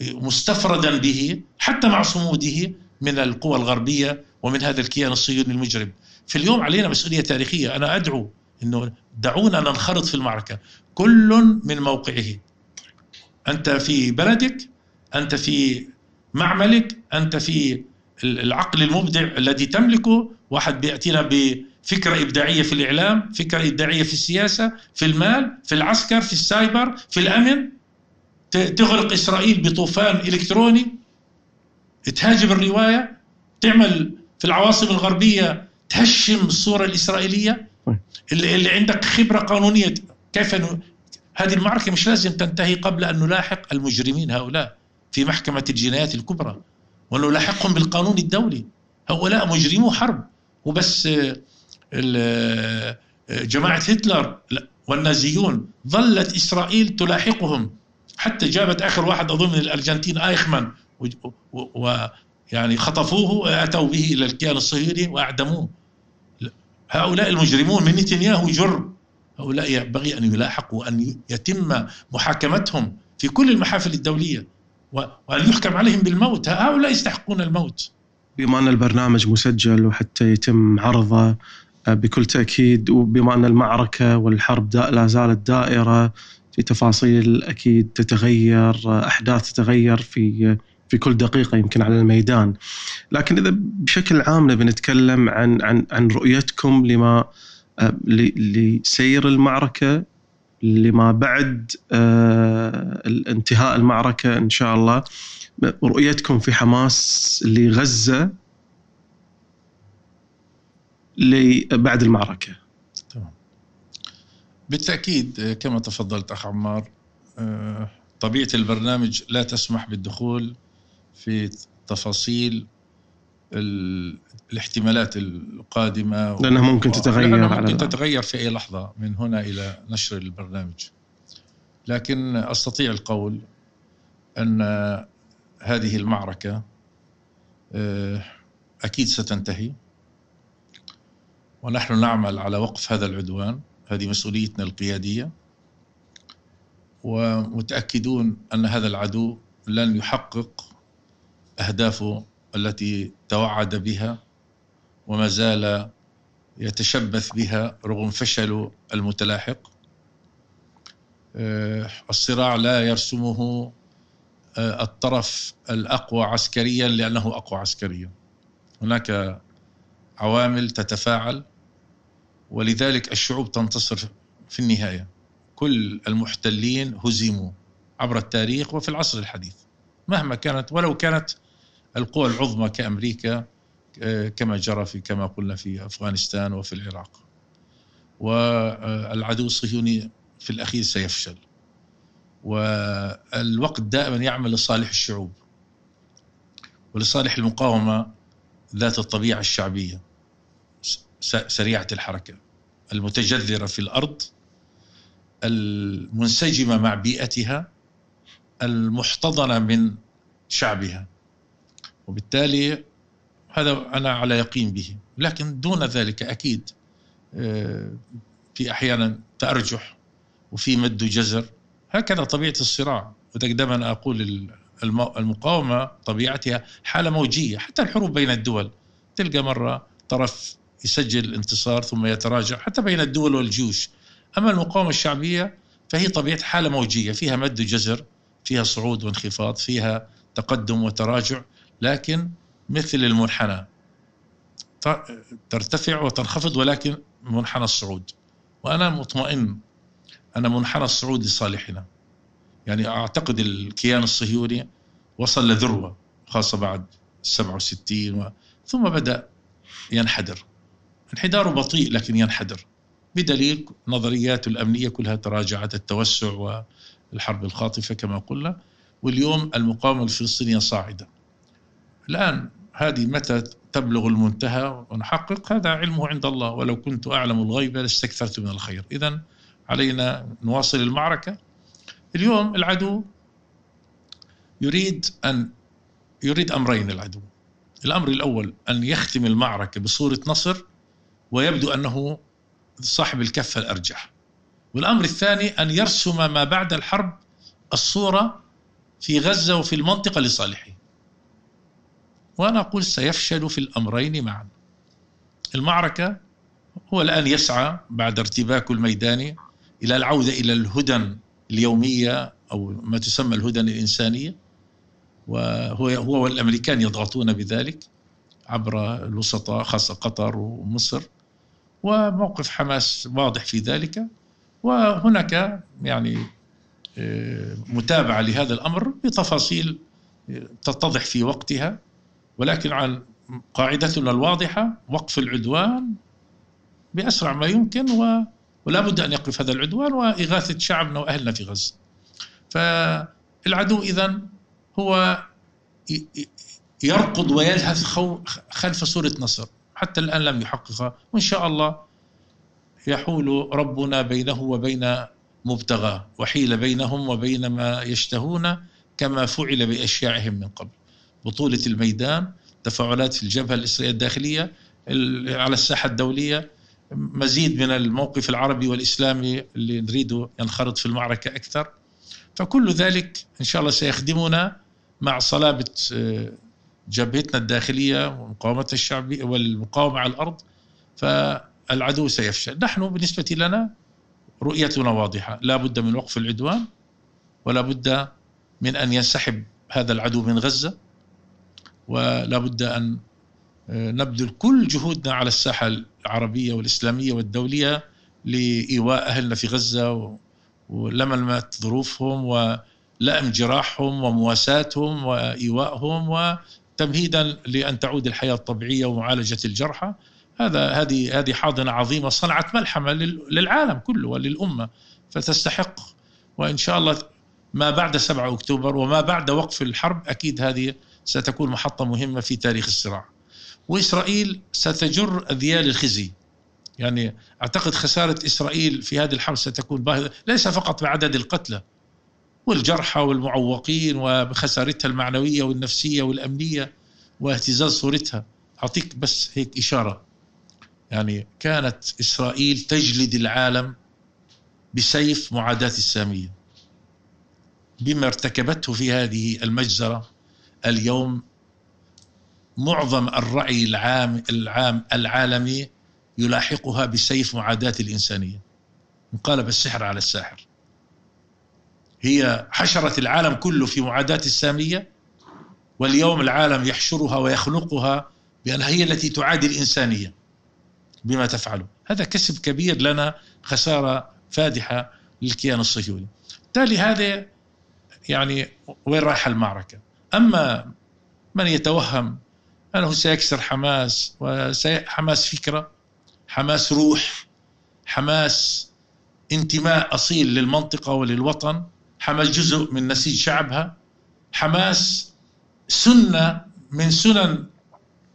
مستفردا به حتى مع صموده من القوى الغربية ومن هذا الكيان الصهيوني المجرم. في اليوم علينا مسؤولية تاريخية. أنا أدعو إنه دعونا ننخرط في المعركة. كل من موقعه. أنت في بلدك أنت في معملك أنت في العقل المبدع الذي تملكه. واحد بيأتينا بفكرة إبداعية في الإعلام فكرة إبداعية في السياسة في المال في العسكر في السايبر في الأمن. تغرق إسرائيل بطوفان إلكتروني. تهاجم الرواية. تعمل في العواصم الغربية تهشم الصورة الإسرائيلية. اللي, اللي عندك خبرة قانونية كيف أنه هذه المعركة مش لازم تنتهي قبل أن نلاحق المجرمين هؤلاء في محكمة الجنايات الكبرى ونلاحقهم بالقانون الدولي. هؤلاء مجرمو حرب. وبس آه، آه، جماعة هتلر والنازيون ظلت إسرائيل تلاحقهم. حتى جابت آخر واحد أظن من الأرجنتين آيخمان ويعني خطفوه واتوا به إلى الكيان الصهيوني وأعدموه. هؤلاء المجرمون من نتنياهو جرم. هؤلاء ينبغي أن يلاحقوا ان يتم محاكمتهم في كل المحافل الدولية وأن يحكم عليهم بالموت. هؤلاء يستحقون الموت. بما أن البرنامج مسجل وحتى يتم عرضه آه، بكل تأكيد وبما أن المعركة والحرب لا زالت دائرة في تفاصيل أكيد تتغير آه، أحداث تتغير في في كل دقيقة يمكن على الميدان. لكن إذا بشكل عام نبي نتكلم عن عن عن رؤيتكم لما آه، لسير المعركة لما بعد انتهاء المعركة إن شاء الله. رؤيتكم في حماس لغزة بعد المعركة. تمام. بالتأكيد كما تفضلت أخ عمار آه، طبيعة البرنامج لا تسمح بالدخول في تفاصيل الاحتمالات القادمة. لأنها ممكن تتغير لأنها ممكن تتغير في أي لحظة من هنا إلى نشر البرنامج. لكن أستطيع القول أن هذه المعركة آه، أكيد ستنتهي. ونحن نعمل على وقف هذا العدوان هذه مسؤوليتنا القيادية. ومتأكدون أن هذا العدو لن يحقق أهدافه التي توعد بها وما زال يتشبث بها رغم فشله المتلاحق. آه، الصراع لا يرسمه آه، الطرف الأقوى عسكريا لأنه أقوى عسكريا. هناك عوامل تتفاعل ولذلك الشعوب تنتصر في النهاية. كل المحتلين هزموا عبر التاريخ وفي العصر الحديث مهما كانت ولو كانت القوى العظمى كأمريكا آه، كما جرى في كما قلنا في أفغانستان وفي العراق. والعدو الصهيوني في الأخير سيفشل. والوقت دائما يعمل لصالح الشعوب ولصالح المقاومة ذات الطبيعة الشعبية سريعة الحركة. المتجذرة في الأرض المنسجمة مع بيئتها المحتضنة من شعبها. وبالتالي هذا أنا على يقين به. لكن دون ذلك أكيد آه، في أحيانا تأرجح وفي مد وجزر هكذا طبيعة الصراع. ودائما أقول المقاومة طبيعتها حالة موجية. حتى الحروب بين الدول. تلقى مرة طرف يسجل انتصار ثم يتراجع. حتى بين الدول والجيوش. أما المقاومة الشعبية فهي طبيعة حالة موجية. فيها مد وجزر فيها صعود وانخفاض فيها تقدم وتراجع. لكن مثل المنحنى. ترتفع وتنخفض ولكن منحنى الصعود. وأنا مطمئن أن منحنى الصعود لصالحنا. يعني أعتقد الكيان الصهيوني وصل لذروة خاصة بعد 67 و... ثم بدأ ينحدر. انحداره بطيء لكن ينحدر. بدليل نظرياته الأمنية كلها تراجعت التوسع والحرب الخاطفة كما قلنا. واليوم المقاومة الفلسطينية صاعدة. الآن هذه متى تبلغ المنتهى؟ ونحقق هذا علمه عند الله. ولو كنت أعلم الغيب لاستكثرت من الخير. إذا علينا نواصل المعركة. اليوم العدو يريد أن يريد أمرين العدو. الأمر الأول أن يختم المعركة بصورة نصر ويبدو أنه صاحب الكفة الأرجح. والأمر الثاني أن يرسم ما بعد الحرب الصورة في غزة وفي المنطقة لصالحه. وأنا أقول سيفشل في الأمرين معا. المعركة هو الآن يسعى بعد ارتباكه الميداني إلى العودة إلى الهدن اليومية أو ما تسمى الهدن الإنسانية وهو هو والأمريكان يضغطون بذلك عبر الوسطاء خاصة قطر ومصر وموقف حماس واضح في ذلك وهناك يعني آه، متابعة لهذا الأمر بتفاصيل تتضح في وقتها. ولكن عن قاعدتنا الواضحة وقف العدوان بأسرع ما يمكن و ولا بد أن يقف هذا العدوان وإغاثة شعبنا وأهلنا في غزة. فالعدو إذا هو يرقض ويلهث خلف صورة نصر حتى الآن لم يحققها وإن شاء الله يحول ربنا بينه وبين مبتغاه وحيل بينهم وبين ما يشتهون كما فعل بأشياعهم من قبل. بطولة الميدان تفاعلات في الجبهة الإسرائيلية الداخلية على الساحة الدولية. مزيد من الموقف العربي والإسلامي اللي نريده ينخرط في المعركة أكثر. فكل ذلك إن شاء الله سيخدمنا مع صلابة آه، جبهتنا الداخلية ومقاومة الشعب والمقاومة على الأرض. فالعدو سيفشل. نحن بالنسبة لنا رؤيتنا واضحة. لا بد من وقف العدوان ولا بد من أن ينسحب هذا العدو من غزة. ولا بد أن آه، نبذل كل جهودنا على الساحة العربية والإسلامية والدولية لإيواء أهلنا في غزة ولملمة ظروفهم ولأم جراحهم ومواساتهم وإيوائهم وتمهيدا لأن تعود الحياة الطبيعية ومعالجة الجرحى. هذا هذه هذه حاضنة عظيمة صنعت ملحمة للعالم كله وللأمة فتستحق. وإن شاء الله ما بعد 7 أكتوبر وما بعد وقف الحرب أكيد هذه ستكون محطة مهمة في تاريخ الصراع. وإسرائيل ستجر أذيال الخزي. يعني أعتقد خسارة إسرائيل في هذه الحرب ستكون باهظة. ليس فقط بعدد القتلى والجرحى والمعوقين وبخسارتها المعنوية والنفسية والأمنية واهتزاز صورتها. أعطيك بس هيك إشارة. يعني كانت إسرائيل تجلد العالم بسيف معاداة السامية. بما ارتكبته في هذه المجزرة اليوم معظم الرعي العام العام العالمي يلاحقها بسيف معاداة الإنسانية. انقلب السحر على الساحر. هي حشرت العالم كله في معاداة السامية واليوم العالم يحشرها ويخنقها بأنها هي التي تعادي الإنسانية بما تفعله. هذا كسب كبير لنا خسارة فادحة للكيان الصهيوني. بالتالي هذا يعني وين رايحة المعركة؟ أما من يتوهم أنه سيكسر حماس وحماس فكرة حماس روح حماس انتماء أصيل للمنطقة وللوطن حماس جزء من نسيج شعبها حماس سنة من سنن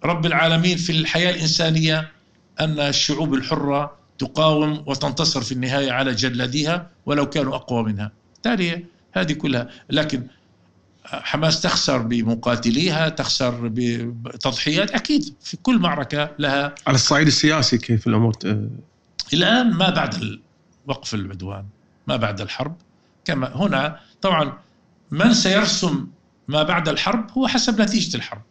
رب العالمين في الحياة الإنسانية أن الشعوب الحرة تقاوم وتنتصر في النهاية على جلاديها ولو كانوا أقوى منها. بالتالي هذه كلها. لكن حماس تخسر بمقاتليها تخسر بتضحيات. أكيد في كل معركة لها على الصعيد السياسي كيف الأمور الآن ما بعد وقف العدوان ما بعد الحرب. كما هنا طبعا من سيرسم ما بعد الحرب هو حسب نتيجة الحرب.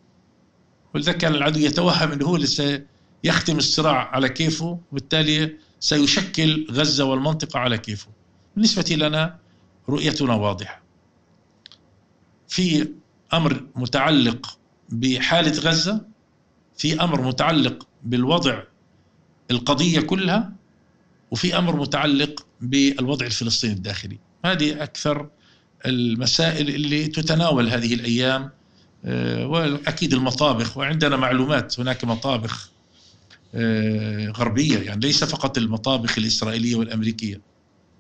ولذلك كان العدو يتوهم إنه هو اللي سيختم الصراع على كيفه وبالتالي سيشكل غزة والمنطقة على كيفه. بالنسبة لنا رؤيتنا واضحة. في أمر متعلق بحالة غزة في أمر متعلق بالوضع القضية كلها وفي أمر متعلق بالوضع الفلسطيني الداخلي. هذه أكثر المسائل اللي تتناول هذه الأيام آه، وأكيد المطابخ وعندنا معلومات هناك مطابخ آه، غربية يعني ليس فقط المطابخ الإسرائيلية والأمريكية.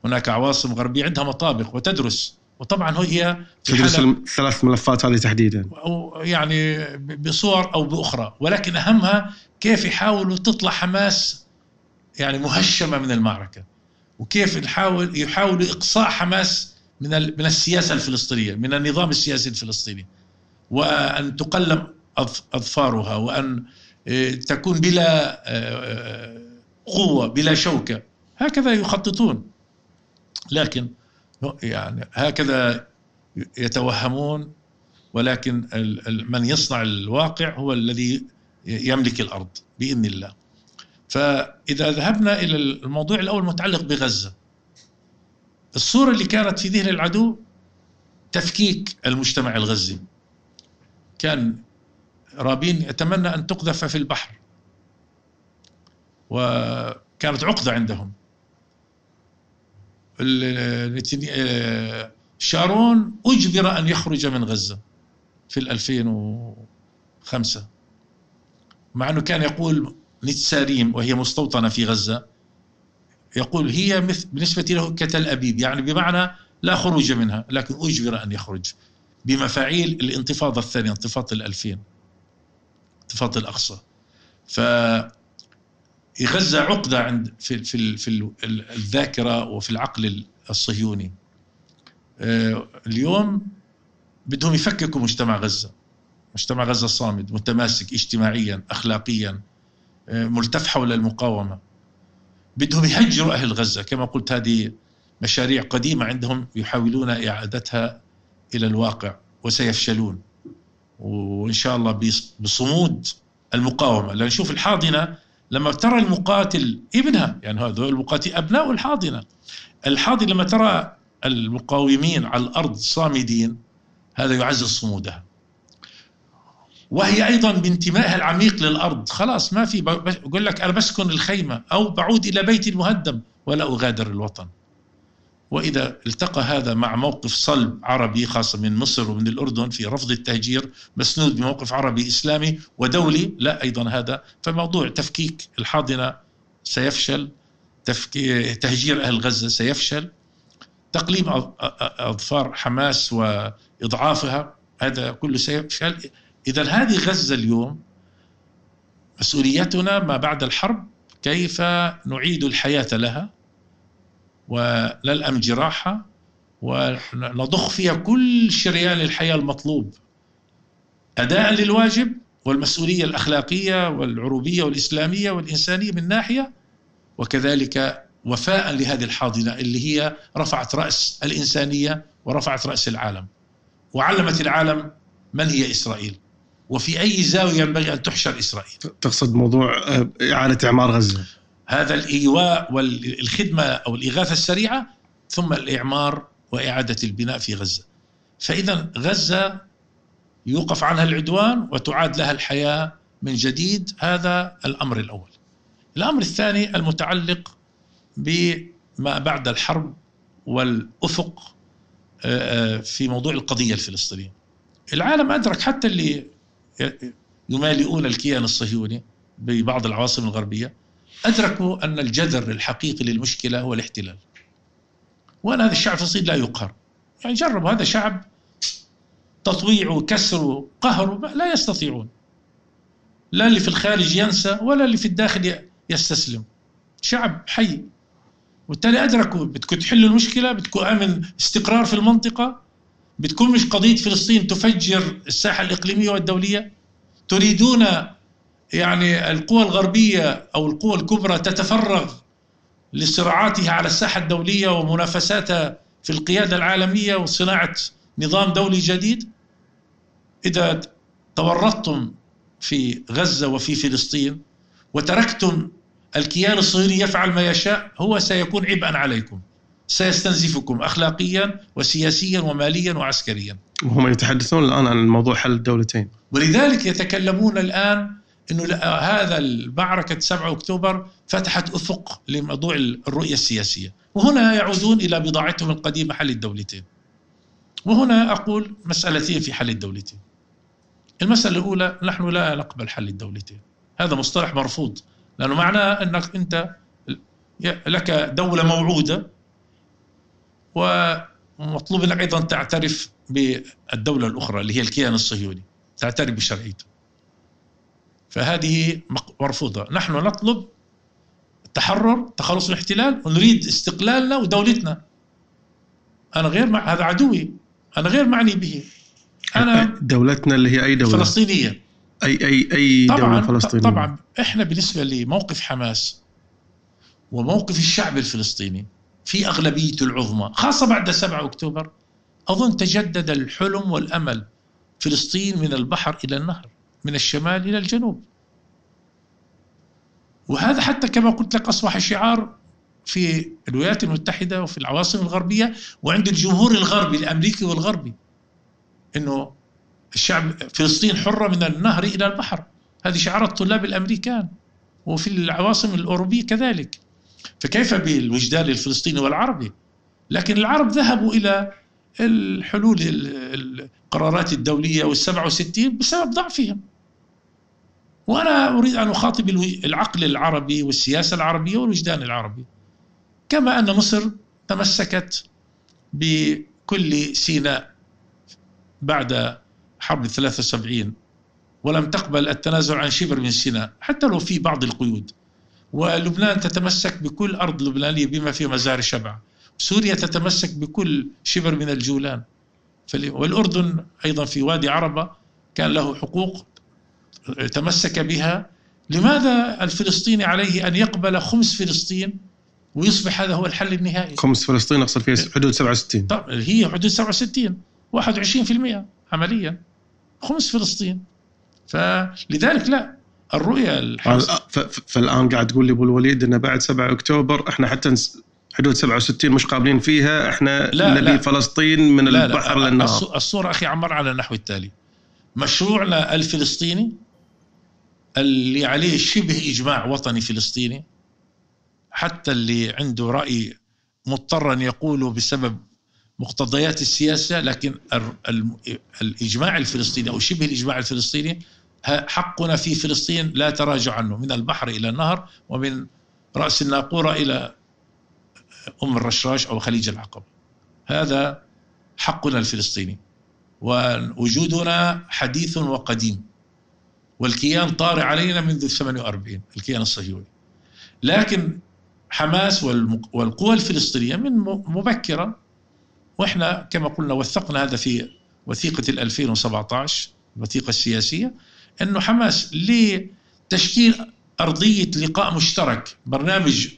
هناك عواصم غربية عندها مطابخ وتدرس وطبعا هي تدرس الثلاث ملفات هذه تحديدا؟ أو يعني بصور أو بأخرى ولكن أهمها كيف يحاولوا تطلع حماس يعني مهشمة من المعركة وكيف يحاول يحاولوا إقصاء حماس من من السياسة الفلسطينية من النظام السياسي الفلسطيني وأن تقلم أظفارها وأن آه، تكون بلا آه، آه، قوة بلا شوكة. هكذا يخططون. لكن يعني هكذا يتوهمون ولكن من يصنع الواقع هو الذي يملك الأرض بإذن الله. فإذا ذهبنا إلى الموضوع الأول المتعلق بغزة الصورة اللي كانت في ذهن العدو تفكيك المجتمع الغزي. كان رابين يتمنى أن تقذف في البحر. وكانت عقدة عندهم. شارون أجبر أن يخرج من غزة في 2005 مع أنه كان يقول نتساريم وهي مستوطنة في غزة يقول هي بالنسبة له كتل أبيب يعني بمعنى لا خروج منها لكن أجبر أن يخرج بمفاعيل الانتفاضة الثانية انتفاضة الألفين انتفاضة الأقصى. ف غزة عقدة عند في في في الذاكرة وفي العقل الصهيوني. آه، اليوم بدهم يفككوا مجتمع غزة. مجتمع غزة الصامد متماسك اجتماعيا أخلاقيا آه، ملتف حول المقاومة. بدهم يهجروا أهل غزة. كما قلت هذه مشاريع قديمة عندهم يحاولون إعادتها إلى الواقع وسيفشلون. وإن شاء الله بصمود المقاومة. لأن نشوف الحاضنة لما ترى المقاتل ابنها يعني هذول المقاتل أبناء الحاضنة. الحاضنة لما ترى المقاومين على الأرض صامدين هذا يعزز صمودها. وهي أيضا بانتمائها العميق للأرض. خلاص ما في بقول لك أنا بسكن الخيمة أو بعود إلى بيتي المهدم ولا أغادر الوطن. وإذا التقى هذا مع موقف صلب عربي خاصة من مصر ومن الأردن في رفض التهجير مسنود بموقف عربي إسلامي ودولي لا أيضا هذا فموضوع تفكيك الحاضنة سيفشل تهجير أهل غزة سيفشل تقليم أظفار حماس وإضعافها هذا كله سيفشل. إذا هذه غزة اليوم مسؤوليتنا ما بعد الحرب كيف نعيد الحياة لها؟ ونلأم جراحها ونضخ فيها كل شريان الحياة المطلوب. أداء للواجب والمسؤولية الأخلاقية والعروبية والإسلامية والإنسانية من ناحية وكذلك وفاء لهذه الحاضنة اللي هي رفعت رأس الإنسانية ورفعت رأس العالم. وعلمت العالم من هي إسرائيل. وفي أي زاوية ينبغي أن تحشر إسرائيل. تقصد موضوع إعادة إعمار غزة. هذا الإيواء والخدمة أو الإغاثة السريعة ثم الإعمار وإعادة البناء في غزة. فإذا غزة يوقف عنها العدوان وتعاد لها الحياة من جديد. هذا الأمر الأول. الأمر الثاني المتعلق بما بعد الحرب والأفق آه، آه، في موضوع القضية الفلسطينية. العالم أدرك حتى اللي يمالئون الكيان الصهيوني ببعض العواصم الغربية أدركوا أن الجذر الحقيقي للمشكلة هو الاحتلال. وأن هذا الشعب الفلسطيني لا يقهر. يعني جربوا هذا شعب تطويعه كسره قهره لا يستطيعون. لا اللي في الخارج ينسى ولا اللي في الداخل يستسلم. شعب حي. وبالتالي أدركوا بدكم تحلوا المشكلة بدكم آمن استقرار في المنطقة بتكون مش قضية فلسطين تفجر الساحة الإقليمية والدولية. تريدون يعني القوى الغربية أو القوى الكبرى تتفرغ لصراعاتها على الساحة الدولية ومنافساتها في القيادة العالمية وصناعة نظام دولي جديد إذا تورطتم في غزة وفي فلسطين وتركتم الكيان الصهيوني يفعل ما يشاء هو سيكون عبئا عليكم سيستنزفكم اخلاقيا وسياسيا وماليا وعسكريا. وهم يتحدثون الآن عن موضوع حل الدولتين. ولذلك يتكلمون الآن إنه هذا المعركة 7 أكتوبر فتحت أفق لموضوع الرؤية السياسية، وهنا يعودون إلى بضاعتهم القديمة حل الدولتين. وهنا أقول مسألتين في حل الدولتين. المسألة الأولى نحن لا نقبل حل الدولتين. هذا مصطلح مرفوض لأنه معناه أنك أنت لك دولة موعودة ومطلوب انك أيضا تعترف بالدولة الأخرى اللي هي الكيان الصهيوني تعترف بشرعيته فهذه مرفوضة. نحن نطلب التحرر تخلص من الاحتلال ونريد استقلالنا ودولتنا. أنا غير مع هذا عدوي. أنا غير معني به. أنا دولتنا اللي هي أي دولة؟ فلسطينية. اي اي أي طبعا دولة فلسطينية؟ طبعا. إحنا بالنسبة لموقف حماس وموقف الشعب الفلسطيني في أغلبيته العظمى خاصة بعد 7 أكتوبر أظن تجدد الحلم والأمل فلسطين من البحر إلى النهر. من الشمال إلى الجنوب. وهذا حتى كما قلت لك أصبح شعار في الولايات المتحدة وفي العواصم الغربية وعند الجمهور الغربي الأمريكي والغربي أنه الشعب فلسطين حرة من النهر إلى البحر. هذه شعارات الطلاب الأمريكان وفي العواصم الأوروبية كذلك. فكيف بالوجدان الفلسطيني والعربي؟ لكن العرب ذهبوا إلى الحلول القرارات الدولية والسبعة وستين بسبب ضعفهم. وأنا أريد أن أخاطب العقل العربي والسياسة العربية والوجدان العربي. كما أن مصر تمسكت بكل سيناء بعد حرب 73 ولم تقبل التنازل عن شبر من سيناء حتى لو في بعض القيود. ولبنان تتمسك بكل أرض لبنانية بما فيها مزار شبع. سوريا تتمسك بكل شبر من الجولان. والأردن أيضا في وادي عربة كان له حقوق تمسك بها لماذا الفلسطيني عليه أن يقبل خمس فلسطين ويصبح هذا هو الحل النهائي؟ خمس فلسطين أقصد فيها حدود 67 طب هي حدود 67 21% عمليا. خمس فلسطين. فلذلك لا الرؤية الحمس... فالآن قاعد تقول لي أبو الوليد إنه بعد 7 أكتوبر إحنا حتى حدود 67 مش قابلين فيها إحنا لا نبي لا. فلسطين من لا البحر لا للنهر الصورة أخي عمر على النحو التالي. مشروعنا الفلسطيني اللي عليه شبه إجماع وطني فلسطيني حتى اللي عنده رأي مضطرا يقوله بسبب مقتضيات السياسة لكن الإجماع الفلسطيني أو شبه الإجماع الفلسطيني حقنا في فلسطين لا تراجع عنه من البحر إلى النهر ومن رأس الناقورة إلى أم الرشراش أو خليج العقبة. هذا حقنا الفلسطيني ووجودنا حديث وقديم. والكيان طارئ علينا منذ 48 الكيان الصهيوني. لكن حماس والقوى الفلسطينية من مبكرة. وإحنا كما قلنا وثقنا هذا في وثيقة 2017 الوثيقة السياسية إنه حماس لتشكيل أرضية لقاء مشترك برنامج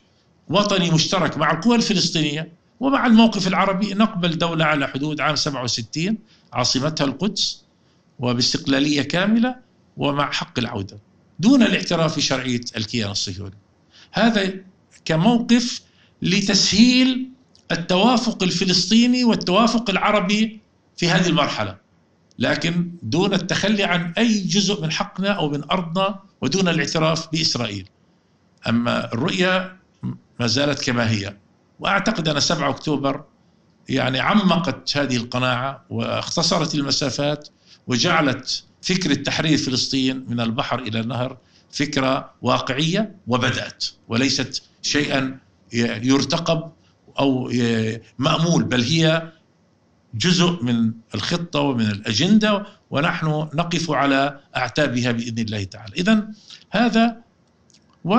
وطني مشترك مع القوى الفلسطينية ومع الموقف العربي نقبل دولة على حدود عام 67 عاصمتها القدس وباستقلالية كاملة ومع حق العودة دون الاعتراف بشرعية الكيان الصهيوني. هذا كموقف لتسهيل التوافق الفلسطيني والتوافق العربي في هذه المرحلة. لكن دون التخلي عن أي جزء من حقنا أو من أرضنا ودون الاعتراف بإسرائيل. أما الرؤية ما زالت كما هي. وأعتقد أن 7 أكتوبر يعني عمقت هذه القناعة واختصرت المسافات وجعلت فكرة تحرير فلسطين من البحر إلى النهر فكرة واقعية وبدأت وليست شيئا يرتقب أو مأمول بل هي جزء من الخطة ومن الأجندة ونحن نقف على أعتابها بإذن الله تعالى. إذا هذا و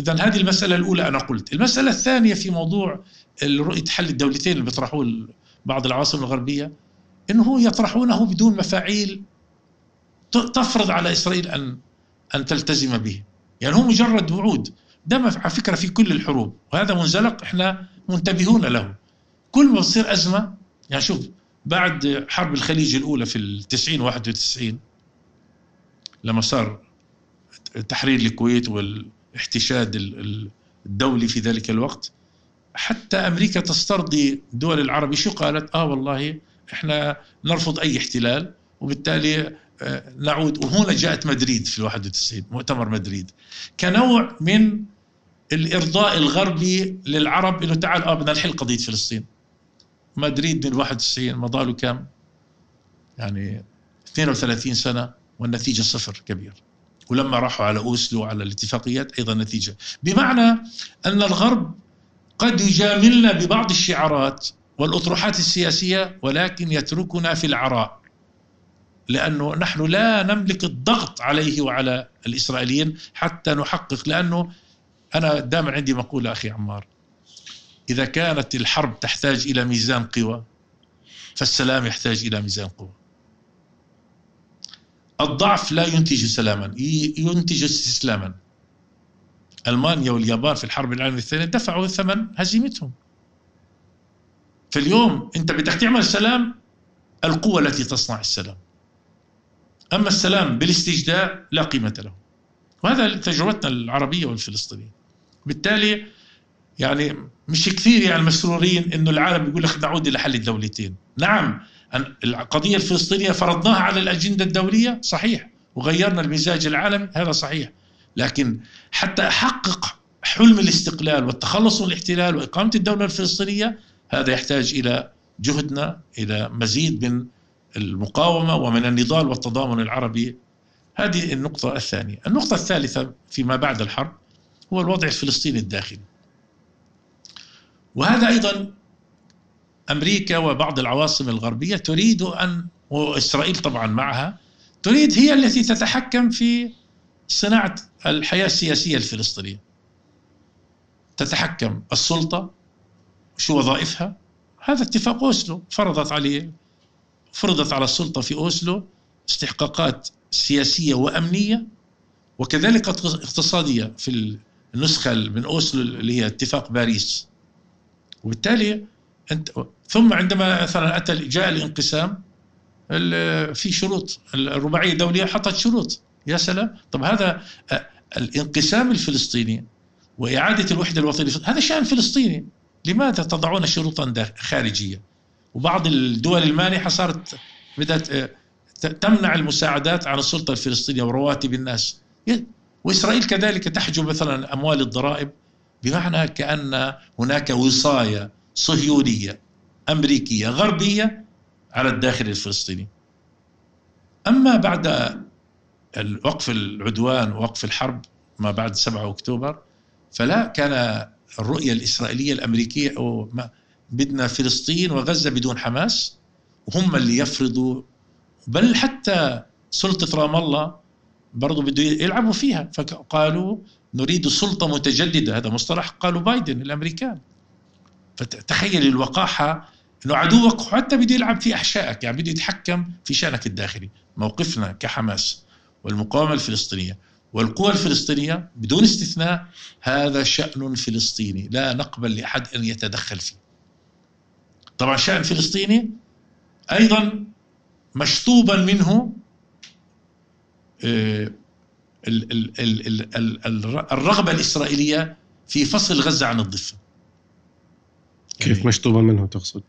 إذا هذه المسألة الأولى أنا قلت. المسألة الثانية في موضوع رؤية حل الدولتين اللي بيطرحوه بعض العواصم الغربية. إنه يطرحونه بدون مفاعيل تفرض على إسرائيل أن أن تلتزم به. يعني هو مجرد وعود. ده على فكرة في كل الحروب. وهذا منزلق إحنا منتبهون له. كل ما تصير أزمة يعني شوف بعد حرب الخليج الأولى في التسعين 91 لما صار تحرير الكويت والاحتشاد الدولي في ذلك الوقت حتى أمريكا تسترضي دول العربي شو قالت؟ آه والله إحنا نرفض أي احتلال وبالتالي آه، نعود. وهنا جاءت مدريد في ال 91 مؤتمر مدريد. كنوع من الإرضاء الغربي للعرب إنه تعال آه بدنا نحل قضية فلسطين. مدريد من 91 مضى له كم؟ يعني 32 سنة والنتيجة صفر كبير. ولما راحوا على أوسلو على الاتفاقيات أيضا نتيجة. بمعنى أن الغرب قد يجاملنا ببعض الشعارات والأطروحات السياسية ولكن يتركنا في العراء لأنه نحن لا نملك الضغط عليه وعلى الإسرائيليين حتى نحقق لأنه أنا دائما عندي مقولة أخي عمار إذا كانت الحرب تحتاج إلى ميزان قوى فالسلام يحتاج إلى ميزان قوى. الضعف لا ينتج سلاما ينتج استسلاما. ألمانيا واليابان في الحرب العالمية الثانية دفعوا ثمن هزيمتهم. فاليوم انت بدك تعمل سلام القوة التي تصنع السلام. أما السلام بالاستجداء لا قيمة له. وهذا تجربتنا العربية والفلسطينية. بالتالي يعني مش كثير يعني مسرورين إنه العالم يقول لك نعود إلى حل الدولتين. نعم القضية الفلسطينية فرضناها على الأجندة الدولية صحيح. وغيرنا المزاج العالمي هذا صحيح. لكن حتى أحقق حلم الاستقلال والتخلص من الاحتلال وإقامة الدولة الفلسطينية هذا يحتاج إلى جهدنا إلى مزيد من المقاومة ومن النضال والتضامن العربي. هذه النقطة الثانية. النقطة الثالثة فيما بعد الحرب هو الوضع الفلسطيني الداخلي. وهذا أيضا أمريكا وبعض العواصم الغربية تريد أن وإسرائيل طبعا معها تريد هي التي تتحكم في صناعة الحياة السياسية الفلسطينية. تتحكم السلطة شو وظائفها؟ هذا اتفاق أوسلو. فرضت عليه فرضت على السلطة في أوسلو استحقاقات سياسية وأمنية وكذلك اقتصادية في النسخة من أوسلو اللي هي اتفاق باريس. وبالتالي أنت ثم عندما مثلا أتى جاء الانقسام في شروط الرباعية الدولية حطت شروط. يا سلام! طب هذا الانقسام الفلسطيني وإعادة الوحدة الوطنية هذا شأن فلسطيني. لماذا تضعون شروطا خارجية؟ وبعض الدول المانحة صارت بدأت تمنع المساعدات عن السلطة الفلسطينية ورواتب الناس. وإسرائيل كذلك تحجب مثلا أموال الضرائب بمعنى كأن هناك وصاية صهيونية أمريكية غربية على الداخل الفلسطيني. أما بعد وقف العدوان ووقف الحرب ما بعد 7 أكتوبر فلا كان الرؤية الإسرائيلية الأمريكية أو بدنا فلسطين وغزة بدون حماس وهم اللي يفرضوا بل حتى سلطة رام الله برضو بده يلعبوا فيها. فقالوا نريد سلطة متجددة هذا مصطلح قالوا بايدن الأمريكان. فتخيل الوقاحة إنه عدوك حتى بده يلعب في أحشائك يعني بده يتحكم في شأنك الداخلي موقفنا كحماس والمقاومة الفلسطينية. والقوى الفلسطينية بدون استثناء هذا شأن فلسطيني لا نقبل لأحد أن يتدخل فيه طبعا شأن فلسطيني أيضا مشطوبا منه آه، الرغبة الإسرائيلية في فصل غزة عن الضفة كيف يعني مشطوبا منه تقصد؟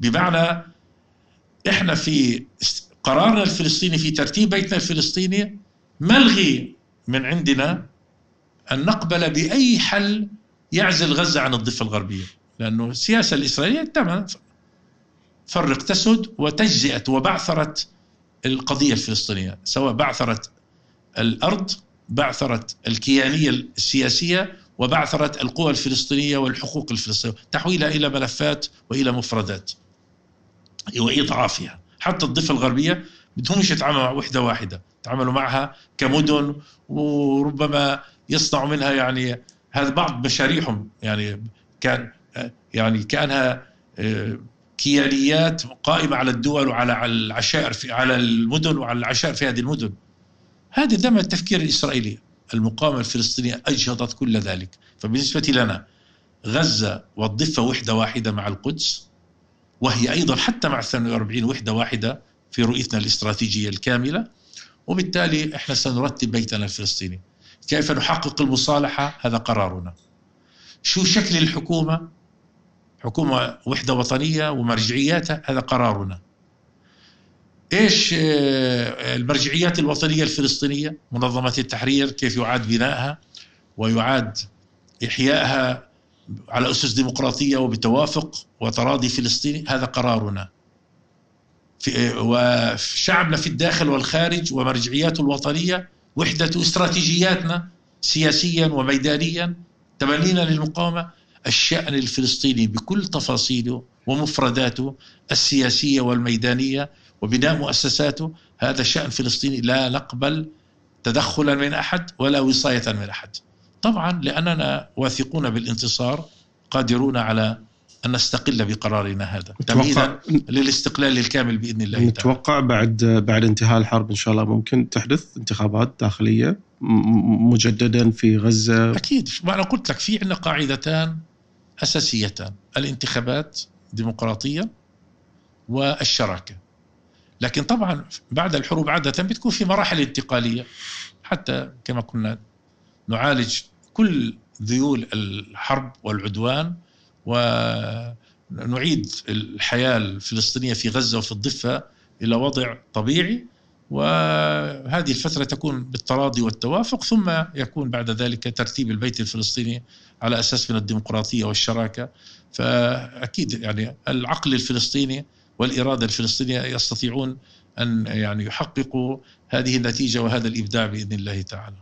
بمعنى إحنا في قرارنا الفلسطيني في ترتيب بيتنا الفلسطيني ملغي من عندنا أن نقبل بأي حل يعزل غزة عن الضفة الغربية. لأنه السياسة الإسرائيلية تمام. فرق تسد وتجزئت وبعثرت القضية الفلسطينية سواء بعثرت الأرض بعثرت الكيانية السياسية وبعثرت القوى الفلسطينية والحقوق الفلسطينية تحويلها إلى ملفات وإلى مفردات وإضعافها. حتى الضفة الغربية بدهمش يتعاملوا مع وحدة واحدة. تعاملوا معها كمدن وربما يصنعوا منها يعني هذا بعض مشاريعهم. يعني كان يعني كأنها آه، كيانيات قائمة على الدول وعلى العشائر في على المدن وعلى العشائر في هذه المدن. هذه ذم التفكير الإسرائيلي. المقاومة الفلسطينية أجهضت كل ذلك. فبالنسبة لنا غزة والضفة وحدة واحدة مع القدس وهي أيضا حتى مع 48 وحدة واحدة في رؤيتنا الاستراتيجية الكاملة وبالتالي إحنا سنرتب بيتنا الفلسطيني. كيف نحقق المصالحة؟ هذا قرارنا. شو شكل الحكومة؟ حكومة وحدة وطنية ومرجعياتها؟ هذا قرارنا. إيش آه، المرجعيات الوطنية الفلسطينية؟ منظمة التحرير كيف يعاد بنائها ويعاد إحيائها على أسس ديمقراطية وبتوافق وتراضي فلسطيني؟ هذا قرارنا. في وشعبنا في الداخل والخارج ومرجعياته الوطنية وحدة استراتيجياتنا سياسيا وميدانيا تبنينا للمقاومة الشأن الفلسطيني بكل تفاصيله ومفرداته السياسية والميدانية وبناء مؤسساته. هذا شأن فلسطيني لا نقبل تدخلا من أحد ولا وصاية من أحد. طبعا لأننا واثقون بالانتصار قادرون على أن نستقل بقرارنا هذا. تمهيدا للاستقلال الكامل بإذن الله تعالى. نتوقع بعد بعد انتهاء الحرب إن شاء الله ممكن تحدث انتخابات داخلية مجددا في غزة. أكيد. ما أنا قلت لك في عندنا قاعدتان أساسيتان. الانتخابات ديمقراطية والشراكة. لكن طبعا بعد الحروب عادة بتكون في مراحل انتقالية. حتى كما كنا نعالج كل ذيول الحرب والعدوان ونعيد الحياة الفلسطينية في غزة وفي الضفة إلى وضع طبيعي وهذه الفترة تكون بالتراضي والتوافق ثم يكون بعد ذلك ترتيب البيت الفلسطيني على أساس من الديمقراطية والشراكة. فأكيد يعني العقل الفلسطيني والإرادة الفلسطينية يستطيعون أن يعني يحققوا هذه النتيجة وهذا الإبداع بإذن الله تعالى.